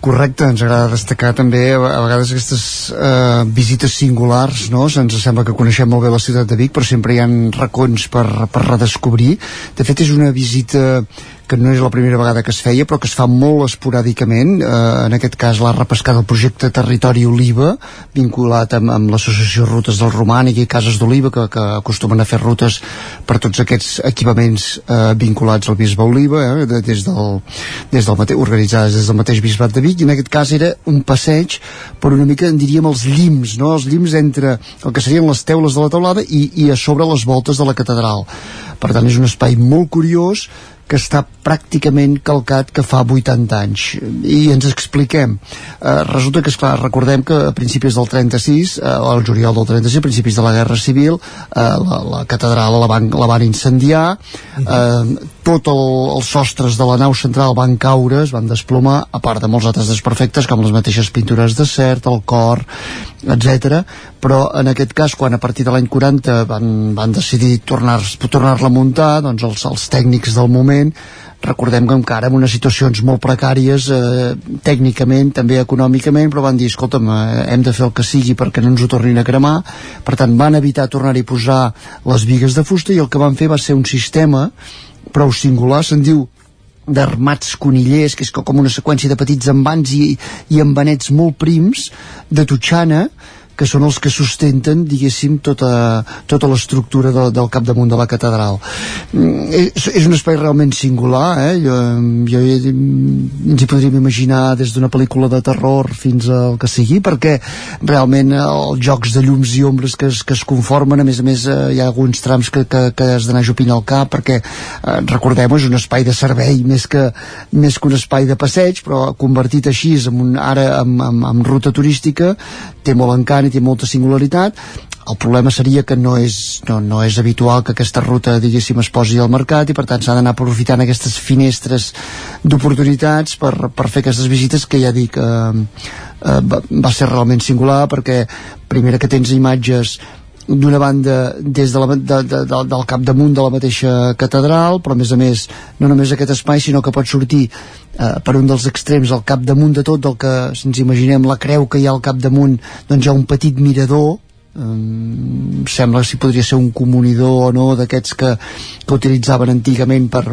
Correcte, ens agrada destacar també a vegades aquestes eh, visites singulars, no? Ens sembla que coneixem molt bé la ciutat de Vic, però sempre hi ha racons per, per redescobrir. De fet, és una visita que no és la primera vegada que es feia, però que es fa molt esporàdicament. Eh, en aquest cas l'ha repescat el projecte Territori Oliva, vinculat amb, amb l'associació Rutes del Romànic i Cases d'Oliva, que, que acostumen a fer rutes per tots aquests equipaments eh, vinculats al Bisbe Oliva, eh, de, des del, des del mate, organitzades des del mateix Bisbat de Vic, i en aquest cas era un passeig per una mica, en diríem, els llims, no? els llims entre el que serien les teules de la teulada i, i a sobre les voltes de la catedral. Per tant, és un espai molt curiós que està pràcticament calcat que fa 80 anys i ens expliquem eh, resulta que, esclar, recordem que a principis del 36 eh, al juliol del 36, a principis de la Guerra Civil eh, la, la catedral la van, la van incendiar eh, tot el, els sostres de la nau central van caure, es van desplomar a part de molts altres desperfectes com les mateixes pintures de cert, el cor etc. Però en aquest cas, quan a partir de l'any 40 van, van decidir tornar-la tornar a muntar, doncs els, els tècnics del moment recordem que encara en unes situacions molt precàries eh, tècnicament, també econòmicament però van dir, escolta'm, eh, hem de fer el que sigui perquè no ens ho tornin a cremar. Per tant van evitar tornar-hi a posar les vigues de fusta i el que van fer va ser un sistema prou singular, se'n diu d'armats conillers, que és com una seqüència de petits envans i, i envanets molt prims de totxana que són els que sustenten, diguéssim, tota, tota l'estructura de, del capdamunt de la catedral. Mm, és, és un espai realment singular, eh? Jo, jo ens hi podríem imaginar des d'una pel·lícula de terror fins al que sigui, perquè realment els jocs de llums i ombres que es, que es conformen, a més a més eh, hi ha alguns trams que, que, que has d'anar jupint al cap, perquè eh, recordem és un espai de servei més que, més que un espai de passeig, però convertit així en un, ara amb, amb, amb ruta turística té molt encant i té molta singularitat el problema seria que no és, no, no és habitual que aquesta ruta diguéssim es posi al mercat i per tant s'ha d'anar aprofitant aquestes finestres d'oportunitats per, per fer aquestes visites que ja dic eh, eh, va, va ser realment singular perquè primera que tens imatges d'una banda des de la, de, de, de, del capdamunt de la mateixa catedral però a més a més no només aquest espai sinó que pot sortir eh, per un dels extrems al capdamunt de tot del que si ens imaginem la creu que hi ha al capdamunt doncs hi ha un petit mirador um, sembla si podria ser un comunidor o no d'aquests que, que utilitzaven antigament per,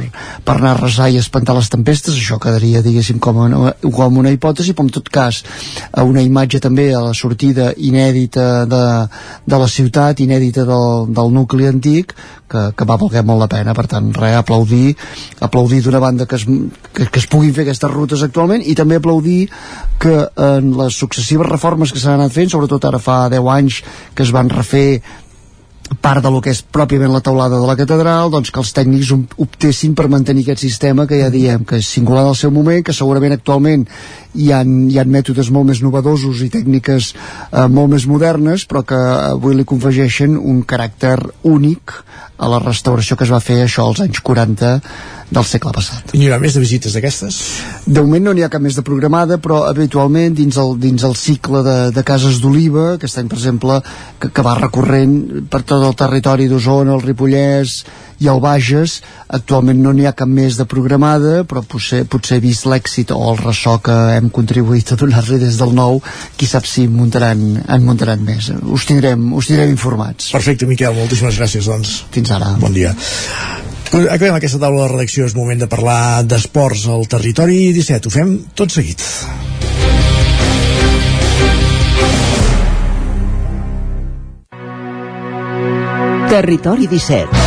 per anar a resar i espantar les tempestes. Això quedaria diguéssim com una, com una hipòtesi però en tot cas una imatge també a la sortida inèdita de, de la ciutat inèdita del, del nucli antic que, que va valer molt la pena. Per tant res, aplaudir aplaudir d'una banda que es, que, que es puguin fer aquestes rutes actualment i també aplaudir que en les successives reformes que s'han anat fent sobretot ara fa 10 anys que es van refer part de lo que és pròpiament la taulada de la catedral doncs que els tècnics optessin per mantenir aquest sistema que ja diem que és singular del seu moment, que segurament actualment hi ha, hi ha mètodes molt més novedosos i tècniques eh, molt més modernes però que avui li confegeixen un caràcter únic a la restauració que es va fer això als anys 40 del segle passat. I n'hi haurà més de visites d'aquestes? De moment no n'hi ha cap més de programada, però habitualment dins el, dins el cicle de, de cases d'oliva, aquest any per exemple, que, que va recorrent per tot el territori d'Osona, el Ripollès i el Bages, actualment no n'hi ha cap més de programada, però potser, potser vist l'èxit o el ressò que hem contribuït a donar-li des del nou, qui sap si en muntaran, en muntaran més. Us tindrem, us tindrem informats. Perfecte, Miquel, moltíssimes gràcies, doncs. Fins ara. Bon dia. Acabem aquesta taula de redacció, és moment de parlar d'esports al territori 17. Ho fem tot seguit. Territori 17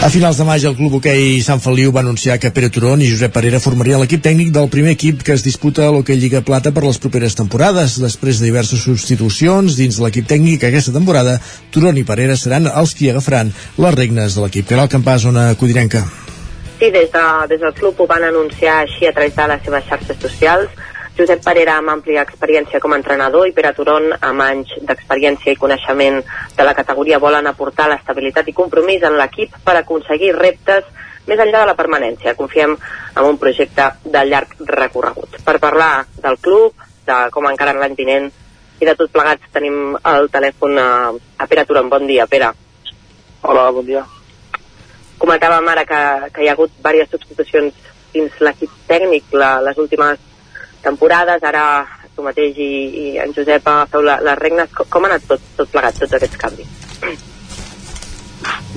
A finals de maig el Club Hoquei Sant Feliu va anunciar que Pere Turon i Josep Parera formarien l'equip tècnic del primer equip que es disputa a l'Hoquei Lliga Plata per les properes temporades. Després de diverses substitucions dins l'equip tècnic aquesta temporada, Turon i Parera seran els qui agafaran les regnes de l'equip. Caral Campàs, zona codirenca. Sí, des, de, des del club ho van anunciar així a través de les seves xarxes socials. Josep Parera amb àmplia experiència com a entrenador i Pere Turon amb anys d'experiència i coneixement de la categoria volen aportar l'estabilitat i compromís en l'equip per aconseguir reptes més enllà de la permanència. Confiem en un projecte de llarg recorregut. Per parlar del club, de com encara l'any vinent i de tot plegats tenim el telèfon a, a Pere Turon. Bon dia, Pere. Hola, bon dia. Comentàvem ara que, que hi ha hagut diverses substitucions dins l'equip tècnic la, les últimes temporades, ara tu mateix i, i en Josep feu la, les regnes, com, com ha anat tot, tot plegat, tots aquests canvis?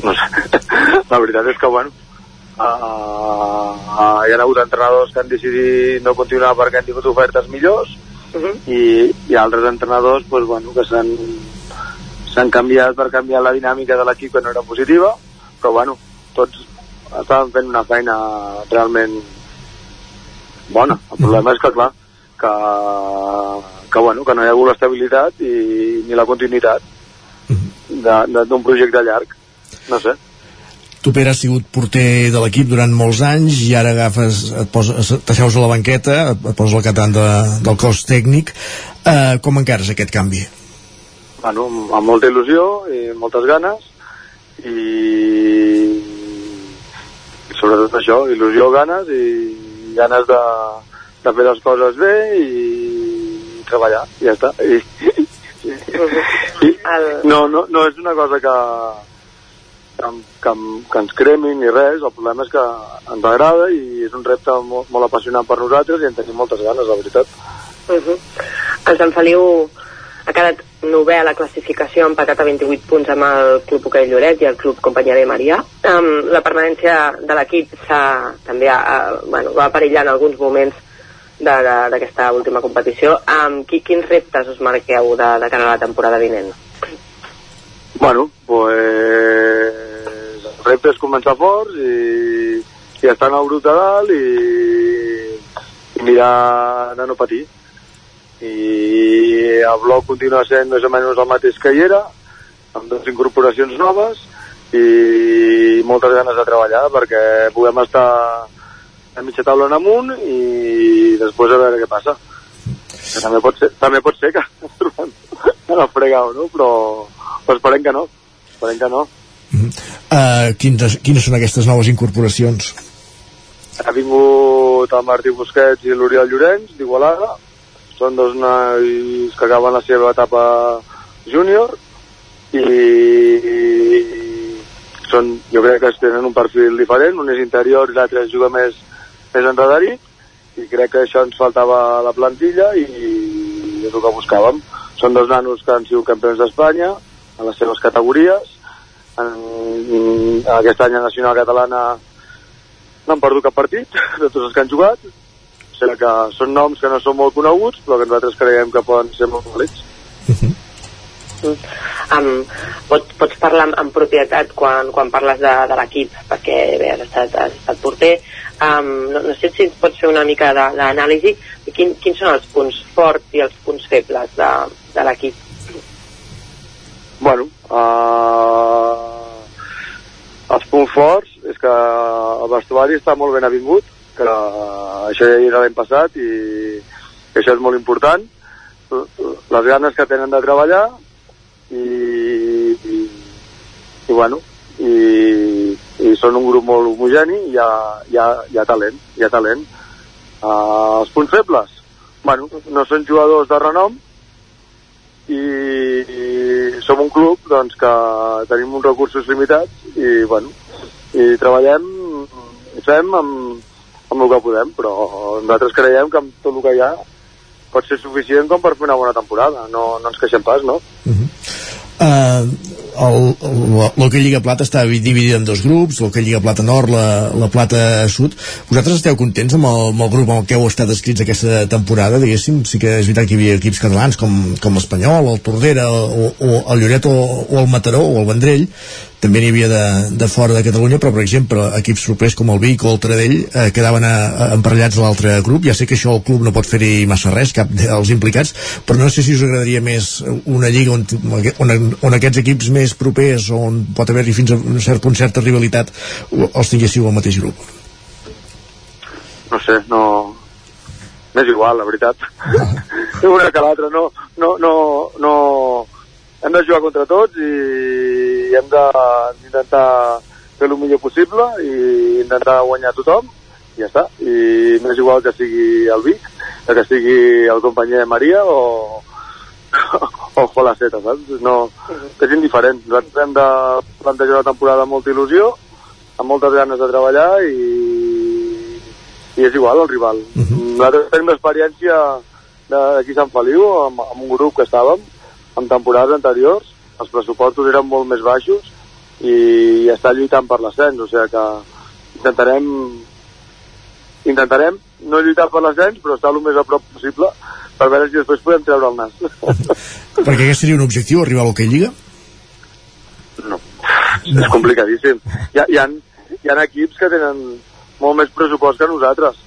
(laughs) La veritat és que, bueno, uh, uh, hi ha hagut entrenadors que han decidit no continuar perquè han tingut ofertes millors uh -huh. i, i altres entrenadors pues, bueno, que s'han s'han canviat per canviar la dinàmica de l'equip que no era positiva, però bueno, tots estaven fent una feina realment bona. El problema és que, clar, que, que, bueno, que no hi ha hagut l'estabilitat i ni la continuïtat d'un projecte llarg. No sé. Tu, Pere, has sigut porter de l'equip durant molts anys i ara agafes, et poses, t'asseus a la banqueta, et poses al capdant de, del cos tècnic. Eh, com encares aquest canvi? Bueno, amb molta il·lusió i moltes ganes i sobretot això, il·lusió, ganes i ganes de, de fer les coses bé i treballar, i ja està. (laughs) I, i, no, no, no és una cosa que, que, que, que ens cremi ni res, el problema és que ens agrada i és un repte molt, molt apassionant per nosaltres i en tenim moltes ganes, la veritat. Uh -huh. El Sant Feliu ha quedat novè a la classificació, empatat a 28 punts amb el Club Hoquei Lloret i el Club Companyia de Maria. Um, la permanència de l'equip també ha, ha, bueno, va perillar en alguns moments d'aquesta última competició. Um, qui, quins reptes us marqueu de, de cara a la temporada vinent? Bueno, pues el repte és començar forts i, i estar en el brut de dalt i, i mirar de no patir i el bloc continua sent més o menys el mateix que hi era amb dues incorporacions noves i moltes ganes de treballar perquè puguem estar a mitja taula en amunt i després a veure què passa que també pot ser, també pot ser que ens trobem en el fregau, no? Però, però esperem que no. Esperem que no. Uh, quines, quines són aquestes noves incorporacions? Ha vingut el Martí Busquets i l'Oriol Llorenç d'Igualada. Són dos nois que acaben la seva etapa júnior i, i són, jo crec que tenen un perfil diferent, un és interior i l'altre juga més, més enredarit i crec que això ens faltava a la plantilla i és el que buscàvem. Són dos nanos que han sigut campions d'Espanya en les seves categories. En, en aquest any a Nacional Catalana no han perdut cap partit de tots els que han jugat. Sigui que són noms que no són molt coneguts, però que nosaltres creiem que poden ser molt vàlids. Um, pots, pots parlar amb, amb propietat quan, quan parles de, de l'equip, perquè bé, has estat, has estat porter. Um, no, no sé si ens pots fer una mica d'anàlisi quin, quins són els punts forts i els punts febles de, de l'equip. Bueno, uh, els punts forts és que el vestuari està molt ben avingut, que això ja era l'any passat i que això és molt important. Les ganes que tenen de treballar i, i, i bueno, i, i són un grup molt homogeni i hi ha, hi ha, hi ha talent, hi ha talent. Uh, els punts febles? Bueno, no són jugadors de renom i, i som un club doncs, que tenim uns recursos limitats i, bueno, i treballem i fem amb, amb el que podem, però nosaltres creiem que amb tot el que hi ha pot ser suficient com per fer una bona temporada, no, no ens queixem pas, no? Uh, el, el, l'Hockey Lliga Plata està dividida en dos grups, l'Hockey Lliga Plata Nord, la, la Plata Sud. Vosaltres esteu contents amb el, amb el grup amb que heu estat escrits aquesta temporada, diguéssim? Sí que és veritat que hi havia equips catalans com, com l'Espanyol, el Tordera, o, o el Lloret o, o el Mataró o el Vendrell, també n'hi havia de, de fora de Catalunya, però per exemple equips propers com el Vic o el Tradell eh, quedaven a, a, emparellats a l'altre grup. Ja sé que això el club no pot fer-hi massa res, cap dels implicats, però no sé si us agradaria més una lliga on, on, on aquests equips més propers, on pot haver-hi fins a un cert punt certa rivalitat, els tinguéssiu al mateix grup. No sé, no... M'és igual, la veritat. (laughs) una que l'altra, no, no, no, no, hem de jugar contra tots i hem d'intentar fer el millor possible i intentar guanyar tothom i ja està. I m'és igual que sigui el Vic, que sigui el companyer de Maria o, (laughs) o Jolaceta, saps? No, és indiferent. Nosaltres hem de plantejar una temporada amb molta il·lusió, amb moltes ganes de treballar i, i és igual el rival. Uh -huh. Nosaltres tenim l'experiència d'aquí a Sant Feliu, amb, amb un grup que estàvem, en temporades anteriors els pressupostos eren molt més baixos i està lluitant per l'ascens, o sigui que intentarem intentarem no lluitar per l'ascens però estar el més a prop possible per veure si després podem treure el nas (laughs) perquè aquest seria un objectiu, arribar a l'Hockey Lliga? No, no. és complicadíssim hi ha, hi, ha, hi ha equips que tenen molt més pressupost que nosaltres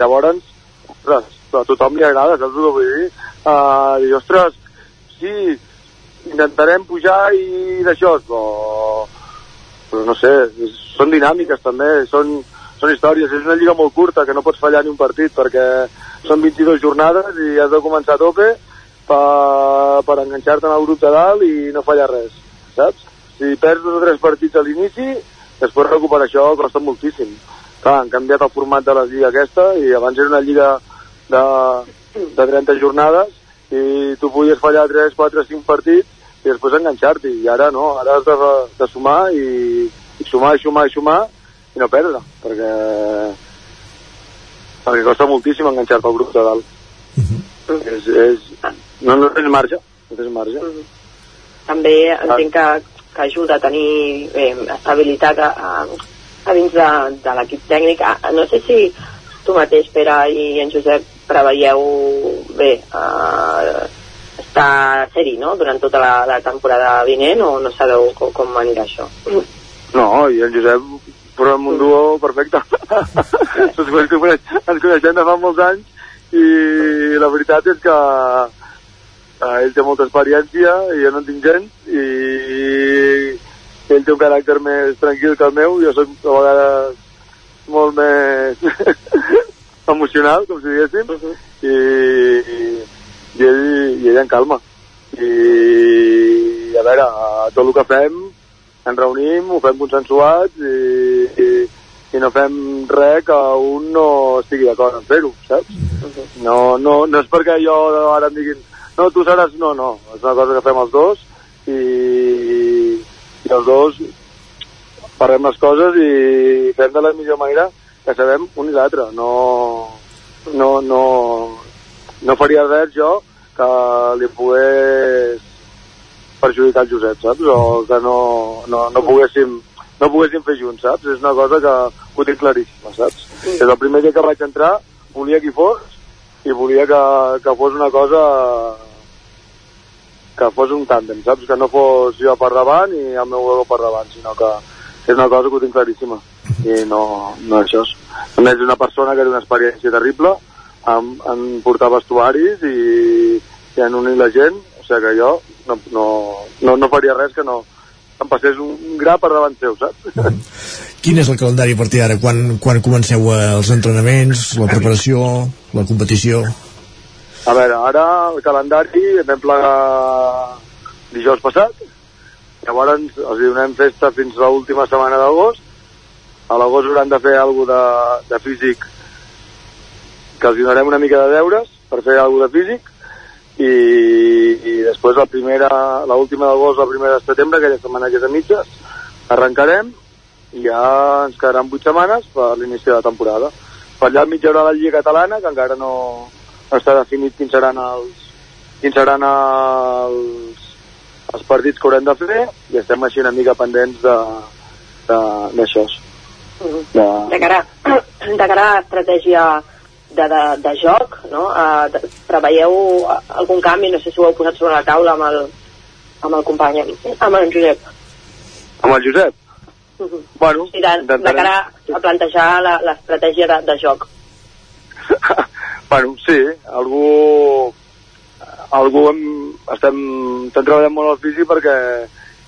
llavors, ostres, a tothom li agrada, saps el que vull dir? Uh, dir, ostres, sí, intentarem pujar i d'això, però, però no sé, són dinàmiques també, són, són històries, és una lliga molt curta que no pots fallar ni un partit perquè són 22 jornades i has de començar a tope per, per enganxar-te en el grup de dalt i no fallar res, saps? Si perds dos o tres partits a l'inici, després recuperar això costa moltíssim. Clar, han canviat el format de la lliga aquesta i abans era una lliga de, de 30 jornades i tu podies fallar 3, 4, 5 partits i després enganxar-t'hi, i ara no, ara has de, de sumar i, i sumar i sumar i sumar i no perdre, perquè perquè costa moltíssim enganxar-te al grup de dalt. Uh -huh. és, és, no, no tens marge, no tens marge. Uh -huh. També entenc que, que ajuda a tenir eh, estabilitat a, a, a dins de, de l'equip tècnic. No sé si tu mateix, Pere i en Josep, preveieu bé uh, estar seri no? durant tota la, la temporada vinent o no sabeu com, com anirà això? No, i en Josep formem un duo perfecte. (laughs) ens, coneixem, de fa molts anys i la veritat és que uh, ell té molta experiència i jo no en tinc gens i, i ell té un caràcter més tranquil que el meu, jo soc a vegades molt més (laughs) emocional, com si diguéssim, uh -huh. i, i, i, ell, i ell en calma. I, a veure, tot el que fem, ens reunim, ho fem consensuats i, i, i no fem res que un no estigui d'acord en fer-ho, saps? No, no, no és perquè jo ara em diguin no, tu seràs... No, no, és una cosa que fem els dos i, i els dos parlem les coses i fem de la millor manera que sabem un i l'altre. No, no, no, no faria res jo que li pogués perjudicar el Josep, saps? O que no, no, no poguéssim no poguéssim fer junts, saps? És una cosa que ho tinc claríssima, saps? Sí. Des del primer dia que vaig entrar volia que hi fos i volia que, que fos una cosa que fos un tàndem, saps? Que no fos jo per davant i el meu ego per davant, sinó que és una cosa que ho tinc claríssima i no, no això és. A més, una persona que té una experiència terrible en, en portar vestuaris i, i en unir la gent, o sigui que jo no, no, no, no faria res que no em passés un, gra per davant seu, saps? Quin és el calendari a partir d'ara? Quan, quan comenceu els entrenaments, la preparació, la competició? A veure, ara el calendari vam plegar dijous passat, llavors els donem festa fins a l'última setmana d'agost, a l'agost hauran de fer alguna de, de físic que els donarem una mica de deures per fer alguna de físic i, i després la primera, la última d'agost, la primera de setembre, aquella setmana que és a mitges, arrencarem i ja ens quedaran 8 setmanes per l'inici de la temporada. Per allà hi haurà la Lliga Catalana, que encara no, està definit quins seran els, quins seran els, els partits que haurem de fer i estem així una mica pendents de de- d'això. De... de cara, (clears throat) de cara a estratègia de, de, de joc, no? Uh, de, preveieu algun canvi, no sé si ho heu posat sobre la taula amb el, amb el company, amb en Josep. Amb el Josep? Bueno, sí, de, de cara a plantejar la- l'estratègia de, de joc. (laughs) Bueno, sí, algú... Algú hem, estem, estem treballant molt al físic perquè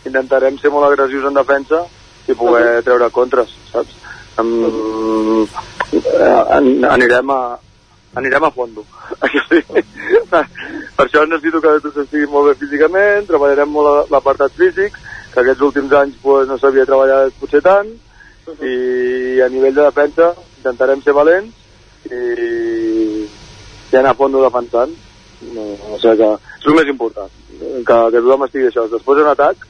intentarem ser molt agressius en defensa i poder treure contres, saps? Um, an, anirem a anirem a fondo. (laughs) Per això necessito que tots estiguin molt bé físicament, treballarem molt la- l'apartat físic, que aquests últims anys pues, no s'havia treballat potser tant, i a nivell de defensa intentarem ser valents i, i anar a fondo defensant. No, o sigui que és el més important, que, que tothom estigui això. Després en atac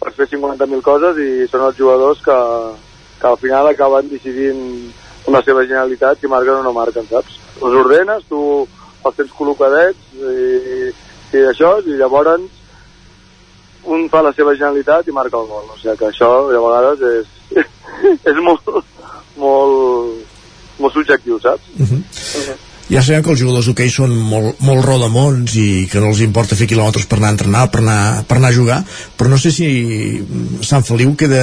pots fer 50.000 coses i són els jugadors que, que al final acaben decidint la seva genialitat si marquen o no marquen, saps? Els ordenes, tu els tens col·locadets i, i això, i llavors un fa la seva genialitat i marca el gol. O sigui que això, de vegades, és, (laughs) és molt, molt, molt subjectiu, saps? Ja sabem que els jugadors d'hoquei són molt, molt rodamons i que no els importa fer quilòmetres per anar a entrenar, per anar, per anar a jugar, però no sé si Sant Feliu queda...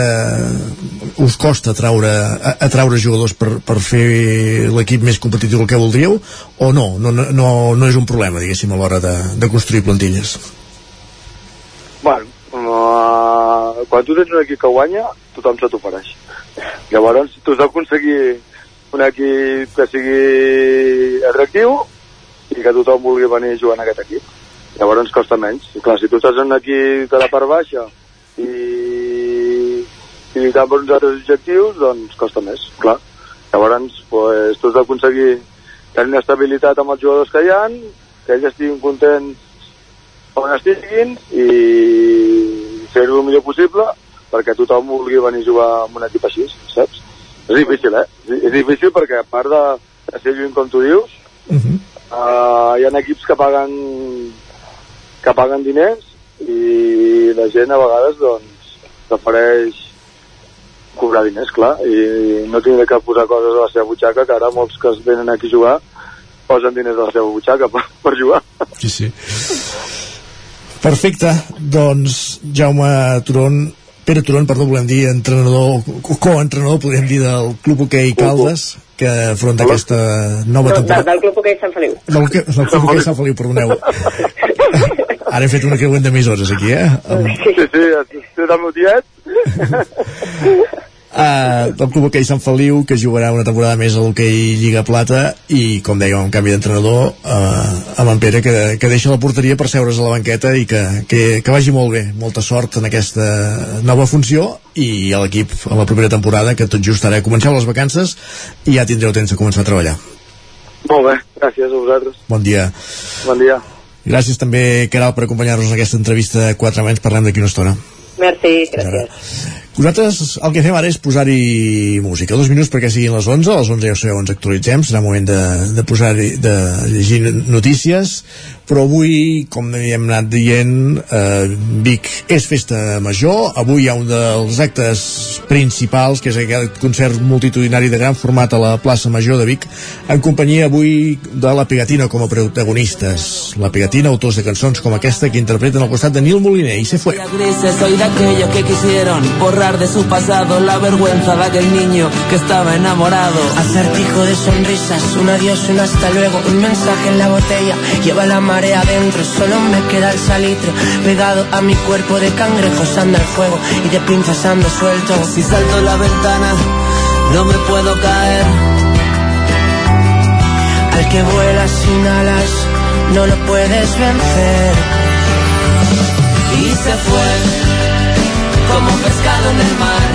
us costa atraure, a- atraure jugadors per, per fer l'equip més competitiu del que voldríeu o no? No, no, no, no és un problema, diguéssim, a l'hora de, de construir plantilles. Bueno, uh, quan tu tens un equip que guanya, tothom se t'ofereix. Llavors, tu has d'aconseguir un equip que sigui atractiu i que tothom vulgui venir a jugar en aquest equip. Llavors ens costa menys. I clar, si tu estàs en un equip de la part baixa i, i lluitant per uns altres objectius, doncs costa més, clar. Llavors, pues, tu has d'aconseguir tenir una estabilitat amb els jugadors que hi han, que ells estiguin contents on estiguin i fer-ho el millor possible perquè tothom vulgui venir a jugar amb un equip així, saps? És difícil, eh? És difícil perquè a part de, de ser lluny com tu dius, uh -huh. uh, hi ha equips que paguen que paguen diners i la gent a vegades doncs prefereix cobrar diners, clar, i no tindre que posar coses a la seva butxaca, que ara molts que es venen aquí a jugar posen diners a la seva butxaca per, per jugar. Sí, sí. Perfecte, doncs Jaume Turon Pere Turon, perdó, volem dir entrenador, co- coentrenador, podríem dir, del Club Hoquei Caldes, que afronta aquesta nova No, temporada. del Club Hoquei Sant Feliu. Del, que- del Club Hoquei Sant Feliu, perdoneu. (laughs) Ara he fet una creuent d'emissores aquí, eh? Sí, sí, és el meu tiet. (laughs) uh, del Club Hoquei Sant Feliu, que jugarà una temporada més a l'Hoquei Lliga Plata, i, com deia, un canvi d'entrenador uh, amb en Pere, que, que deixa la porteria per seure's a la banqueta i que, que, que vagi molt bé. Molta sort en aquesta nova funció i a l'equip a la propera temporada, que tot just ara comenceu les vacances i ja tindreu temps de començar a treballar. Molt bé, gràcies a vosaltres. Bon dia. Bon dia. Gràcies també, Caral, per acompanyar-nos en aquesta entrevista de 4 menys. Parlem d'aquí una estona. Merci, gràcies. Nosaltres el que fem ara és posar-hi música. Dos minuts perquè siguin les 11. A les 11 ja ho sabeu, ens actualitzem. Serà moment de, de posar-hi, de llegir notícies. Però avui, com hem anat dient, eh, Vic és festa major. Avui hi ha un dels actes principals, que és aquest concert multitudinari de gran format a la plaça Major de Vic, en companyia avui de la Pegatina com a protagonistes. La Pegatina, autors de cançons com aquesta, que interpreten al costat de Nil Moliner i se fue. soy de aquellos que quisieron borrar de su pasado la vergüenza de aquel niño que estaba enamorado. Acertijo de sonrisas, un adiós, un hasta luego, un mensaje en la botella, lleva la marea adentro, solo me queda el salitre, pegado a mi cuerpo de cangrejos anda el fuego y de pinzas ando suelto. Si salto la ventana, no me puedo caer. Al que vuela sin alas, no lo puedes vencer. Y se fue como pescado en el mar.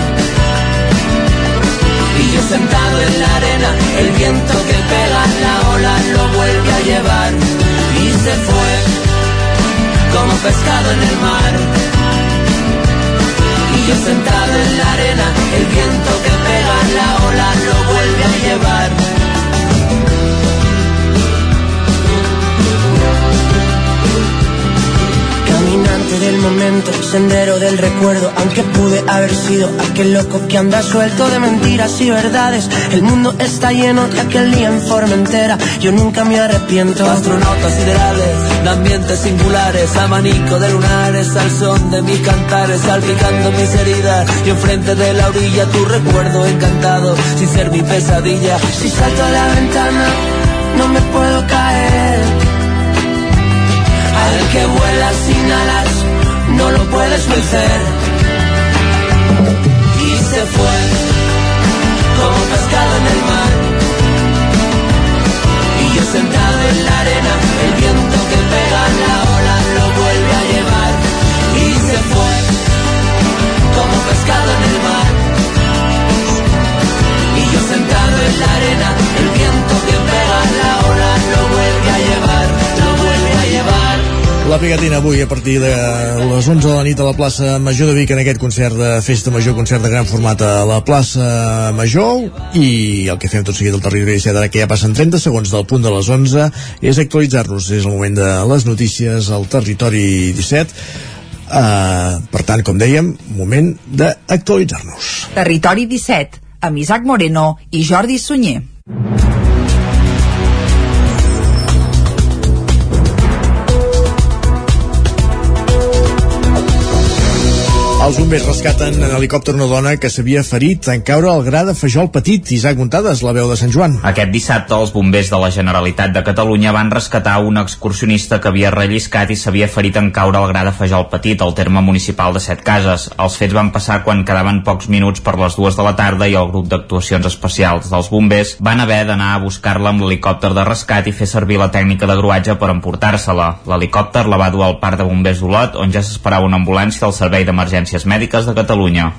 Y yo sentado en la arena, el viento que pega en la ola lo vuelve a llevar. Y se fue como pescado en el mar. Y yo sentado en la arena, el viento que pega en la ola lo vuelve a llevar. Del momento, sendero del recuerdo, aunque pude haber sido aquel loco que anda suelto de mentiras y verdades. El mundo está lleno de aquel día en Formentera, yo nunca me arrepiento. Astronautas siderales, de ambientes singulares, abanico de lunares, al son de mis cantares, salpicando mis heridas. Y enfrente de la orilla tu recuerdo encantado, sin ser mi pesadilla. Si salto a la ventana, no me puedo caer. Al que vuela sin alas, no lo puedes vencer. Y se fue, como pescado en el mar. Y yo sentado en la arena, el viento que La Brigatina avui a partir de les 11 de la nit a la plaça Major de Vic en aquest concert de Festa Major, concert de gran format a la plaça Major i el que fem tot seguit al territori 17 ara que ja passen 30 segons del punt de les 11 és actualitzar-nos, és el moment de les notícies al territori 17 Uh, per tant, com dèiem, moment d'actualitzar-nos. Territori 17, amb Isaac Moreno i Jordi Sunyer. Els bombers rescaten en helicòpter una dona que s'havia ferit en caure al gra de Fajol Petit. Isaac Montades, la veu de Sant Joan. Aquest dissabte els bombers de la Generalitat de Catalunya van rescatar un excursionista que havia relliscat i s'havia ferit en caure al gra de Fajol Petit, al terme municipal de Set Cases. Els fets van passar quan quedaven pocs minuts per les dues de la tarda i el grup d'actuacions especials dels bombers van haver d'anar a buscar-la amb l'helicòpter de rescat i fer servir la tècnica de gruatge per emportar-se-la. L'helicòpter la va dur al parc de bombers d'Olot, on ja s'esperava una ambulància del Servei d'Emergències Mèdiques de Catalunya.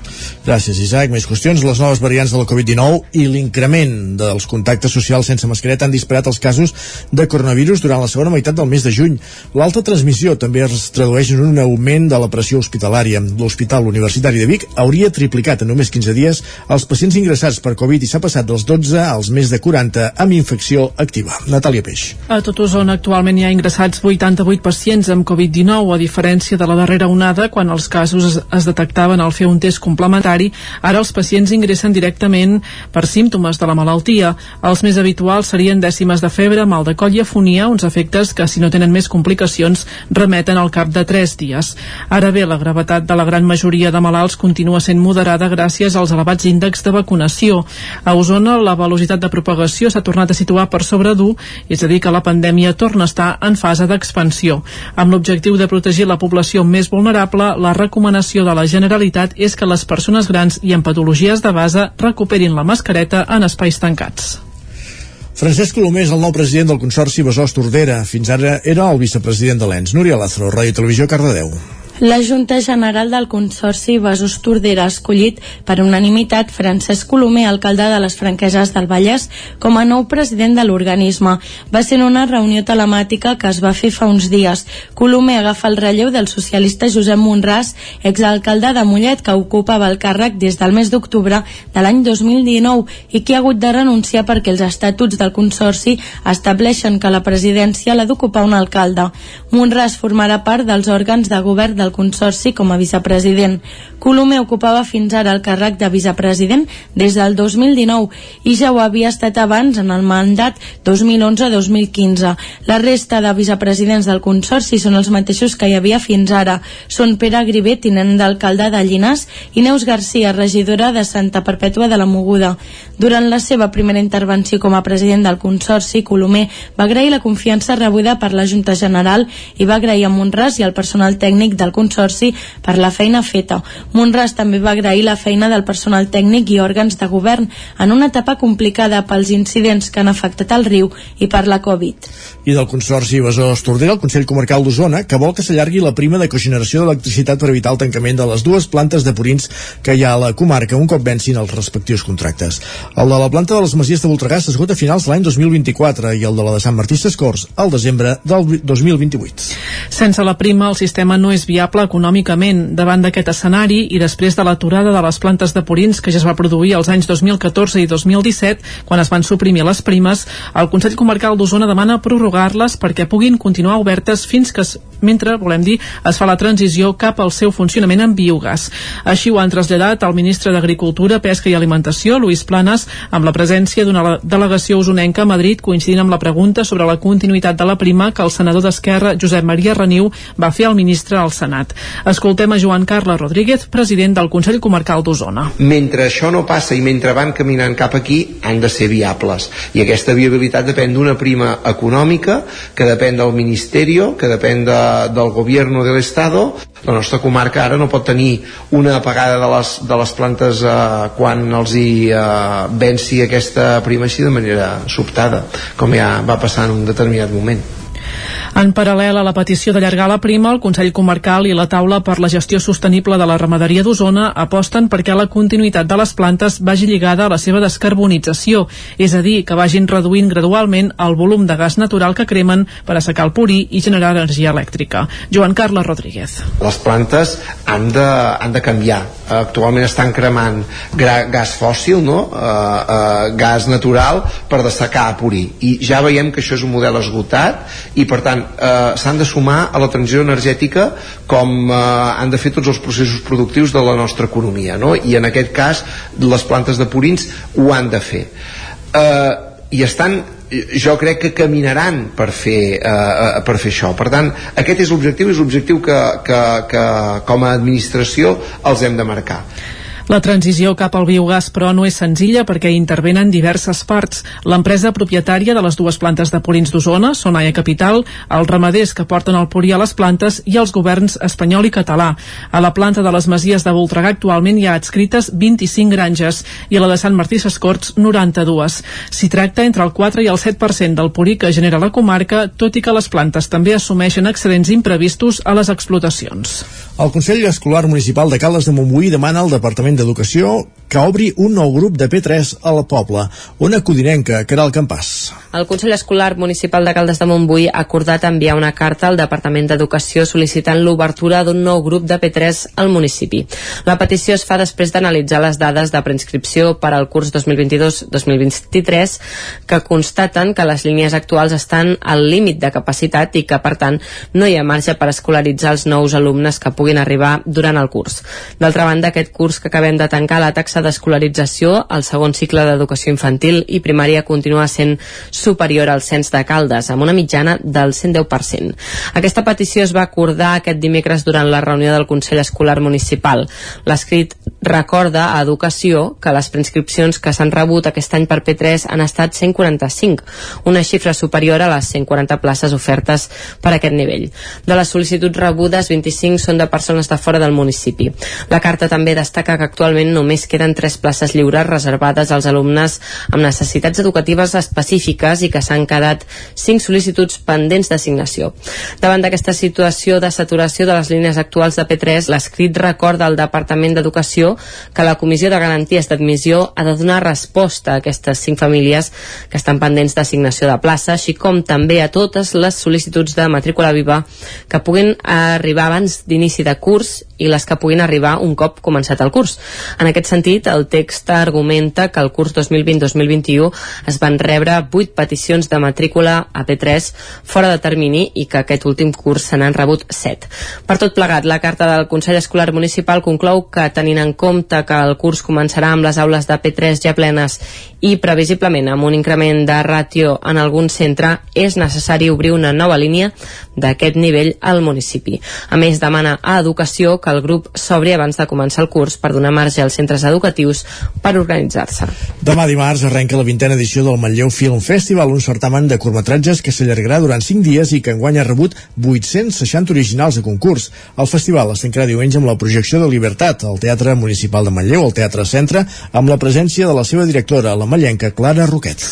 Gràcies, Isaac. Més qüestions. Les noves variants de la Covid-19 i l'increment dels contactes socials sense mascareta han disparat els casos de coronavirus durant la segona meitat del mes de juny. L'alta transmissió també es tradueix en un augment de la pressió hospitalària. L'Hospital Universitari de Vic hauria triplicat en només 15 dies els pacients ingressats per Covid i s'ha passat dels 12 als més de 40 amb infecció activa. Natàlia Peix. A tot Osona actualment hi ha ingressats 88 pacients amb Covid-19, a diferència de la darrera onada, quan els casos es detectaven al fer un test complementari, ara els pacients ingressen directament per símptomes de la malaltia. Els més habituals serien dècimes de febre, mal de coll i afonia, uns efectes que, si no tenen més complicacions, remeten al cap de 3 dies. Ara bé, la gravetat de la gran majoria de malalts continua sent moderada gràcies als elevats índexs de vacunació. A Osona, la velocitat de propagació s'ha tornat a situar per sobre d'1, és a dir, que la pandèmia torna a estar en fase d'expansió. Amb l'objectiu de protegir la població més vulnerable, la recomanació de la Generalitat és que les persones grans i amb patologies de base recuperin la mascareta en espais tancats. Francesc Colomé és el nou president del Consorci Besòs Tordera. Fins ara era el vicepresident de l'ENS. Núria Lázaro, Ràdio Televisió, Cardedeu. La Junta General del Consorci Besòs Tordera ha escollit per unanimitat Francesc Colomer, alcalde de les Franqueses del Vallès, com a nou president de l'organisme. Va ser en una reunió telemàtica que es va fer fa uns dies. Colomer agafa el relleu del socialista Josep Monràs, exalcalde de Mollet, que ocupava el càrrec des del mes d'octubre de l'any 2019 i que ha hagut de renunciar perquè els estatuts del Consorci estableixen que la presidència l'ha d'ocupar un alcalde. Monràs formarà part dels òrgans de govern del Consorci com a vicepresident. Colomer ocupava fins ara el càrrec de vicepresident des del 2019 i ja ho havia estat abans en el mandat 2011-2015. La resta de vicepresidents del Consorci són els mateixos que hi havia fins ara. Són Pere Grivé, tinent d'alcalde de Llinars, i Neus Garcia, regidora de Santa Perpètua de la Moguda. Durant la seva primera intervenció com a president del Consorci, Colomer va agrair la confiança rebuda per la Junta General i va agrair a Montràs i al personal tècnic del Consorci per la feina feta. Monràs també va agrair la feina del personal tècnic i òrgans de govern en una etapa complicada pels incidents que han afectat el riu i per la Covid. I del Consorci Besòs Tordera, el Consell Comarcal d'Osona, que vol que s'allargui la prima de cogeneració d'electricitat per evitar el tancament de les dues plantes de purins que hi ha a la comarca un cop vencin els respectius contractes. El de la planta de les Masies de Voltregà s'esgota a finals de l'any 2024 i el de la de Sant Martí Sescors al desembre del 2028. Sense la prima, el sistema no és viable econòmicament. Davant d'aquest escenari i després de l'aturada de les plantes de purins que ja es va produir als anys 2014 i 2017, quan es van suprimir les primes, el Consell Comarcal d'Osona demana prorrogar-les perquè puguin continuar obertes fins que, es, mentre, volem dir, es fa la transició cap al seu funcionament en biogàs. Així ho han traslladat el ministre d'Agricultura, Pesca i Alimentació, Luis Planas, amb la presència d'una delegació usonenca a Madrid, coincidint amb la pregunta sobre la continuïtat de la prima que el senador d'Esquerra, Josep Maria Reniu, va fer al ministre al Senat. Escoltem a Joan Carles Rodríguez, president del Consell Comarcal d'Osona. Mentre això no passa i mentre van caminant cap aquí, han de ser viables. I aquesta viabilitat depèn d'una prima econòmica que depèn del Ministerio, que depèn de, del Gobierno de l'Estado. La nostra comarca ara no pot tenir una apagada de les, de les plantes eh, quan els hi eh, venci aquesta prima així de manera sobtada, com ja va passar en un determinat moment. En paral·lel a la petició d'allargar la prima, el Consell Comarcal i la Taula per la Gestió Sostenible de la Ramaderia d'Osona aposten perquè la continuïtat de les plantes vagi lligada a la seva descarbonització, és a dir, que vagin reduint gradualment el volum de gas natural que cremen per assecar el purí i generar energia elèctrica. Joan Carles Rodríguez. Les plantes han de, han de canviar. Actualment estan cremant gas fòssil, no? Uh, uh, gas natural per dessecar purí. I ja veiem que això és un model esgotat i per tant eh, s'han de sumar a la transició energètica com eh, han de fer tots els processos productius de la nostra economia no? i en aquest cas les plantes de purins ho han de fer eh, i estan jo crec que caminaran per fer, eh, per fer això. Per tant, aquest és l'objectiu, és l'objectiu que, que, que com a administració els hem de marcar. La transició cap al biogàs, però, no és senzilla perquè intervenen diverses parts. L'empresa propietària de les dues plantes de purins d'Osona, Sonaia Capital, els ramaders que porten el purí a les plantes i els governs espanyol i català. A la planta de les Masies de Voltregà actualment hi ha adscrites 25 granges i a la de Sant Martí Sescorts 92. S'hi tracta entre el 4 i el 7% del purí que genera la comarca, tot i que les plantes també assumeixen excedents imprevistos a les explotacions. El Consell Escolar Municipal de Caldes de Montbui demana al Departament d'Educació que obri un nou grup de P3 al poble. Una codinenca, que era el campàs. El Consell Escolar Municipal de Caldes de Montbui ha acordat enviar una carta al Departament d'Educació sol·licitant l'obertura d'un nou grup de P3 al municipi. La petició es fa després d'analitzar les dades de preinscripció per al curs 2022-2023 que constaten que les línies actuals estan al límit de capacitat i que, per tant, no hi ha marge per escolaritzar els nous alumnes que puguin arribar durant el curs. D'altra banda, aquest curs que acabem de tancar, la taxa d'escolarització al segon cicle d'educació infantil i primària continua sent superior al cens de Caldes, amb una mitjana del 110%. Aquesta petició es va acordar aquest dimecres durant la reunió del Consell Escolar Municipal. L'escrit recorda a Educació que les preinscripcions que s'han rebut aquest any per P3 han estat 145, una xifra superior a les 140 places ofertes per aquest nivell. De les sol·licituds rebudes, 25 són de persones de fora del municipi. La carta també destaca que actualment només queden tres places lliures reservades als alumnes amb necessitats educatives específiques i que s'han quedat cinc sol·licituds pendents d'assignació. Davant d'aquesta situació de saturació de les línies actuals de P3, l'escrit recorda al Departament d'Educació que la Comissió de Garanties d'Admissió ha de donar resposta a aquestes cinc famílies que estan pendents d'assignació de plaça, així com també a totes les sol·licituds de matrícula viva que puguin arribar abans d'inici de curs i les que puguin arribar un cop començat el curs. En aquest sentit, el text argumenta que el curs 2020-2021 es van rebre 8 peticions de matrícula a P3 fora de termini i que aquest últim curs se n'han rebut 7. Per tot plegat, la carta del Consell Escolar Municipal conclou que, tenint en compte que el curs començarà amb les aules de P3 ja plenes i previsiblement amb un increment de ràtio en algun centre, és necessari obrir una nova línia d'aquest nivell al municipi. A més, demana a Educació que el grup s'obri abans de començar el curs per donar marge als centres educatius per organitzar-se. Demà dimarts arrenca la vintena edició del Manlleu Film Festival, un certamen de curtmetratges que s'allargarà durant 5 dies i que enguany ha rebut 860 originals de concurs. El festival es tancarà diumenge amb la projecció de Libertat al Teatre Municipal de Manlleu, al Teatre Centre, amb la presència de la seva directora, la mallenca Clara Roquet.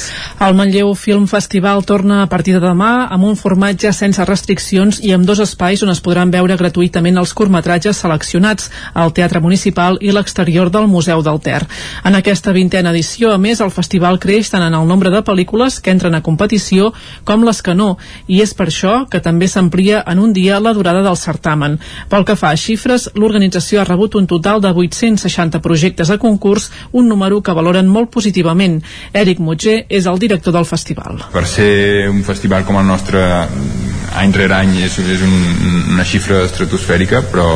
El Manlleu Film Festival torna a partir de demà amb un format ja sense restriccions restriccions i amb dos espais on es podran veure gratuïtament els curtmetratges seleccionats al Teatre Municipal i l'exterior del Museu del Ter. En aquesta vintena edició, a més, el festival creix tant en el nombre de pel·lícules que entren a competició com les que no, i és per això que també s'amplia en un dia la durada del certamen. Pel que fa a xifres, l'organització ha rebut un total de 860 projectes a concurs, un número que valoren molt positivament. Eric Mutger és el director del festival. Per ser un festival com el nostre any rere any és, és un, una xifra estratosfèrica però,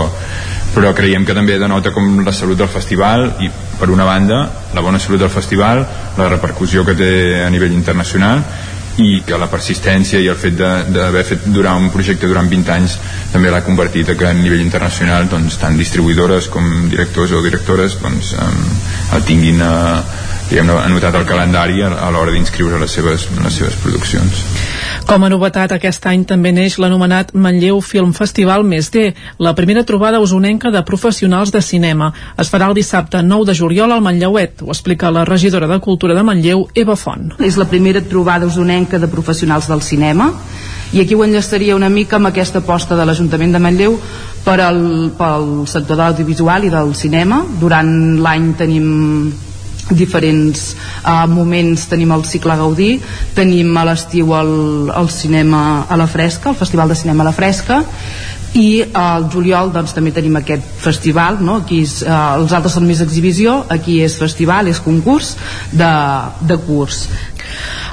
però creiem que també denota com la salut del festival i per una banda la bona salut del festival la repercussió que té a nivell internacional i que la persistència i el fet d'haver fet durar un projecte durant 20 anys també l'ha convertit a que a nivell internacional doncs, tant distribuïdores com directors o directores doncs, eh, el tinguin eh, diguem anotat al calendari a, a l'hora d'inscriure les, seves, les seves produccions. Com a novetat, aquest any també neix l'anomenat Manlleu Film Festival Més D, la primera trobada usonenca de professionals de cinema. Es farà el dissabte 9 de juliol al Manlleuet, ho explica la regidora de Cultura de Manlleu, Eva Font. És la primera trobada usonenca de professionals del cinema i aquí ho enllaçaria una mica amb aquesta aposta de l'Ajuntament de Manlleu per al, pel sector de l'audiovisual i del cinema. Durant l'any tenim diferents uh, moments tenim el cicle Gaudí tenim a l'estiu el, el cinema a la fresca, el festival de cinema a la fresca i al juliol doncs, també tenim aquest festival no? aquí és, eh, els altres són més exhibició aquí és festival, és concurs de, de curs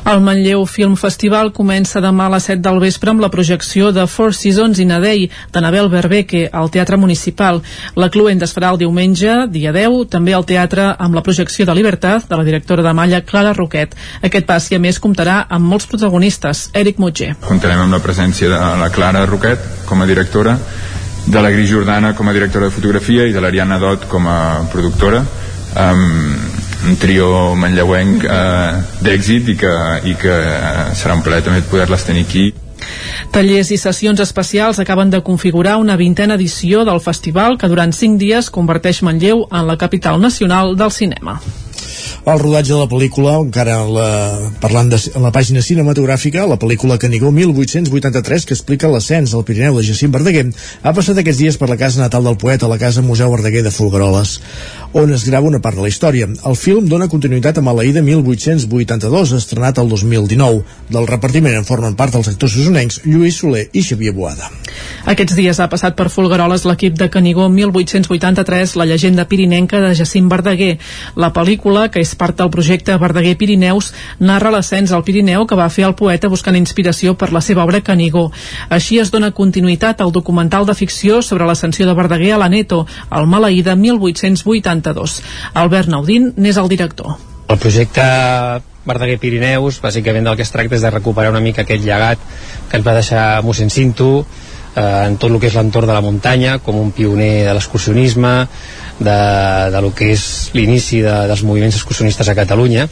el Manlleu Film Festival comença demà a les 7 del vespre amb la projecció de Four Seasons in a Day d'Anabel Berbeque al Teatre Municipal. La cluent es farà el diumenge, dia 10, també al teatre amb la projecció de Libertad de la directora de Malla Clara Roquet. Aquest passi a més comptarà amb molts protagonistes. Eric Mutger. Comptarem amb la presència de la Clara Roquet com a directora, de la Gris Jordana com a directora de fotografia i de l'Ariana Dot com a productora. Um, un trio manlleuenc eh, d'èxit i que, i que eh, serà un plaer també poder-les tenir aquí. Tallers i sessions especials acaben de configurar una vintena edició del festival que durant cinc dies converteix Manlleu en la capital nacional del cinema. El rodatge de la pel·lícula, encara la, parlant de la pàgina cinematogràfica, la pel·lícula Canigó 1883, que explica l'ascens al Pirineu de Jacint Verdaguer, ha passat aquests dies per la casa natal del poeta a la casa Museu Verdaguer de Folgueroles, on es grava una part de la història. El film dona continuïtat a Malaïda 1882, estrenat el 2019. Del repartiment en formen part dels actors usonencs Lluís Soler i Xavier Boada. Aquests dies ha passat per Folgueroles l'equip de Canigó 1883, la llegenda pirinenca de Jacint Verdaguer. La pel·lícula, que és part del projecte Verdaguer Pirineus, narra l'ascens al Pirineu que va fer el poeta buscant inspiració per la seva obra Canigó. Així es dona continuïtat al documental de ficció sobre l'ascensió de Verdaguer a la Neto, el Malaïda 1883 92. Albert Naudín n'és el director. El projecte Verdaguer Pirineus, bàsicament del que es tracta és de recuperar una mica aquest llegat que ens va deixar mossèn Cinto, eh, en tot el que és l'entorn de la muntanya, com un pioner de l'excursionisme, de, de lo que és l'inici de, dels moviments excursionistes a Catalunya,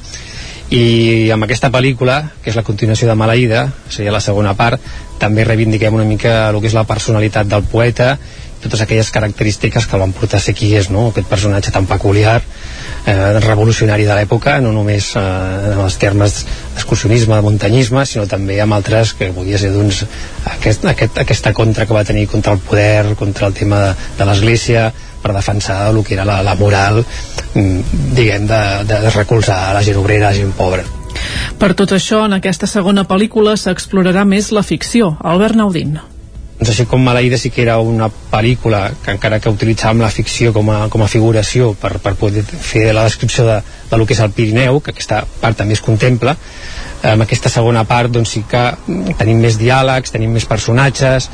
i amb aquesta pel·lícula, que és la continuació de Malaïda, seria la segona part, també reivindiquem una mica el que és la personalitat del poeta totes aquelles característiques que el van portar a ser qui és, no? aquest personatge tan peculiar, eh, revolucionari de l'època, no només eh, en els termes d'excursionisme, de muntanyisme, sinó també amb altres que volia ser doncs, aquest, aquest, aquesta contra que va tenir contra el poder, contra el tema de, de l'Església, per defensar el que era la, la moral mm, diguem de, de recolzar la gent obrera, la gent pobra per tot això, en aquesta segona pel·lícula s'explorarà més la ficció. Albert Naudín així com Maleïda sí que era una pel·lícula que encara que utilitzàvem la ficció com a, com a figuració per, per poder fer la descripció de, de lo que és el Pirineu, que aquesta part també es contempla, amb aquesta segona part doncs sí que tenim més diàlegs, tenim més personatges,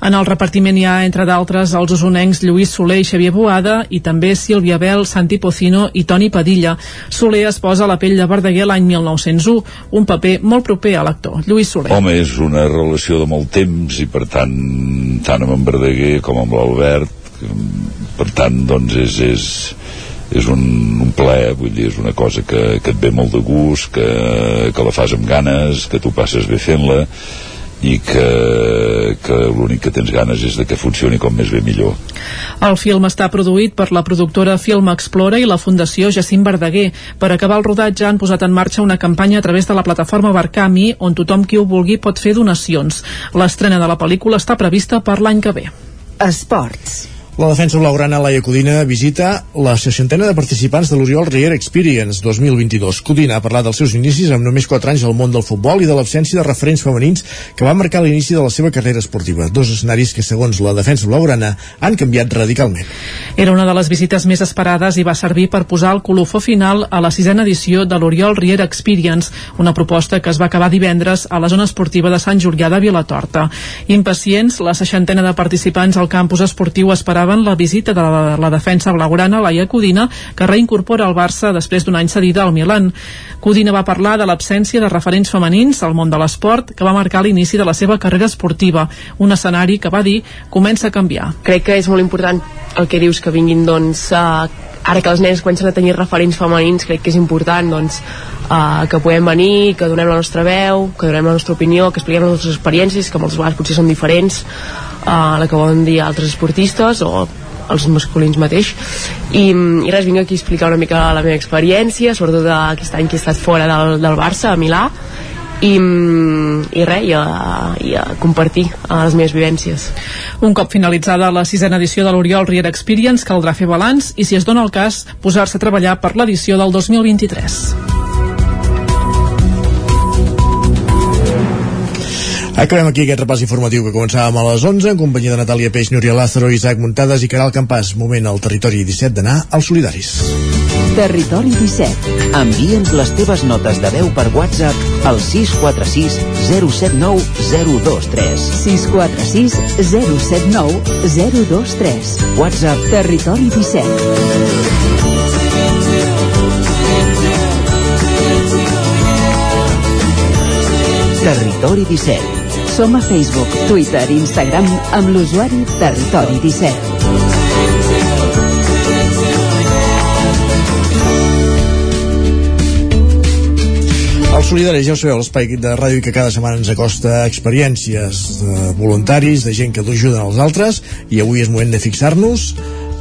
en el repartiment hi ha, entre d'altres, els usonencs Lluís Soler i Xavier Boada i també Sílvia Bel, Santi Pocino i Toni Padilla. Soler es posa a la pell de Verdaguer l'any 1901, un paper molt proper a l'actor. Lluís Soler. Home, és una relació de molt temps i per tant, tant amb en Verdaguer com amb l'Albert, per tant, doncs és, és, és un, un plaer, vull dir, és una cosa que, que et ve molt de gust, que, que la fas amb ganes, que tu passes bé fent-la, i que, que l'únic que tens ganes és de que funcioni com més bé millor. El film està produït per la productora Film Explora i la Fundació Jacint Verdaguer. Per acabar el rodatge han posat en marxa una campanya a través de la plataforma Barcami on tothom qui ho vulgui pot fer donacions. L'estrena de la pel·lícula està prevista per l'any que ve. Esports. La defensa blaugrana Laia Codina visita la seixantena de participants de l'Oriol Riera Experience 2022. Codina ha parlat dels seus inicis amb només 4 anys al món del futbol i de l'absència de referents femenins que van marcar l'inici de la seva carrera esportiva. Dos escenaris que, segons la defensa blaugrana, han canviat radicalment. Era una de les visites més esperades i va servir per posar el colofó final a la sisena edició de l'Oriol Riera Experience, una proposta que es va acabar divendres a la zona esportiva de Sant Julià de Vilatorta. Impacients, la seixantena de participants al campus esportiu esperaven esperaven la visita de la, la defensa blaugrana, Laia Codina, que reincorpora el Barça després d'un any cedida al Milan. Codina va parlar de l'absència de referents femenins al món de l'esport que va marcar l'inici de la seva carrera esportiva, un escenari que va dir comença a canviar. Crec que és molt important el que dius que vinguin doncs, uh, ara que els nens comencen a tenir referents femenins crec que és important doncs, uh, que podem venir, que donem la nostra veu que donem la nostra opinió, que expliquem les nostres experiències que moltes vegades potser són diferents uh, la que volen dir altres esportistes o els masculins mateix i, i res, vinc aquí a explicar una mica la meva experiència sobretot aquest any que he estat fora del, del Barça, a Milà i, i res, i a, i a compartir les meves vivències. Un cop finalitzada la sisena edició de l'Oriol Riera Experience, caldrà fer balanç i, si es dona el cas, posar-se a treballar per l'edició del 2023. Acabem aquí aquest repàs informatiu que començàvem a les 11 en companyia de Natàlia Peix, Núria Lázaro, Isaac Muntades i Caral Campàs. Moment al territori 17 d'anar als solidaris. Territori 17. Envia'ns les teves notes de veu per WhatsApp al 646 079 023. 646 079 023. WhatsApp Territori 17. Territori 17. Som a Facebook, Twitter i Instagram amb l'usuari Territori 17. El Solidaris, ja ho sabeu, l'espai de ràdio que cada setmana ens acosta experiències de voluntaris, de gent que ajuden als altres, i avui és moment de fixar-nos,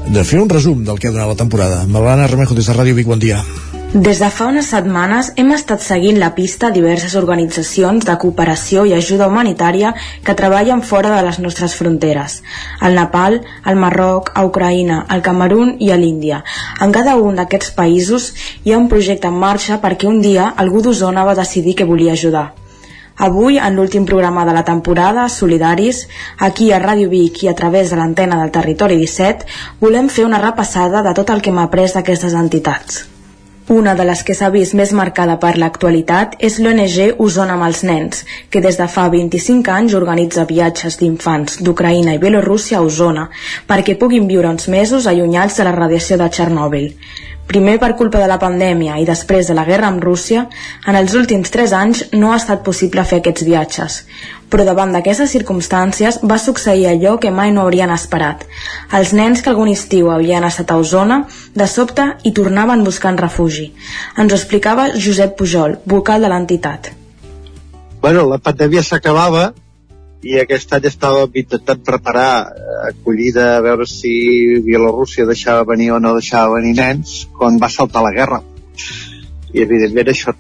de fer un resum del que ha donat la temporada. Malana Remejo, des de Ràdio Vic, bon dia. Des de fa unes setmanes hem estat seguint la pista diverses organitzacions de cooperació i ajuda humanitària que treballen fora de les nostres fronteres. Al Nepal, al Marroc, a Ucraïna, al Camerún i a l'Índia. En cada un d'aquests països hi ha un projecte en marxa perquè un dia algú d'Osona va decidir que volia ajudar. Avui, en l'últim programa de la temporada, Solidaris, aquí a Ràdio Vic i a través de l'antena del Territori 17, volem fer una repassada de tot el que hem après d'aquestes entitats. Una de les que s'ha vist més marcada per l'actualitat és l'ONG Osona amb els nens, que des de fa 25 anys organitza viatges d'infants d'Ucraïna i Bielorússia a Osona perquè puguin viure uns mesos allunyats de la radiació de Txernòbil. Primer per culpa de la pandèmia i després de la guerra amb Rússia, en els últims 3 anys no ha estat possible fer aquests viatges. Però davant d'aquestes circumstàncies va succeir allò que mai no haurien esperat. Els nens que algun estiu havien estat a Osona, de sobte hi tornaven buscant refugi. Ens ho explicava Josep Pujol, vocal de l'entitat. Bueno, la pandèmia s'acabava i aquest any estàvem intentant preparar eh, acollida a veure si Bielorússia deixava venir o no deixava venir nens quan va saltar la guerra i evidentment això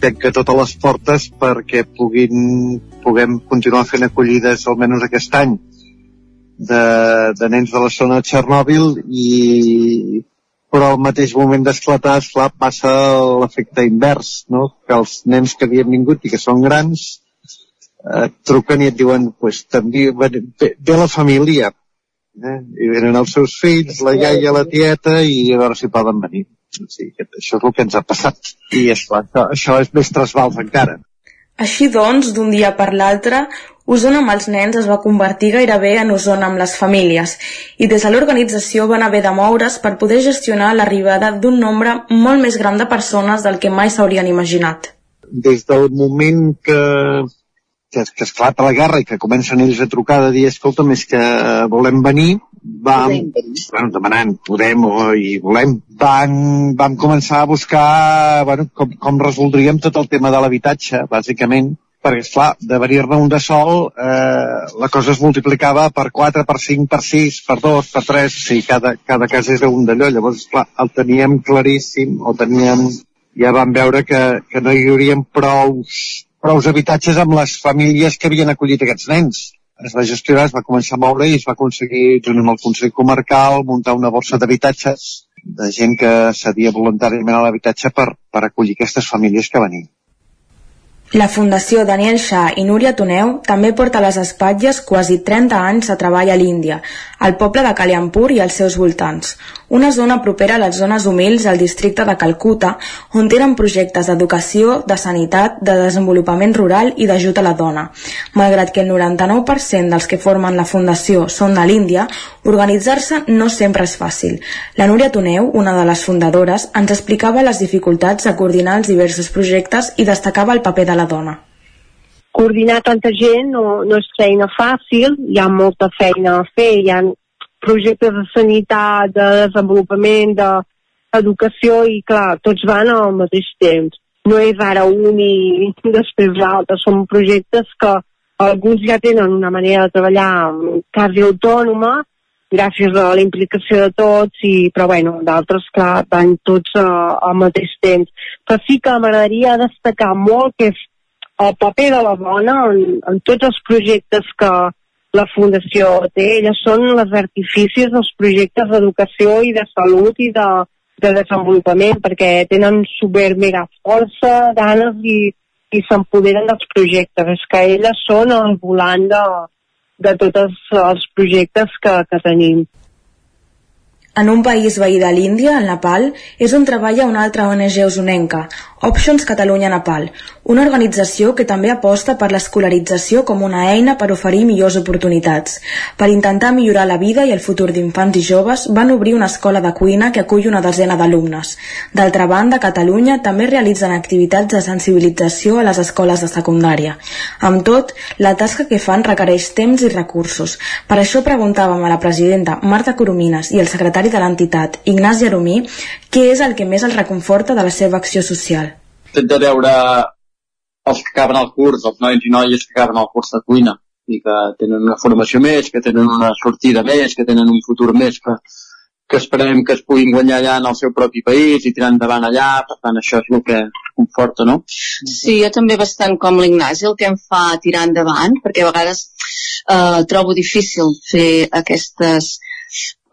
tanca totes les portes perquè puguin, puguem continuar fent acollides almenys aquest any de, de nens de la zona de Txernòbil i però al mateix moment d'esclatar, esclar, passa l'efecte invers, no? que els nens que havien vingut i que són grans eh, truquen i et diuen pues, també ve, ve la família. Eh? i venen els seus fills, la iaia, la tieta i a veure si poden venir. Sí, això és el que ens ha passat. I esclar, això, això és més trasbals encara. Així doncs, d'un dia per l'altre, Osona amb els nens es va convertir gairebé en Osona amb les famílies. I des de l'organització van haver de moure's per poder gestionar l'arribada d'un nombre molt més gran de persones del que mai s'haurien imaginat. Des del moment que, que, que esclata la guerra i que comencen ells a trucar de dir escolta, més que volem venir, vam, bueno, demanant podem o i volem, van, vam començar a buscar bueno, com, com resoldríem tot el tema de l'habitatge, bàsicament, perquè, esclar, de venir-ne un de sol, eh, la cosa es multiplicava per 4, per 5, per 6, per 2, per 3, o sigui, cada, cada cas era un d'allò. Llavors, esclar, el teníem claríssim, o teníem, ja vam veure que, que no hi haurien prous, prous habitatges amb les famílies que havien acollit aquests nens. Es va gestionar, es va començar a moure i es va aconseguir, junt amb el Consell Comarcal, muntar una borsa d'habitatges de gent que cedia voluntàriament a l'habitatge per, per acollir aquestes famílies que venien. La Fundació Daniel Shah i Núria Toneu també porta a les espatlles quasi 30 anys de treball a l'Índia, al poble de Kaliampur i als seus voltants, una zona propera a les zones humils al districte de Calcuta, on tenen projectes d'educació, de sanitat, de desenvolupament rural i d'ajut a la dona. Malgrat que el 99% dels que formen la Fundació són de l'Índia, organitzar-se no sempre és fàcil. La Núria Toneu, una de les fundadores, ens explicava les dificultats de coordinar els diversos projectes i destacava el paper de la dona. Coordinar tanta gent no, no és feina fàcil, hi ha molta feina a fer, hi ha projectes de sanitat, de desenvolupament, d'educació i clar, tots van al mateix temps. No és ara un i (laughs) després l'altre, són projectes que alguns ja tenen una manera de treballar quasi autònoma, gràcies a la implicació de tots, i, però bueno, d'altres, clar, van tots uh, al mateix temps. Però sí que m'agradaria destacar molt que és el paper de la dona en, en tots els projectes que la Fundació té. Elles són les artificis dels projectes d'educació i de salut i de, de desenvolupament, perquè tenen super mega força, ganes i, i s'empoderen dels projectes. És que elles són el volant de, de tots els projectes que, que tenim. En un país veí de l'Índia, el Nepal, és on treballa una altra ONG usonenca, Options Catalunya Nepal, una organització que també aposta per l'escolarització com una eina per oferir millors oportunitats. Per intentar millorar la vida i el futur d'infants i joves, van obrir una escola de cuina que acull una desena d'alumnes. D'altra banda, Catalunya també realitzen activitats de sensibilització a les escoles de secundària. Amb tot, la tasca que fan requereix temps i recursos. Per això preguntàvem a la presidenta Marta Coromines i el secretari de l'entitat, Ignasi Jeromí, què és el que més els reconforta de la seva acció social de veure els que acaben el curs, els nois i noies que acaben el curs de cuina i que tenen una formació més, que tenen una sortida més, que tenen un futur més, que, que esperem que es puguin guanyar allà en el seu propi país i tirar endavant allà, per tant això és el que conforta, no? Sí, jo també bastant com l'Ignasi, el que em fa tirar endavant, perquè a vegades eh, trobo difícil fer aquestes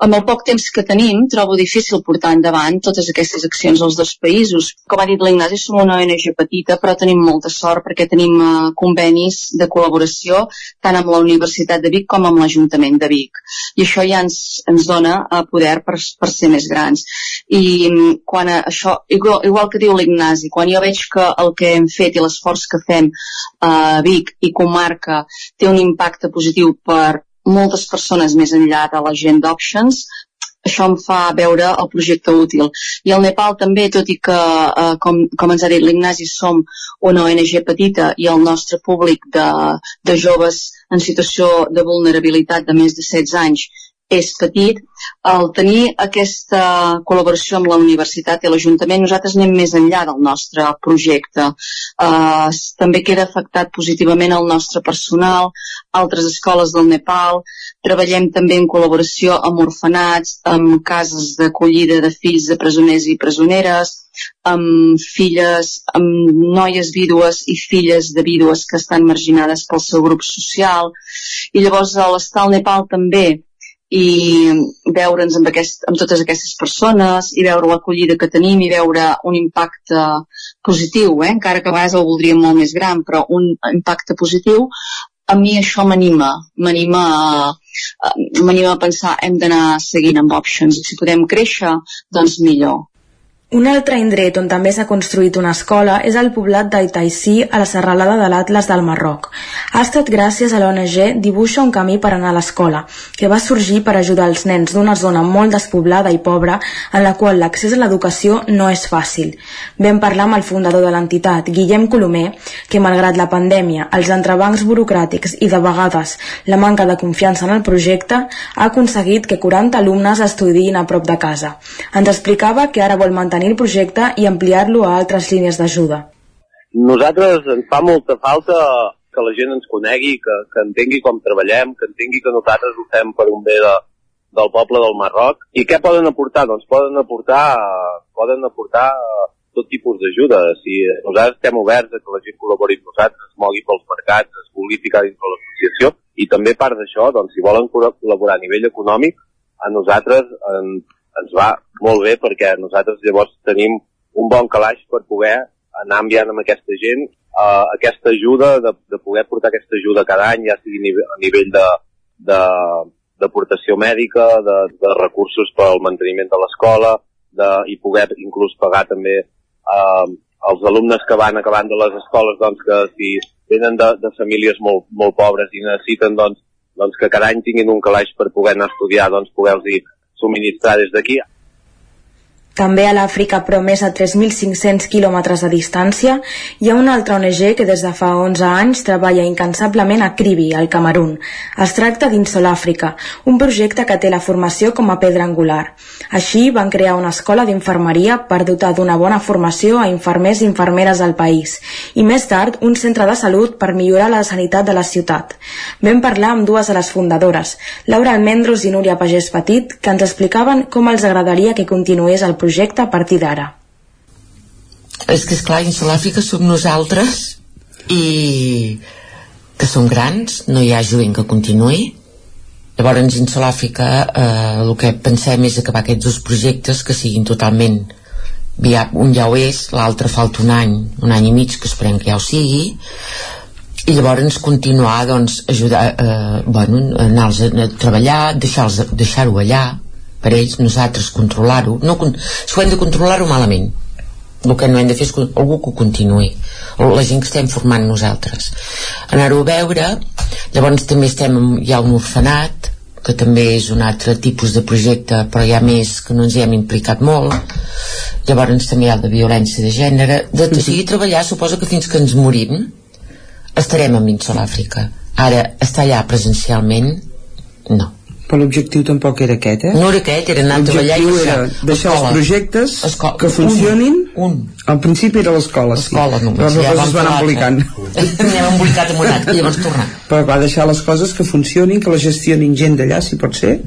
amb el poc temps que tenim, trobo difícil portar endavant totes aquestes accions als dos països. Com ha dit l'Ignasi, som una ONG petita, però tenim molta sort perquè tenim uh, convenis de col·laboració tant amb la Universitat de Vic com amb l'Ajuntament de Vic. I això ja ens, ens dona uh, poder per, per ser més grans. I um, quan a, això, igual, igual que diu l'Ignasi, quan jo veig que el que hem fet i l'esforç que fem a Vic i comarca té un impacte positiu per moltes persones més enllà de la gent d'Options, això em fa veure el projecte útil. I el Nepal també, tot i que, eh, com, com ens ha dit l'Ignasi, som una ONG petita i el nostre públic de, de joves en situació de vulnerabilitat de més de 16 anys és petit, al tenir aquesta col·laboració amb la universitat i l'Ajuntament, nosaltres anem més enllà del nostre projecte. Uh, també queda afectat positivament el nostre personal, altres escoles del Nepal, treballem també en col·laboració amb orfenats, amb cases d'acollida de fills de presoners i presoneres, amb filles, amb noies vídues i filles de vídues que estan marginades pel seu grup social. I llavors a l'estar al Nepal també i veure'ns amb, aquest, amb totes aquestes persones i veure l'acollida que tenim i veure un impacte positiu, eh? encara que a vegades el voldríem molt més gran, però un impacte positiu, a mi això m'anima, m'anima a, m'anima a pensar hem d'anar seguint amb options i si podem créixer, doncs millor. Un altre indret on també s'ha construït una escola és el poblat d'Aitaisí a la serralada de l'Atlas del Marroc. Ha estat gràcies a l'ONG Dibuixa un camí per anar a l'escola, que va sorgir per ajudar els nens d'una zona molt despoblada i pobra en la qual l'accés a l'educació no és fàcil. Vam parlar amb el fundador de l'entitat, Guillem Colomer, que malgrat la pandèmia, els entrebancs burocràtics i de vegades la manca de confiança en el projecte, ha aconseguit que 40 alumnes estudiïn a prop de casa. Ens explicava que ara vol mantenir mantenir el projecte i ampliar-lo a altres línies d'ajuda. nosaltres ens fa molta falta que la gent ens conegui, que, que entengui com treballem, que entengui que nosaltres ho fem per un bé de, del poble del Marroc. I què poden aportar? Doncs poden aportar, poden aportar tot tipus d'ajuda. Si nosaltres estem oberts a que la gent col·labori amb nosaltres, es mogui pels mercats, es vulgui ficar dins de l'associació, i també part d'això, doncs, si volen col·laborar a nivell econòmic, a nosaltres en, ens va molt bé perquè nosaltres llavors tenim un bon calaix per poder anar enviant amb aquesta gent uh, aquesta ajuda, de, de poder portar aquesta ajuda cada any, ja sigui a nivell de, de, d'aportació mèdica, de, de recursos per al manteniment de l'escola, de, i poder inclús pagar també eh, els alumnes que van acabant de les escoles doncs, que si venen de, de famílies molt, molt pobres i necessiten doncs, doncs que cada any tinguin un calaix per poder anar a estudiar, doncs poder-los subministrar des d'aquí. També a l'Àfrica, però més a 3.500 quilòmetres de distància, hi ha una altra ONG que des de fa 11 anys treballa incansablement a Kribi, al Camerún. Es tracta d'Insol Àfrica, un projecte que té la formació com a pedra angular. Així van crear una escola d'infermeria per dotar d'una bona formació a infermers i infermeres al país, i més tard un centre de salut per millorar la sanitat de la ciutat. Vam parlar amb dues de les fundadores, Laura Almendros i Núria Pagès Petit, que ens explicaven com els agradaria que continués el projecte a partir d'ara. És que, esclar, Insol Àfrica som nosaltres i que som grans, no hi ha jovent que continuï. Llavors, Insol Àfrica eh, el que pensem és acabar aquests dos projectes que siguin totalment viab un ja ho és, l'altre falta un any, un any i mig, que esperem que ja ho sigui, i llavors continuar doncs, ajudar eh, bueno, anar a treballar deixar-ho deixar allà per ells, nosaltres controlar-ho no, si ho hem de controlar-ho malament. El que no hem de fer és algú que ho continuï la gent que estem formant nosaltres. Anar-ho a veure llavors també estem hi ha un orfenat que també és un altre tipus de projecte però hi ha més que no ens hi hem implicat molt. Llavors també hi ha de violència de gènere. De, de seguir treballar suposo que fins que ens morim estarem a Minsol Àfrica. Ara estar allà presencialment no però l'objectiu tampoc era aquest, eh? No era aquest, era anar a treballar i era deixar escola. els projectes escola. que funcionin un, un. al principi era l'escola, sí escola només, però les ja coses van embolicant anem embolicat amb un altre i llavors tornar però va deixar les coses que funcionin que la gestionin gent d'allà si pot ser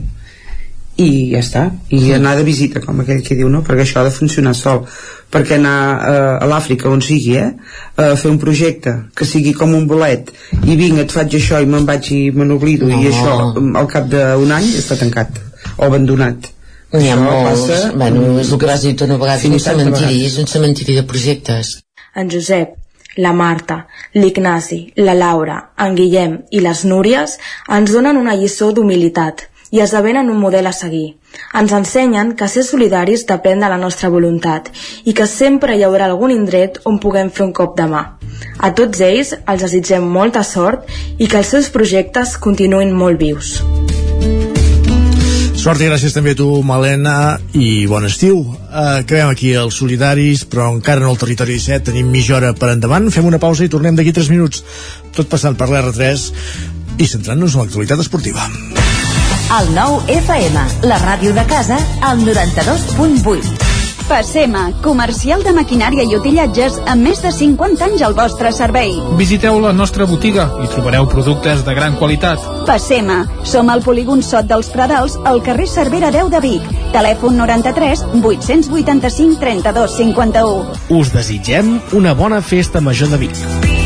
i ja està, i sí. anar de visita com aquell que diu, no? perquè això ha de funcionar sol perquè anar eh, a l'Àfrica on sigui, eh? a fer un projecte que sigui com un bolet i vinc, et faig això i me'n vaig i me n'oblido no. i això al cap d'un any està tancat o abandonat N'hi ha molts, passa... bueno, és el que vas dir tu una vegada, un cementiri, és un cementiri de projectes. En Josep, la Marta, l'Ignasi, la Laura, en Guillem i les Núries ens donen una lliçó d'humilitat i esdevenen un model a seguir. Ens ensenyen que ser solidaris depèn de la nostra voluntat i que sempre hi haurà algun indret on puguem fer un cop de mà. A tots ells els desitgem molta sort i que els seus projectes continuïn molt vius. Sort i gràcies també a tu, Malena, i bon estiu. Acabem aquí els solidaris, però encara no al territori 17 tenim mitja hora per endavant. Fem una pausa i tornem d'aquí 3 minuts. Tot passant per l'R3 i centrant-nos en l'actualitat esportiva. El nou FM, la ràdio de casa, al 92.8. Passema, comercial de maquinària i utillatges amb més de 50 anys al vostre servei. Visiteu la nostra botiga i trobareu productes de gran qualitat. Passema, som al polígon Sot dels Pradals, al carrer Cervera 10 de Vic. Telèfon 93 885 32 51. Us desitgem una bona festa major de Vic.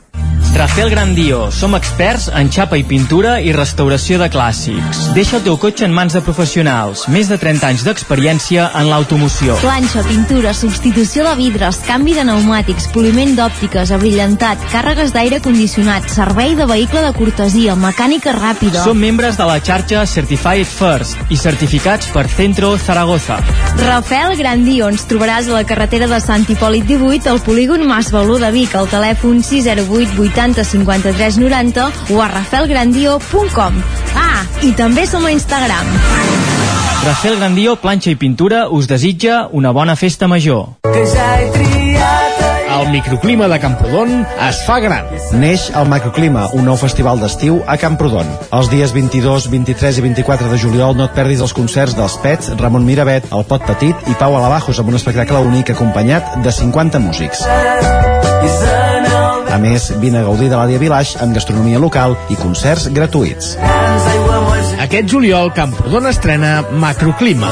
Rafael Grandio, som experts en xapa i pintura i restauració de clàssics. Deixa el teu cotxe en mans de professionals. Més de 30 anys d'experiència en l'automoció. Planxa, pintura, substitució de vidres, canvi de pneumàtics, poliment d'òptiques, abrillantat, càrregues d'aire condicionat, servei de vehicle de cortesia, mecànica ràpida. Som membres de la xarxa Certified First i certificats per Centro Zaragoza. Rafael Grandio, ens trobaràs a la carretera de Sant Hipòlit 18 al polígon Mas Balú de Vic, al telèfon 608 80 53 90 o a rafaelgrandio.com. Ah, i també som a Instagram. Rafael Grandio, planxa i pintura, us desitja una bona festa major. Que ja he triat el microclima de Camprodon es fa gran. Neix el Macroclima, un nou festival d'estiu a Camprodon. Els dies 22, 23 i 24 de juliol no et perdis els concerts dels Pets, Ramon Miravet, El Pot Petit i Pau Alabajos amb un espectacle únic acompanyat de 50 músics. A més, vine a gaudir de l'Àdia Village amb gastronomia local i concerts gratuïts. Aquest juliol, Camprodon estrena Macroclima.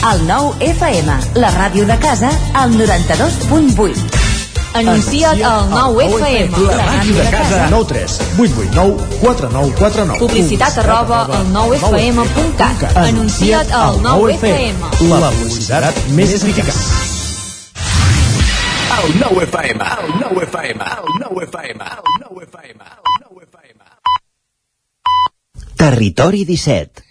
El nou FM, la ràdio de casa, al 92.8. Anuncia't al 9 FM. La màquina de casa. 9 3 8 8 9 4 9 4 9. Publicitat arroba al 9FM.cat. Anuncia't al 9 FM. La publicitat més eficaç. El 9 FM, el 9 FM, el 9 FM, el 9 FM, el 9 FM. Territori 17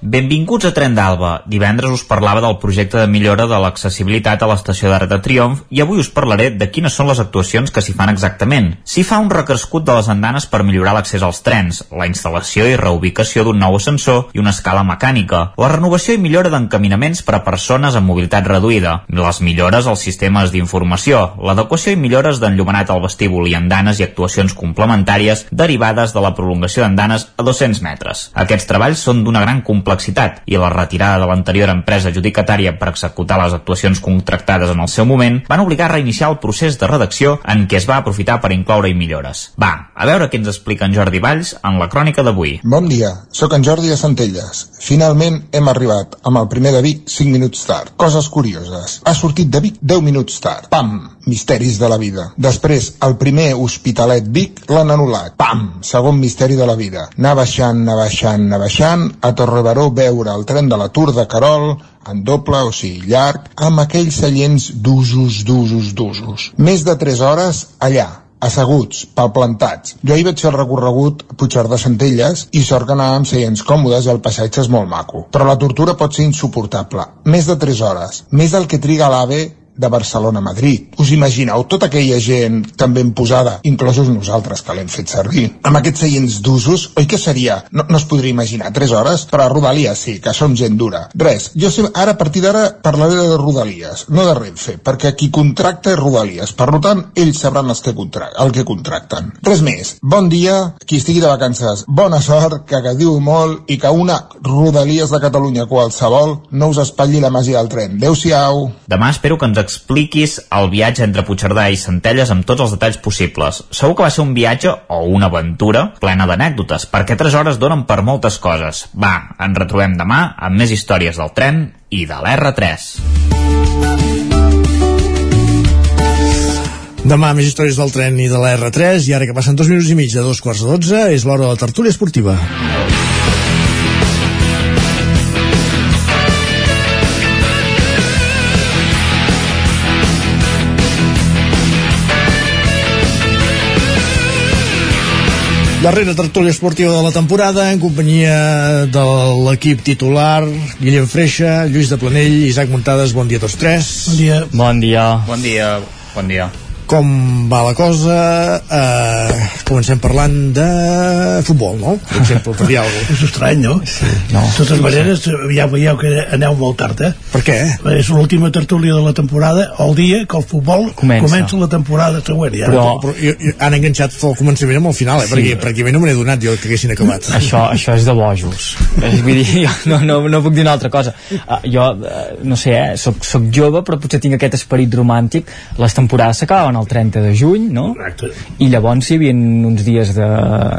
Benvinguts a Tren d'Alba. Divendres us parlava del projecte de millora de l'accessibilitat a l'estació d'Arc de Triomf i avui us parlaré de quines són les actuacions que s'hi fan exactament. S'hi fa un recrescut de les andanes per millorar l'accés als trens, la instal·lació i reubicació d'un nou ascensor i una escala mecànica, la renovació i millora d'encaminaments per a persones amb mobilitat reduïda, les millores als sistemes d'informació, l'adequació i millores d'enllumenat al vestíbul i andanes i actuacions complementàries derivades de la prolongació d'andanes a 200 metres. Aquests treballs són d'una gran complexitat complexitat i la retirada de l'anterior empresa adjudicatària per executar les actuacions contractades en el seu moment van obligar a reiniciar el procés de redacció en què es va aprofitar per incloure-hi millores. Va, a veure què ens explica en Jordi Valls en la crònica d'avui. Bon dia, sóc en Jordi de Centelles. Finalment hem arribat amb el primer de Vic 5 minuts tard. Coses curioses. Ha sortit de Vic 10 minuts tard. Pam! Misteris de la vida. Després, el primer Hospitalet Vic l'han anul·lat. Pam! Segon misteri de la vida. Anar baixant, anar baixant, anar baixant, a Torrebaró veure el tren de la Tour de Carol en doble, o sigui, llarg, amb aquells seients d'usos, d'usos, d'usos. Més de 3 hores allà, asseguts, palplantats. Jo ahir vaig fer el recorregut a de Centelles i sort que anàvem seients còmodes i el passatge és molt maco. Però la tortura pot ser insuportable. Més de 3 hores. Més del que triga l'AVE de Barcelona a Madrid. Us imagineu tota aquella gent tan ben posada, inclosos nosaltres que l'hem fet servir, amb aquests seients d'usos, oi que seria? No, no es podria imaginar, 3 hores? Però a Rodalies sí, que som gent dura. Res, jo sé, ara a partir d'ara parlaré de Rodalies, no de Renfe, perquè qui contracta és Rodalies, per tant, ells sabran els que el que contracten. Res més, bon dia, qui estigui de vacances, bona sort, que gaudiu molt i que una Rodalies de Catalunya qualsevol no us espatlli la màgia del tren. Adéu-siau. Demà espero que ens expliquis el viatge entre Puigcerdà i Centelles amb tots els detalls possibles. Segur que va ser un viatge o una aventura plena d'anècdotes, perquè 3 hores donen per moltes coses. Va, ens retrobem demà amb més històries del tren i de l'R3. Demà més històries del tren i de la R3 i ara que passen dos minuts i mig de dos quarts de dotze és l'hora de la tertúlia esportiva. Darrera tertúlia esportiva de la temporada en companyia de l'equip titular Guillem Freixa, Lluís de Planell Isaac Muntades, bon dia a tots tres. Bon dia. Bon dia. Bon dia. Bon dia com va la cosa eh, comencem parlant de futbol, no? Per exemple, per dir alguna És estrany, no? Sí, no. De totes maneres, ja veieu que aneu molt tard, eh? Per què? És l'última tertúlia de la temporada, el dia que el futbol comença, comença la temporada següent. Ja. Però, però jo, jo, han enganxat el començament amb el final, eh? Sí. Perquè pràcticament no me n'he donat jo que haguessin acabat. (laughs) Això, això és de bojos. és, vull dir, jo no, no, no puc dir una altra cosa. Uh, jo, uh, no sé, eh? Soc, soc jove, però potser tinc aquest esperit romàntic. Les temporades s'acabaven el 30 de juny, no? Exacte. I llavors hi havia uns dies de,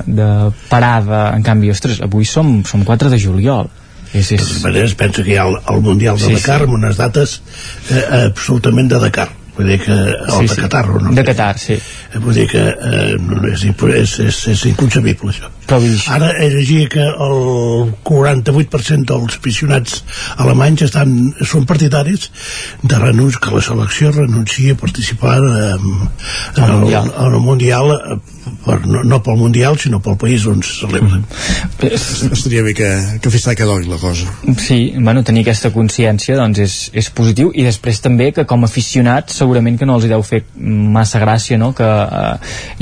de parada. En canvi, ostres, avui som, som 4 de juliol. És, és... De totes maneres, penso que hi ha el, el Mundial de Sí, Dakar amb unes dates eh, absolutament de Dakar vull dir que el Sí, de sí. Qatar no? De Qatar, sí. Eh, vull dir que eh, no, és, és, és, és inconcebible això ara he llegit que el 48% dels aficionats alemanys estan, són partidaris de renunci, que la selecció renuncia a participar eh, en, Al el, Mundial. en el Mundial eh, per, no, no pel Mundial sinó pel país on se celebra Estaria bé que, que fes que dogui la cosa. Sí, bueno, tenir aquesta consciència doncs és, és positiu i després també que com a aficionats segurament que no els hi deu fer massa gràcia no? que eh,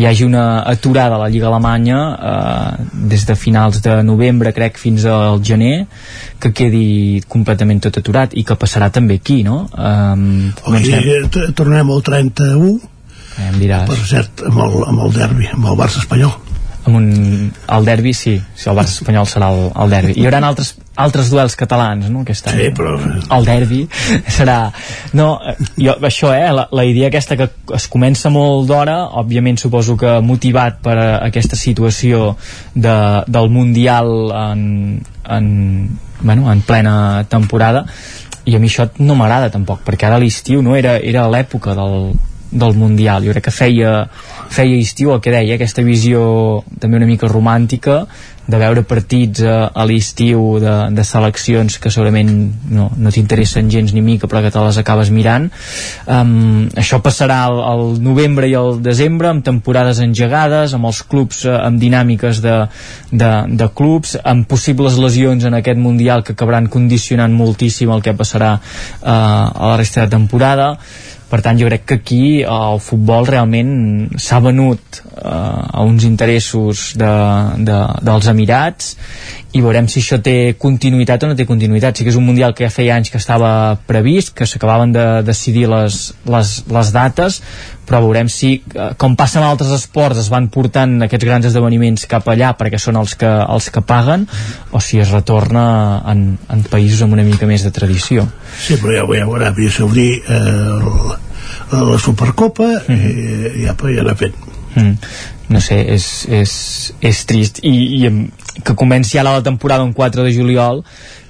hi hagi una aturada a la Lliga Alemanya eh, des de finals de novembre crec fins al gener que quedi completament tot aturat i que passarà també aquí no? Um, eh, t- tornem al 31 em diràs. Per cert amb el, amb el derbi, amb el Barça espanyol. Amb un, el derbi sí, sí el Barça espanyol serà el, el derbi. Hi haurà altres, altres duels catalans no, aquest any. Sí, però... el derbi serà no, eh, jo, això eh, la, la idea aquesta que es comença molt d'hora òbviament suposo que motivat per eh, aquesta situació de, del Mundial en, en, bueno, en plena temporada i a mi això no m'agrada tampoc perquè ara l'estiu no era, era l'època del, del Mundial. Jo crec que feia, feia estiu el que deia, aquesta visió també una mica romàntica de veure partits a, a l'estiu de, de seleccions que segurament no, no t'interessen gens ni mica però que te les acabes mirant. Um, això passarà al, al novembre i al desembre amb temporades engegades amb els clubs eh, amb dinàmiques de, de, de clubs amb possibles lesions en aquest Mundial que acabaran condicionant moltíssim el que passarà uh, a la resta de temporada per tant jo crec que aquí el futbol realment s'ha venut eh, a uns interessos de, de, dels Emirats i veurem si això té continuïtat o no té continuïtat. Sí que és un Mundial que ja feia anys que estava previst, que s'acabaven de decidir les, les, les dates, però veurem si, eh, com passa en altres esports, es van portant aquests grans esdeveniments cap allà perquè són els que, els que paguen, o si es retorna en, en països amb una mica més de tradició. Sí, però ja, ja veurà, Aràbia Saudí eh, la Supercopa mm. i ja, ja l'ha fet. Mm. No sé, és, és, és trist. I, i que comenci ara la temporada un 4 de juliol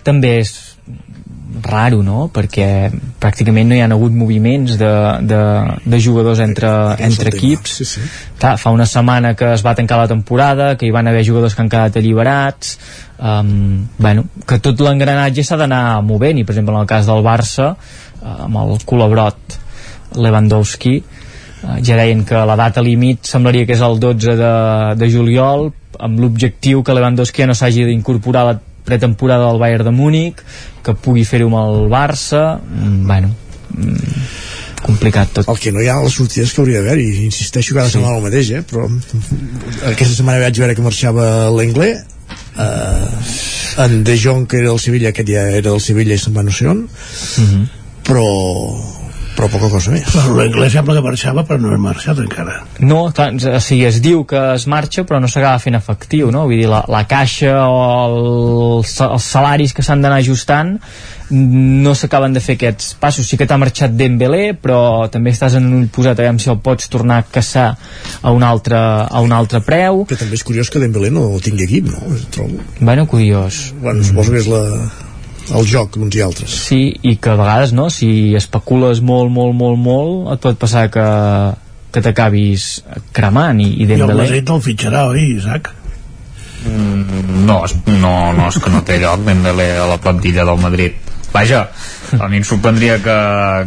també és raro, no? Perquè pràcticament no hi ha hagut moviments de, de, de jugadors entre, entre equips. Sí, sí. Clar, fa una setmana que es va tancar la temporada, que hi van haver jugadors que han quedat alliberats, um, bueno, que tot l'engranatge s'ha d'anar movent, i per exemple en el cas del Barça, uh, amb el col·labrot Lewandowski, uh, ja deien que la data límit semblaria que és el 12 de, de juliol, amb l'objectiu que Lewandowski ja no s'hagi d'incorporar a la pretemporada del Bayern de Múnich, que pugui fer-ho amb el Barça, mm, bueno, mm, complicat tot. El que no hi ha les sortides que hauria d'haver, i insisteixo cada Sí. setmana el mateix, eh? però aquesta setmana vaig veure que marxava l'Engle, eh, en De Jong, que era del Sevilla, aquest ja era del Sevilla i se'n va no sé on, Mhm. però, però poca cosa més. Però l'anglès sembla que marxava, però no ha marxat encara. No, clar, o sigui, es diu que es marxa però no s'acaba fent efectiu, no? Vull dir, la, la caixa o el, els salaris que s'han d'anar ajustant no s'acaben de fer aquests passos. Sí que t'ha marxat Dembélé, però també estàs en un ull posat a veure si el pots tornar a caçar a un altre, a un altre preu. Que també és curiós que Dembélé no tingui equip, no? Trobo. Bueno, curiós. Bueno, suposo que és la, el joc d'uns i altres. Sí, i que a vegades, no?, si especules molt, molt, molt, molt, et pot passar que, que t'acabis cremant i, i I el Dembélé... Madrid el fitxarà, oi, Isaac? Mm, no, no, no, és que no té lloc Dembélé a la plantilla del Madrid vaja, a mi em sorprendria que,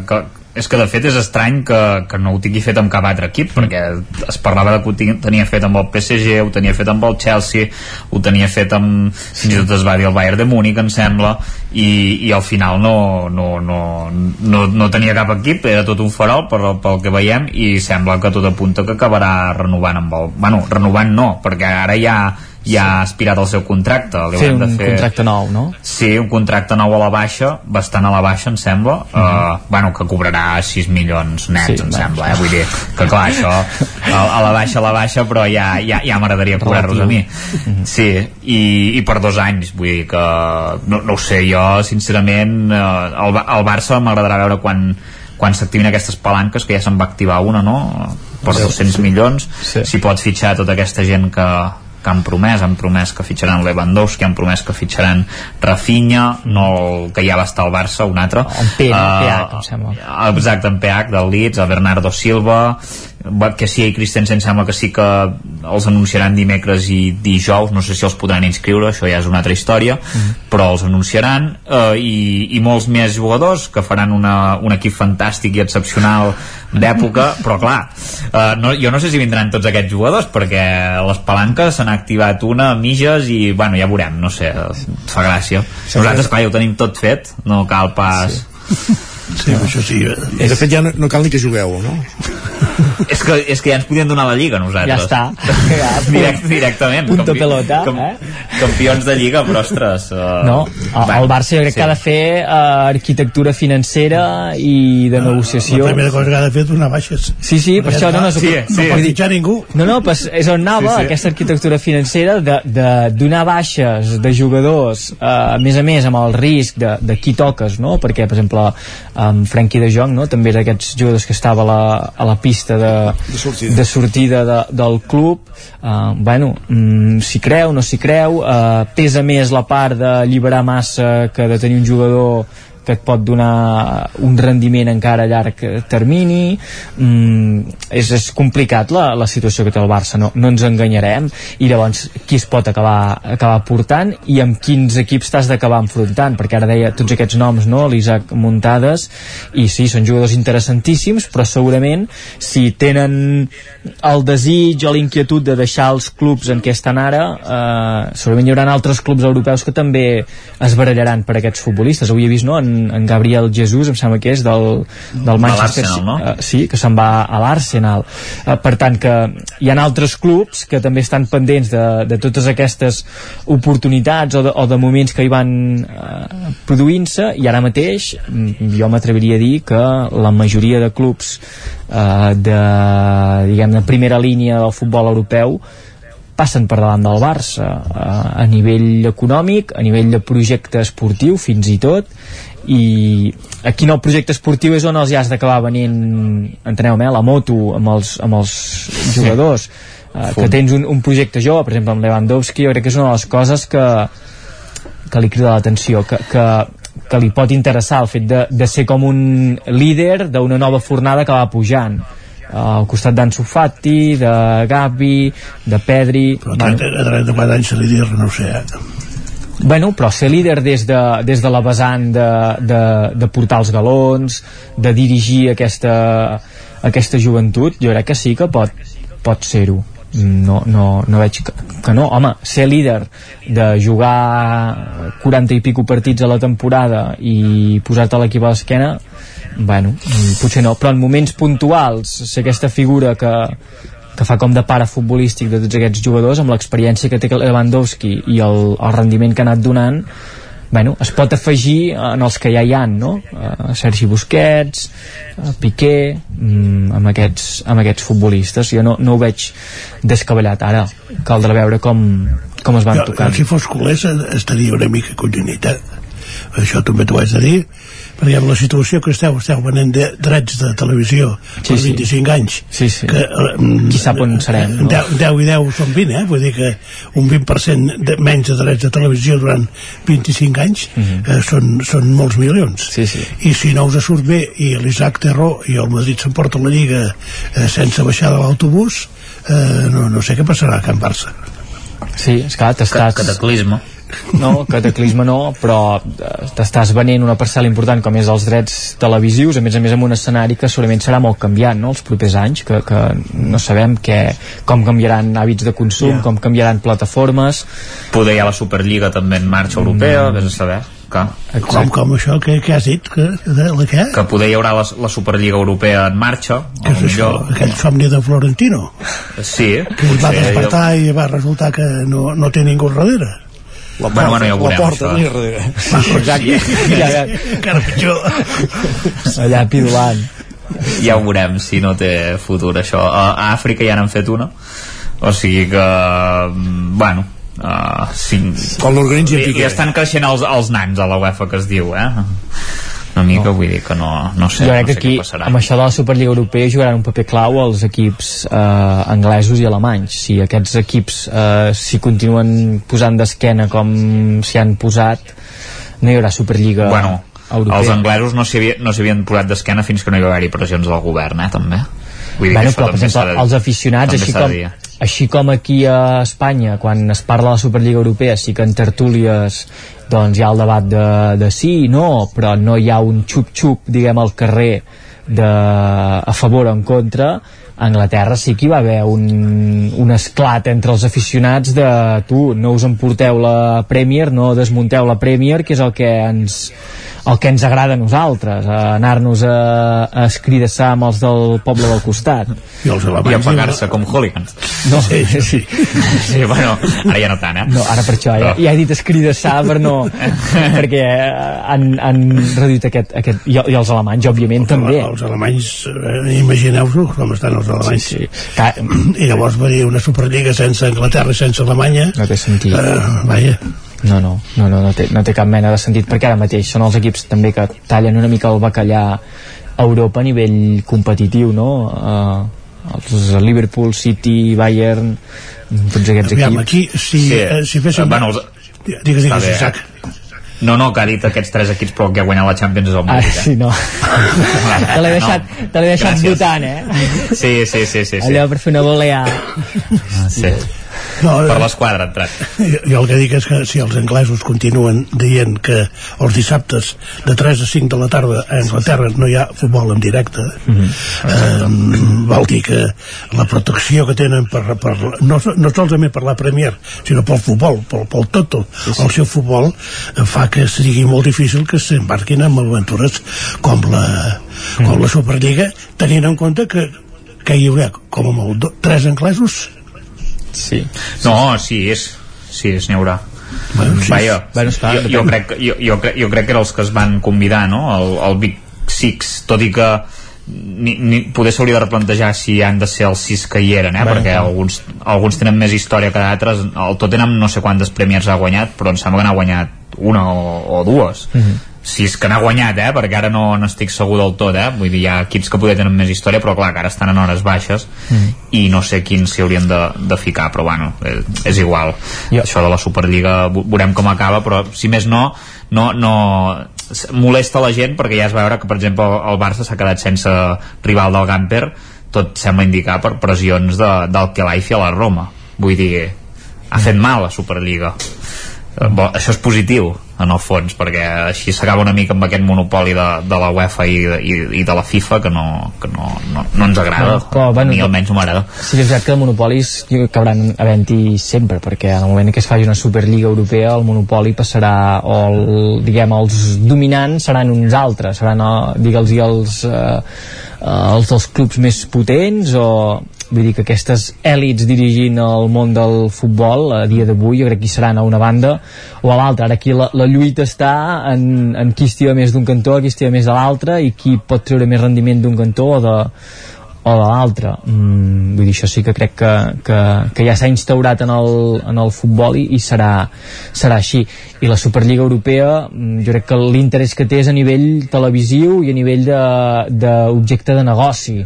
que és que de fet és estrany que, que no ho tingui fet amb cap altre equip perquè es parlava de que ho tenia fet amb el PSG ho tenia fet amb el Chelsea ho tenia fet amb fins i tot es va dir el Bayern de Múnich em sembla i, i al final no, no, no, no, no tenia cap equip era tot un farol pel, pel que veiem i sembla que tot apunta que acabarà renovant amb el, bueno, renovant no perquè ara ja ja ha aspirat al seu contracte li haurem un de fer... contracte nou, no? Sí, un contracte nou a la baixa, bastant a la baixa, em sembla. Uh -huh. uh, bueno, que cobrarà 6 milions nets, Sí, em sembla, eh? Vull dir, que clar, això, a, a la baixa, a la baixa, però ja, ja, ja m'agradaria cobrar-los a mi. Sí, i, i per dos anys, vull dir que, no, no ho sé, jo, sincerament, uh, el, el Barça m'agradarà veure quan quan s'activin aquestes palanques, que ja se'n va activar una, no?, per Sí, 200 sí. milions, Sí. si pot fitxar tota aquesta gent que, que han promès, han promès que fitxaran Lewandowski, han promès que fitxaran Rafinha, no el que ja va estar al Barça, un altre. En P, no? Eh, PH, em sembla. Exacte, en PH del Leeds, el Bernardo Silva, va- que sí, i Christensen sembla que sí que els anunciaran dimecres i dijous, no sé si els podran inscriure, això ja és una altra història, però els anunciaran, eh, i, i molts més jugadors que faran una, un equip fantàstic i excepcional d'època, (laughs) però clar, eh, no, jo no sé si vindran tots aquests jugadors, perquè les palanques s'han activat una, mitges, i bueno, ja veurem, no sé, fa gràcia. Nosaltres, clar, ja ho tenim tot fet, no cal pas... Sí, (laughs) això sí. I de fet ja no, no cal ni que jugueu, no? (laughs) és, que, és que ja ens podien donar la Lliga nosaltres Ja està. (laughs) Ja, Direct, directament Punto pelota, eh? campions de Lliga però ostres uh, No, el, el Barça jo crec que ha de fer uh, arquitectura financera i de negociació. La primera cosa que ha de fer és donar baixes. Sí, sí, per això no, no, sí, sí. no pot fitxar ningú. No, no, pues és on anava Sí, sí. aquesta arquitectura financera de, de donar baixes de jugadors, eh, a més a més amb el risc de, de qui toques, no? Perquè, per exemple, amb Frenkie de Jong, no? també era d'aquests jugadors que estava a la, a la pista de, De sortida. de sortida de, del club uh, bueno, mm, s'hi creu, no s'hi creu uh, pesa més la part d'alliberar massa que de tenir un jugador que et pot donar un rendiment encara a llarg termini. Mm, és, és complicat la, la situació que té el Barça no, no ens enganyarem. I llavors qui es pot acabar, acabar portant i amb quins equips t'has d'acabar enfrontant? Perquè ara deia tots aquests noms no? l'Isaac Muntades i sí, són jugadors interessantíssims però segurament si tenen el desig o l'inquietud de deixar els clubs en què estan ara eh, segurament hi haurà altres clubs europeus que també es barallaran per aquests futbolistes. Avui he vist no, en, en Gabriel Jesús em sembla que és del, del Manchester l'Arsenal, no? eh, sí, que se'n va a l'Arsenal eh, per tant que hi ha altres clubs que també estan pendents de, de totes aquestes oportunitats o de, o de moments que hi van eh, produint-se i ara mateix mm, jo m'atreviria a dir que la majoria de clubs eh, de diguem de primera línia del futbol europeu passen per davant del Barça eh, a nivell econòmic, a nivell de projecte esportiu fins i tot i aquí en el projecte esportiu és on els ja has d'acabar venint enteneu-me, eh, la moto amb els, amb els jugadors eh, que tens un, un projecte jove, per exemple amb Lewandowski jo crec que és una de les coses que que li crida l'atenció que, que, que li pot interessar el fet de, de ser com un líder d'una nova fornada que va pujant eh, al costat d'Ansu Fati, de Gavi, de Pedri... Però a 30 a 34 anys se li dir, no ho sé. Eh? Bueno, però ser líder des de, des de la vessant de, de, de portar els galons, de dirigir aquesta, aquesta joventut, jo crec que sí que pot, pot ser-ho. No, no, no veig que, que no. Home, ser líder de jugar 40 i pico partits a la temporada i posar-te l'equip a l'esquena, bueno, potser no, però en moments puntuals ser aquesta figura que, que fa com de pare futbolístic de tots aquests jugadors amb l'experiència que té Lewandowski i el, el rendiment que ha anat donant bueno, es pot afegir en els que ja hi han no? Uh, Sergi Busquets uh, Piqué mm, amb, aquests, amb aquests futbolistes jo no, no ho veig descabellat ara caldrà veure com, com es van Jo, tocant si fos culers estaria una mica collonit eh? això també t'ho haig de dir perquè amb la situació que esteu, esteu venent de drets de televisió Sí, per sí. 25 anys sí, sí. que, eh, qui sap on serem no? 10, 10 i 10 són 20 eh? vull dir que un 20% de, menys de drets de televisió durant 25 anys Mhm. eh, són, són molts milions sí, sí. i si no us surt bé i l'Isaac té raó i el Madrid s'emporta la Lliga eh, sense baixar de l'autobús eh, no, no sé què passarà a Can Barça Sí, és clar, t'estàs... cataclisme no, cataclisme no, però eh, t'estàs venent una parcel·la important com és els drets televisius, a més a més amb un escenari que segurament serà molt canviant no? els propers anys, que, que no sabem què, com canviaran hàbits de consum, yeah. com canviaran plataformes. Poder hi ha la Superliga també en marxa europea, mm. vés a saber. Que, com, com això, què, què has dit? Que, de, la què? Que poder hi haurà la, la Superliga Europea en marxa. Què és això? Aquell somni de Florentino? Sí. Que es va sí, despertar jo... i va resultar que no, no té ningú darrere. La porta, bueno, bueno, ja ho veurem, la porta això. darrere. Exacte. (laughs) ja, ja. Encara pitjor. Allà pidolant. Ja ho veurem si no té futur això. A Àfrica ja n'han fet una. O sigui que, bueno, Uh, sí, com l'organitzi i estan creixent els, els nans a la UEFA que es diu eh? Una mica, no. vull dir que no, no sé, jo crec no sé que aquí, passarà. amb això de la Superliga Europea jugaran un paper clau els equips eh, anglesos i alemanys si aquests equips eh, si continuen posant d'esquena com s'hi han posat no hi haurà Superliga bueno, Europea. els anglesos no s'hi havien, no havien posat d'esquena fins que no hi va haver-hi pressions del govern eh, també Vull dir bueno, però, per exemple, de, els aficionats, així com, així com aquí a Espanya, quan es parla de la Superliga Europea, sí que en tertúlies doncs hi ha el debat de, de sí i no, però no hi ha un xup-xup, diguem, al carrer de, a favor o en contra, a Anglaterra sí que hi va haver un, un esclat entre els aficionats de tu, no us emporteu la Premier, no desmunteu la Premier, que és el que ens el que ens agrada a nosaltres, a anar-nos a, a escridassar amb els del poble del costat. I, els I a pagar-se com hooligans. No, sí, sí. sí, bueno, ara ja no tant, eh? No, ara per això, ja, ja he dit escridassar per no... (laughs) perquè han, han reduït aquest... aquest i, I els alemanys, òbviament, els, també. Els alemanys, eh, imagineu-vos com estan els alemanys. Sí, sí. Ca... I llavors venir una Superliga sense Anglaterra i sense Alemanya... No té sentit. Uh, vaja no, no, no, no, no, té, no té cap mena de sentit perquè ara mateix són els equips també que tallen una mica el bacallà a Europa a nivell competitiu no? Uh, els Liverpool, City, Bayern tots aquests Aviam, equips aquí, si, sí. eh, si féssim uh, bueno, els... digues, digues, Isaac no, no, que ha dit aquests tres equips però que ha guanyat la Champions és el Madrid. Ah, sí, no. (laughs) te l'he deixat, no. te deixat Gràcies. votant, eh? Sí, sí, sí. sí, sí. Allò per fer una volea. Ah, sí. No, per l'esquadra entrat. Jo, jo el que dic és que si els anglesos continuen dient que els dissabtes de 3 a 5 de la tarda a Anglaterra no hi ha futbol en directe, mm -hmm. eh, vol dir que la protecció que tenen per, per no, no solament per la Premier, sinó pel futbol, pel, pel Toto, sí, sí. el seu futbol, eh, fa que sigui molt difícil que s'embarquin en aventures com la, com mm -hmm. la Superliga, tenint en compte que que hi haurà com a molt tres anglesos Sí. No, sí, és, sí, és n'hi haurà. Bueno, sí. Vaja, bueno, esclar, jo, jo, crec, jo, jo, crec, jo crec que eren els que es van convidar, no?, el, el Big Six, tot i que ni, ni, poder s'hauria de replantejar si han de ser els sis que hi eren, eh? Bueno, perquè alguns, alguns tenen més història que d'altres el Tottenham no sé quantes Premiers ha guanyat però em sembla que n'ha guanyat una o, o dues uh mhm. -huh si és que n'ha guanyat, eh? perquè ara no n'estic segur del tot, eh? vull dir, hi ha equips que poder tenen més història, però clar, que ara estan en hores baixes mm. i no sé quins s'hi haurien de, de ficar, però bueno, és, és igual. Jo. Això de la Superliga veurem com acaba, però si més no, no, no molesta la gent perquè ja es veure que, per exemple, el Barça s'ha quedat sense rival del Gamper, tot sembla indicar per pressions de, del Kelaifi a la Roma. Vull dir, ha fet mal la Superliga. Eh, bo, això és positiu en el fons, perquè així s'acaba una mica amb aquest monopoli de, de la UEFA i, i, i de la FIFA que no, que no, no, no ens agrada, no, però, bueno, mi almenys m'agrada. Sí és veritat que monopolis acabaran havent-hi sempre, perquè en el moment que es faci una Superliga Europea el monopoli passarà, o el, diguem, els dominants seran uns altres, seran, eh, digue'ls, els, eh, els dels clubs més potents o vull dir que aquestes èlits dirigint el món del futbol a dia d'avui jo crec que hi seran a una banda o a l'altra, ara aquí la, la lluita està en, en qui estima més d'un cantó qui estima més de l'altre i qui pot treure més rendiment d'un cantó o de, o de l'altre. Mm, vull dir, això sí que crec que, que, que ja s'ha instaurat en el, en el futbol i, i serà, serà així. I la Superliga Europea mm, jo crec que l'interès que té és a nivell televisiu i a nivell d'objecte de, de negoci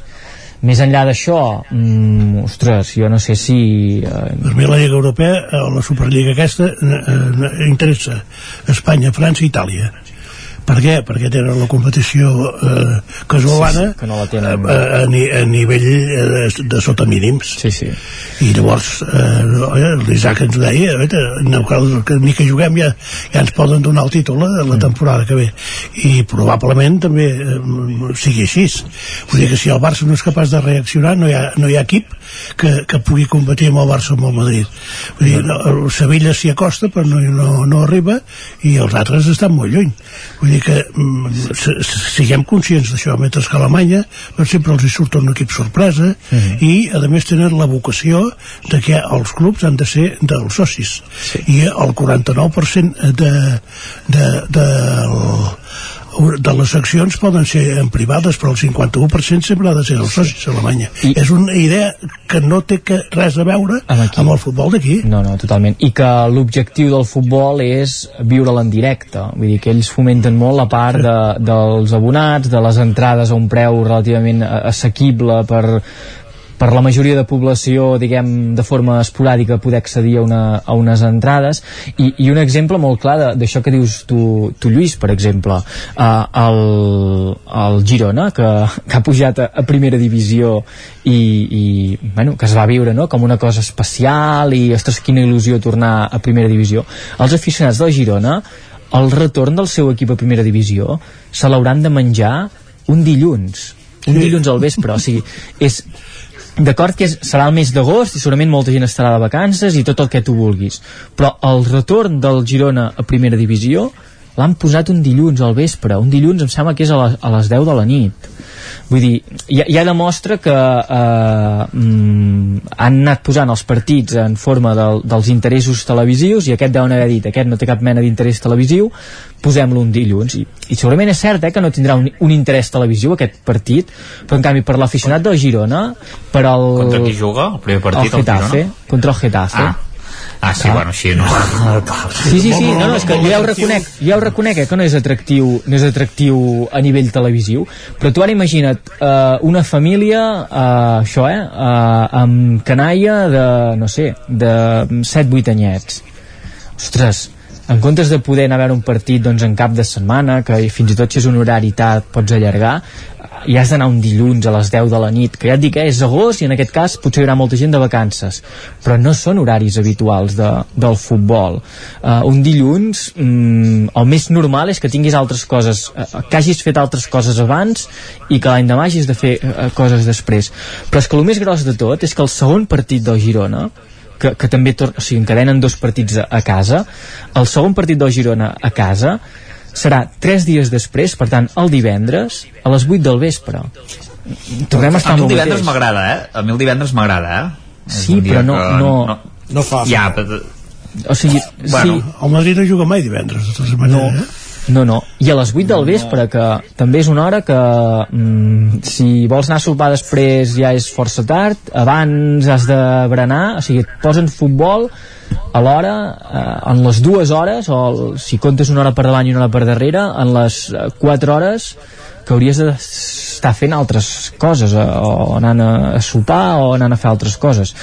més enllà d'això mm, ostres, jo no sé si eh... per mi la Lliga Europea eh, la Superliga aquesta eh, eh, interessa Espanya, França i Itàlia Per què? Perquè tenen la competició eh, casolana Sí, sí, que no la tenen. a, a, ni- a nivell eh, de, de sota mínims. Sí, sí. I llavors eh, l'Isaac ens ho deia, "Vete, no cal que ni que juguem ja, ja ens poden donar el títol eh, la temporada que ve. I probablement també eh, sigui així. Vull dir que si el Barça no és capaç de reaccionar no hi ha, no hi ha equip que, que pugui competir amb el Barça o amb el Madrid. Vull dir, no, el Sevilla s'hi acosta però no, no, no arriba i els altres estan molt lluny. Vull dir que mm, siguem conscients d'això, mentre que a Alemanya doncs, sempre els hi surt un equip sorpresa i a més tenen la vocació de que els clubs han de ser dels socis. I el 49% de, de, de, de les accions poden ser en privades però el 51% sempre ha de ser dels socis a Alemanya. I... és una idea que no té que res a veure amb, amb el futbol d'aquí. No, no, totalment. I que l'objectiu del futbol és viure-la en directe. Vull dir que ells fomenten molt la part de, dels abonats, de les entrades a un preu relativament assequible per per la majoria de població, diguem, de forma esporàdica poder accedir a, una, a unes entrades. I, i un exemple molt clar de- d'això que dius tu, tu Lluís, per exemple uh, el, el Girona que, que ha pujat a, a primera divisió i, i bueno, que es va viure no? com una cosa especial i ostres, quina il·lusió tornar a primera divisió. Els aficionats del Girona el retorn del seu equip a primera divisió se l'hauran de menjar un dilluns. Un dilluns al vespre, o sigui és, d'acord que és, serà el mes d'agost i segurament molta gent estarà de vacances i tot el que tu vulguis. Però el retorn del Girona a primera divisió l'han posat un dilluns al vespre. Un dilluns em sembla que és a les, a les 10 de la nit vull dir, ja, ja demostra que eh, mm, han anat posant els partits en forma del, dels interessos televisius i aquest deuen haver dit, aquest no té cap mena d'interès televisiu posem-lo un dilluns I, i segurament és cert eh, que no tindrà un, un interès televisiu aquest partit però en canvi per l'aficionat del Girona per al... Contra qui juga el primer partit, el el Getafe, Girona? contra el Getafe Ah. Ah, sí, Ah. bueno, així no... Sí, sí, sí, no, no, és que jo ja ho reconec, ja ho reconec eh, que no és atractiu, no és atractiu a nivell televisiu, però tu ara imagina't uh, una família, uh, això, eh, uh, amb canalla de, no sé, de 7-8 anyets. Ostres, en comptes de poder anar a veure un partit doncs, en cap de setmana, que fins i tot si és un horari tard pots allargar, i has d'anar un dilluns a les 10 de la nit, que ja et dic, eh, és agost i en aquest cas potser hi haurà molta gent de vacances, però no són horaris habituals de, del futbol. Uh, un dilluns, mm, el més normal és que tinguis altres coses, uh, que hagis fet altres coses abans i que l'any demà hagis de fer uh, coses després. Però és que el més gros de tot és que el segon partit del Girona, que, que també o sigui, encadenen dos partits a, a casa el segon partit del Girona a casa serà tres dies després per tant el divendres a les 8 del vespre tornem a estar a mi el divendres m'agrada, eh? A mi el divendres m'agrada, eh? És Sí, però no- que no- no fa Ja, però... o sigui, bueno, sí, el Madrid no juga mai divendres de totes maneres no. No, no. I a les 8 del vespre, que també és una hora que mm, si vols anar a sopar després ja és força tard, abans has de berenar, o sigui, et posen futbol a l'hora, eh, en les dues hores, o el, si comptes una hora per davant i una hora per darrere, en les eh, 4 hores que hauries d'estar fent altres coses, eh, o anant a, sopar o anant a fer altres coses.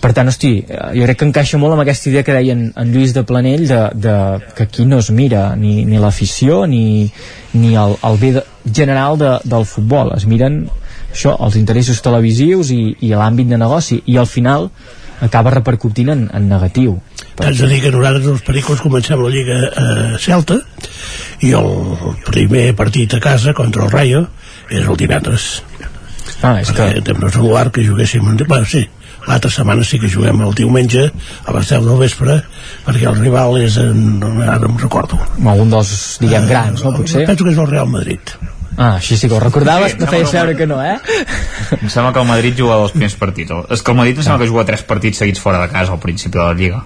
Per tant, hosti, eh, jo crec que encaixa molt amb aquesta idea que deia en, en Lluís de Planell de, de, que aquí no es mira ni, ni l'afició ni, ni el, el bé de, general de, del futbol. Es miren això, els interessos televisius i, i l'àmbit de negoci. I al final acaba repercutint en, en negatiu. T'haig de dir que nosaltres els pericos comencem la Lliga a Celta i el primer partit a casa contra el Rayo és el divendres. Ah, és perquè que... és igual que juguéssim bueno, sí, l'altra setmana sí que juguem el diumenge a les 10 del vespre perquè el rival és en... ara no em recordo. Algun dels, diguem, grans, no, potser? penso que és el Real Madrid Ah, així sí que ho recordaves, Sí, no feies sembla veure que no, eh? Em sembla que el Madrid juga els primers partits. És que el Madrid em sembla que juga tres partits seguits fora de casa al principi de la Lliga.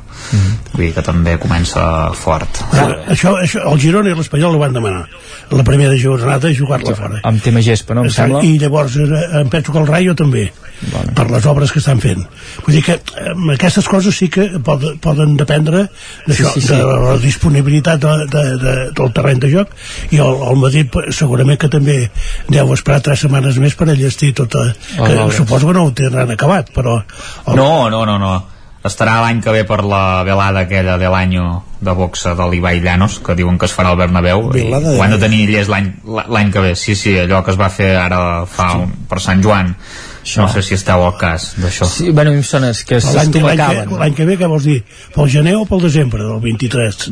Vull dir que també comença fort. Ah, això, això, el Girona i l'Espanyol ho van demanar la primera jornada jugar-la fora amb tema gespa, no? Em sembla? i llavors eh, em penso que el Rayo també Bueno. per les obres que estan fent vull dir que eh, aquestes coses sí que poden, poden dependre d'això, Sí, sí, sí. de la disponibilitat de, de, de, del terreny de joc i el, el Madrid segurament que també deu esperar tres setmanes més per enllestir tota que veure. suposo que no ho tindran acabat però el, No, no, no, no. estarà l'any que ve per la velada aquella de l'any de boxa de l'Ibai Llanos que diuen que es farà al Bernabéu Velada ho han de l'any. tenir llest l'any que ve sí, sí, allò que es va fer ara fa un, per Sant Joan no sé si esteu al cas d'això Sí, bueno, a em sona que L'any que, l'any que ve, què vols dir? Pel gener o pel desembre del 23?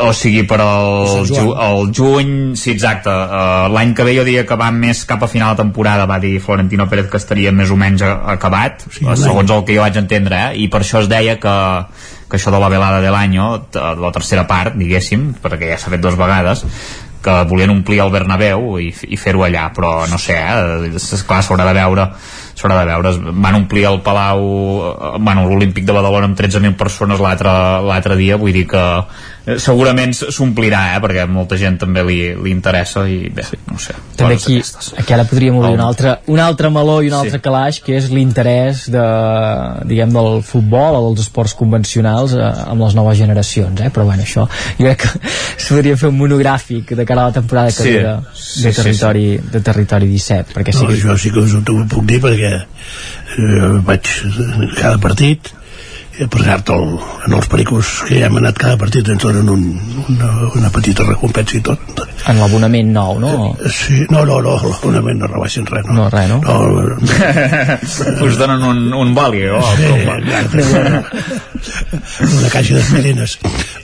O sigui per al ju el juny, sí exacte uh, l'any que ve jo diria que va més cap a final de temporada va dir Florentino Pérez que estaria més o menys acabat, sí, segons el que jo vaig entendre eh? i per això es deia que, que això de la velada de l'any la tercera part, diguéssim perquè ja s'ha fet dues vegades que volien omplir el Bernabéu i, i fer-ho allà però no sé, eh? és clar, s'haurà de veure s'haurà de veure, van omplir el Palau eh, bueno, l'Olímpic de Badalona amb 13.000 persones l'altre dia, vull dir que segurament s- s'omplirà, eh? perquè molta gent també li, li interessa i bé, no sé També aquí, aquí ara podríem obrir un altre, un altre meló i un Sí. altre calaix que és l'interès de, diguem, del futbol o dels esports convencionals eh, amb les noves generacions, eh? però bueno, això jo crec que (laughs) es podria fer un monogràfic de cara a la temporada que Sí. ve de, Sí, de, sí, territori, de territori 17 perquè sí No, que això sí que us ho puc dir perquè eh, vaig cada partit eh, per cert, el, en els pericos que ja hem anat cada partit ens donen un, una, una petita recompensa i tot en l'abonament nou, no? sí, no, no, no, l'abonament no rebaixen res no, no res, no? no (laughs) us donen un, un vali o Sí, com? una caixa d'esmerines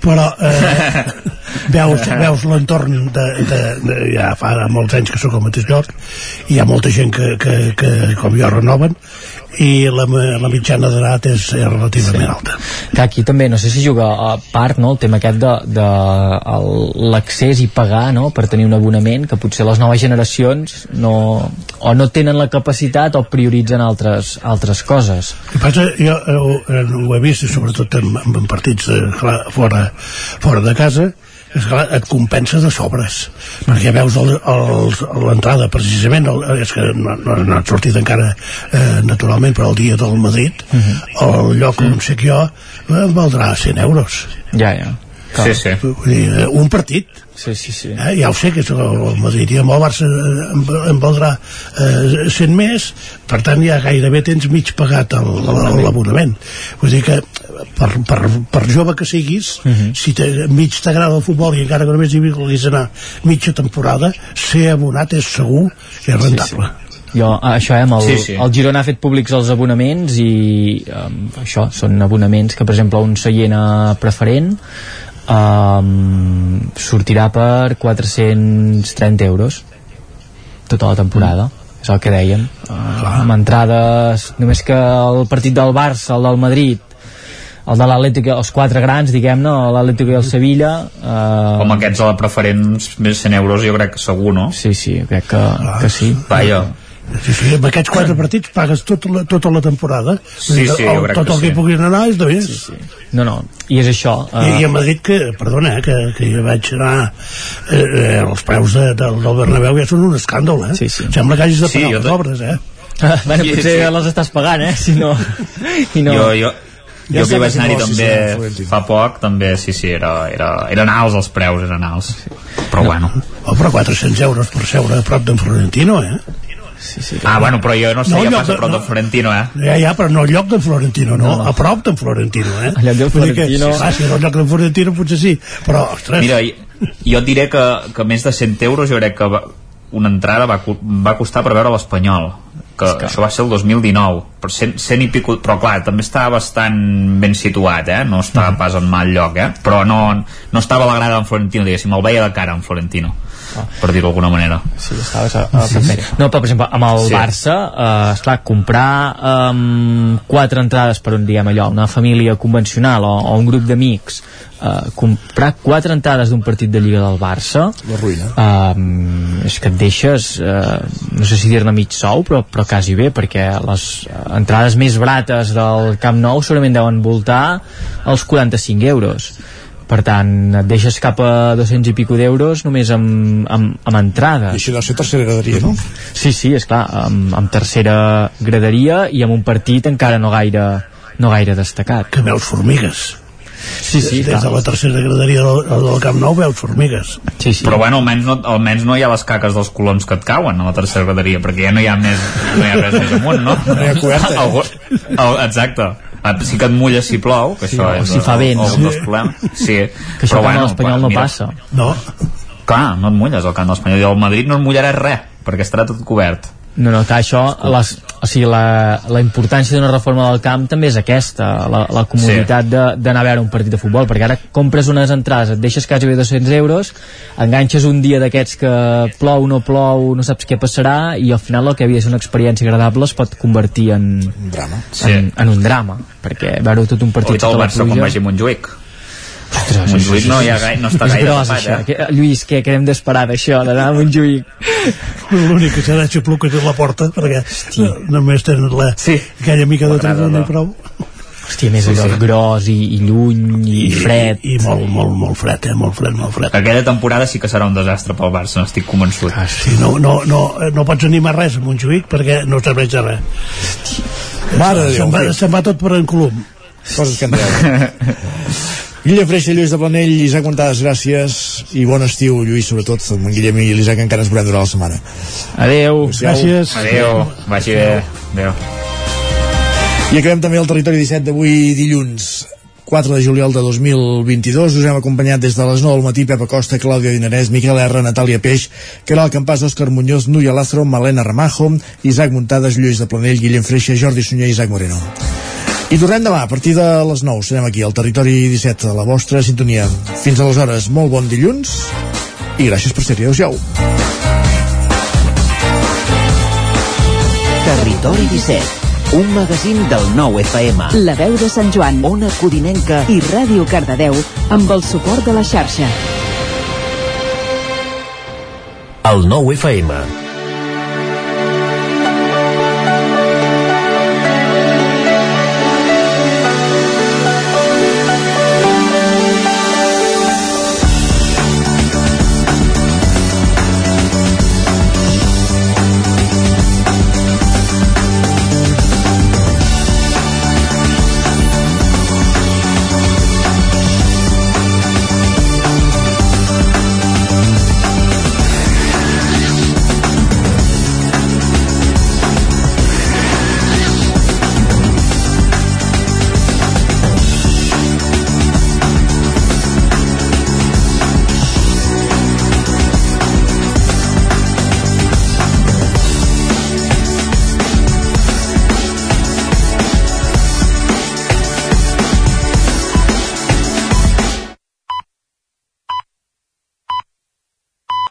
però eh, (laughs) veus, veus l'entorn de, de, de, ja fa molts anys que sóc al mateix lloc i hi ha molta gent que, que, que com jo renoven i la, la mitjana d'edat és, és relativament sí. alta. Que aquí també, no sé si juga a part no, el tema aquest de, de l'accés i pagar no, per tenir un abonament que potser les noves generacions no, o no tenen la capacitat o prioritzen altres, altres coses. El que passa, jo eh, ho, eh, ho he vist, sobretot en, en partits de, clar, fora, fora de casa, és clar, et compensa de sobres perquè veus l'entrada precisament el, és que no, no, no ha sortit encara eh, naturalment però el dia del Madrid el lloc on sé que jo eh, valdrà 100 euros. Ja, ja Sí, sí. Vull dir, eh, un partit sí, sí, sí. Eh, ja ho sé que és el, el Madrid i amb el Barça eh, em, em valdrà eh, 100 més per tant ja gairebé tens mig pagat l'abonament vull dir que per, per, per jove que siguis uh -huh. si te, mig t'agrada el futbol i encara que només hi vulguis anar mitja temporada ser abonat és segur que és rentable jo, això, eh, amb el, Sí, sí. el Girona ha fet públics els abonaments i um, això, són abonaments que per exemple un seient a preferent um, sortirà per 430 euros tota la temporada és el que dèiem uh, amb entrades només que el partit del Barça, el del Madrid el de l'Atlètic, els quatre grans diguem-ne, l'Atlètic i el Sevilla uh, com aquests a la preferents més 100 euros jo crec que segur, no? sí, sí, crec que, que sí. Vaja, Sí, sí, amb aquests quatre (clears throat) partits pagues tota la, tota la temporada Sí, sí, el, tot el que sí. puguin anar és de més sí, sí. no, no, i és això uh, I, i a Madrid que, perdona, eh, que, que jo vaig anar eh, eh, els preus de, del, del Bernabéu ja són un escàndol, eh? Sí, sí. Sembla que hagis de Sí, pagar jo les obres, eh? (laughs) bueno, Sí, potser sí. les estàs pagant, eh? Si no... (laughs) I no. jo, jo, Ja jo que hi vaig anar-hi també eh, fa poc també, sí, sí, era, era, eren alts els preus eren alts, però bueno Oh, però 400 euros per seure a prop d'en Florentino, eh? Sí, sí, ah, bueno, però jo no sé No, passa a prop no. de Florentino, eh Ja, ja, però no al lloc d'en Florentino, no, no, no. a prop d'en Florentino, eh? Al lloc d'en Vull dir que, Florentino. Ah, si era al lloc d'en Florentino potser sí, però, ostres... Mira, jo, et diré que, que més de 100 euros jo crec que va, una entrada va, va costar per veure l'Espanyol que, que això va ser el 2019 per 100, 100 i pico, però clar, també estava bastant ben situat, eh? no estava Mm. pas en mal lloc, eh? però no, no estava a la grada en Florentino, diguéssim, el veia de cara en Florentino per dir-ho d'alguna manera Sí, estaves a, a sí, sí. No, però per exemple, amb el Sí. Barça, eh, esclar, comprar um, quatre entrades per un, diguem allò, una família convencional o, o un grup d'amics, eh, comprar quatre entrades d'un partit de Lliga del Barça, La ruïna. um, és que et deixes, eh, no sé si dir-ne mig sou, però, però quasi bé, perquè les eh, entrades més barates del Camp Nou segurament deuen voltar els 45 euros per tant et deixes cap a 200 i pico d'euros només amb, amb, amb I entrades això deu ser tercera graderia, no? sí, sí, és clar amb, amb tercera graderia i amb un partit encara no gaire no gaire destacat Que veus formigues. sí, sí, Des de clar. la tercera graderia del, del Camp Nou veus formigues. sí, sí. però bueno, almenys no, almenys no hi ha les caques dels colons que et cauen a la tercera graderia perquè ja no hi ha, més, no hi ha res més amunt no? No hi ha coberta, eh? Algú, el, exacte sí que et mulles si plou, que Sí, això o és si fa vent. dels Sí. problemes. Sí, Que això al camp de l'Espanyol no passa. No. Clar, no et mulles al camp de l'Espanyol i al Madrid no et mullaràs res, perquè estarà tot cobert. No, no, clar, això, les, o sigui, la, la importància d'una reforma del camp també és aquesta, la, la comoditat sí. d'anar a veure un partit de futbol, perquè ara compres unes entrades, et deixes quasi bé 200 euros, enganxes un dia d'aquests que plou, no plou, no saps què passarà, i al final el que havia de ser una experiència agradable es pot convertir en, un drama. Sí. en, en un drama, perquè veure tot un O partit ets el sota la Barça quan vagi a Montjuïc. Ostres, Montjuïc no, hi ha gai, no està és gaire gros, tapat, això. eh? Que, Lluís, què, què hem d'esperar d'això, d'anar a Montjuïc? L'únic que serà xupluc és la porta, perquè no, només tenen la, sí. aquella mica de tribuna no. i prou. Hòstia, més Sí, allò sí. gros i, i lluny i, i fred. I, i molt, molt, molt fred, eh? Molt fred, molt fred. Aquella temporada sí que serà un desastre pel Barça, n'estic convençut. Ah, sí, no, no, no, no pots animar res a Montjuïc perquè no serveix de res. Mare de Déu, se'n va, se'n va tot per en Colom. Coses que en. (laughs) Guillem Freixa, Lluís de Planell, Isaac Montades, gràcies i bon estiu, Lluís, sobretot, amb en Guillem i l'Isaac encara ens veurem durant la setmana. Adeu. Gràcies. Adéu, vagi bé. Adéu. I acabem també el territori 17 d'avui dilluns 4 de juliol de 2022 us hem acompanyat des de les 9 del matí Pepa Costa, Clàudia Dinarès, Miquel R, Natàlia Peix, Caral Campàs, Òscar Muñoz, Núria Lázaro, Malena Ramajo Isaac Muntades, Lluís de Planell, Guillem Freixa Jordi Sunyer i Isaac Moreno i tornem demà a partir de les 9 serem aquí al Territori 17 a la vostra sintonia fins aleshores, molt bon dilluns i gràcies per ser-hi, adeu-siau Territori 17, un magazín del nou FM. La veu de Sant Joan, Ona Codinenca i Ràdio Cardedeu amb el suport de la xarxa. el nou FM.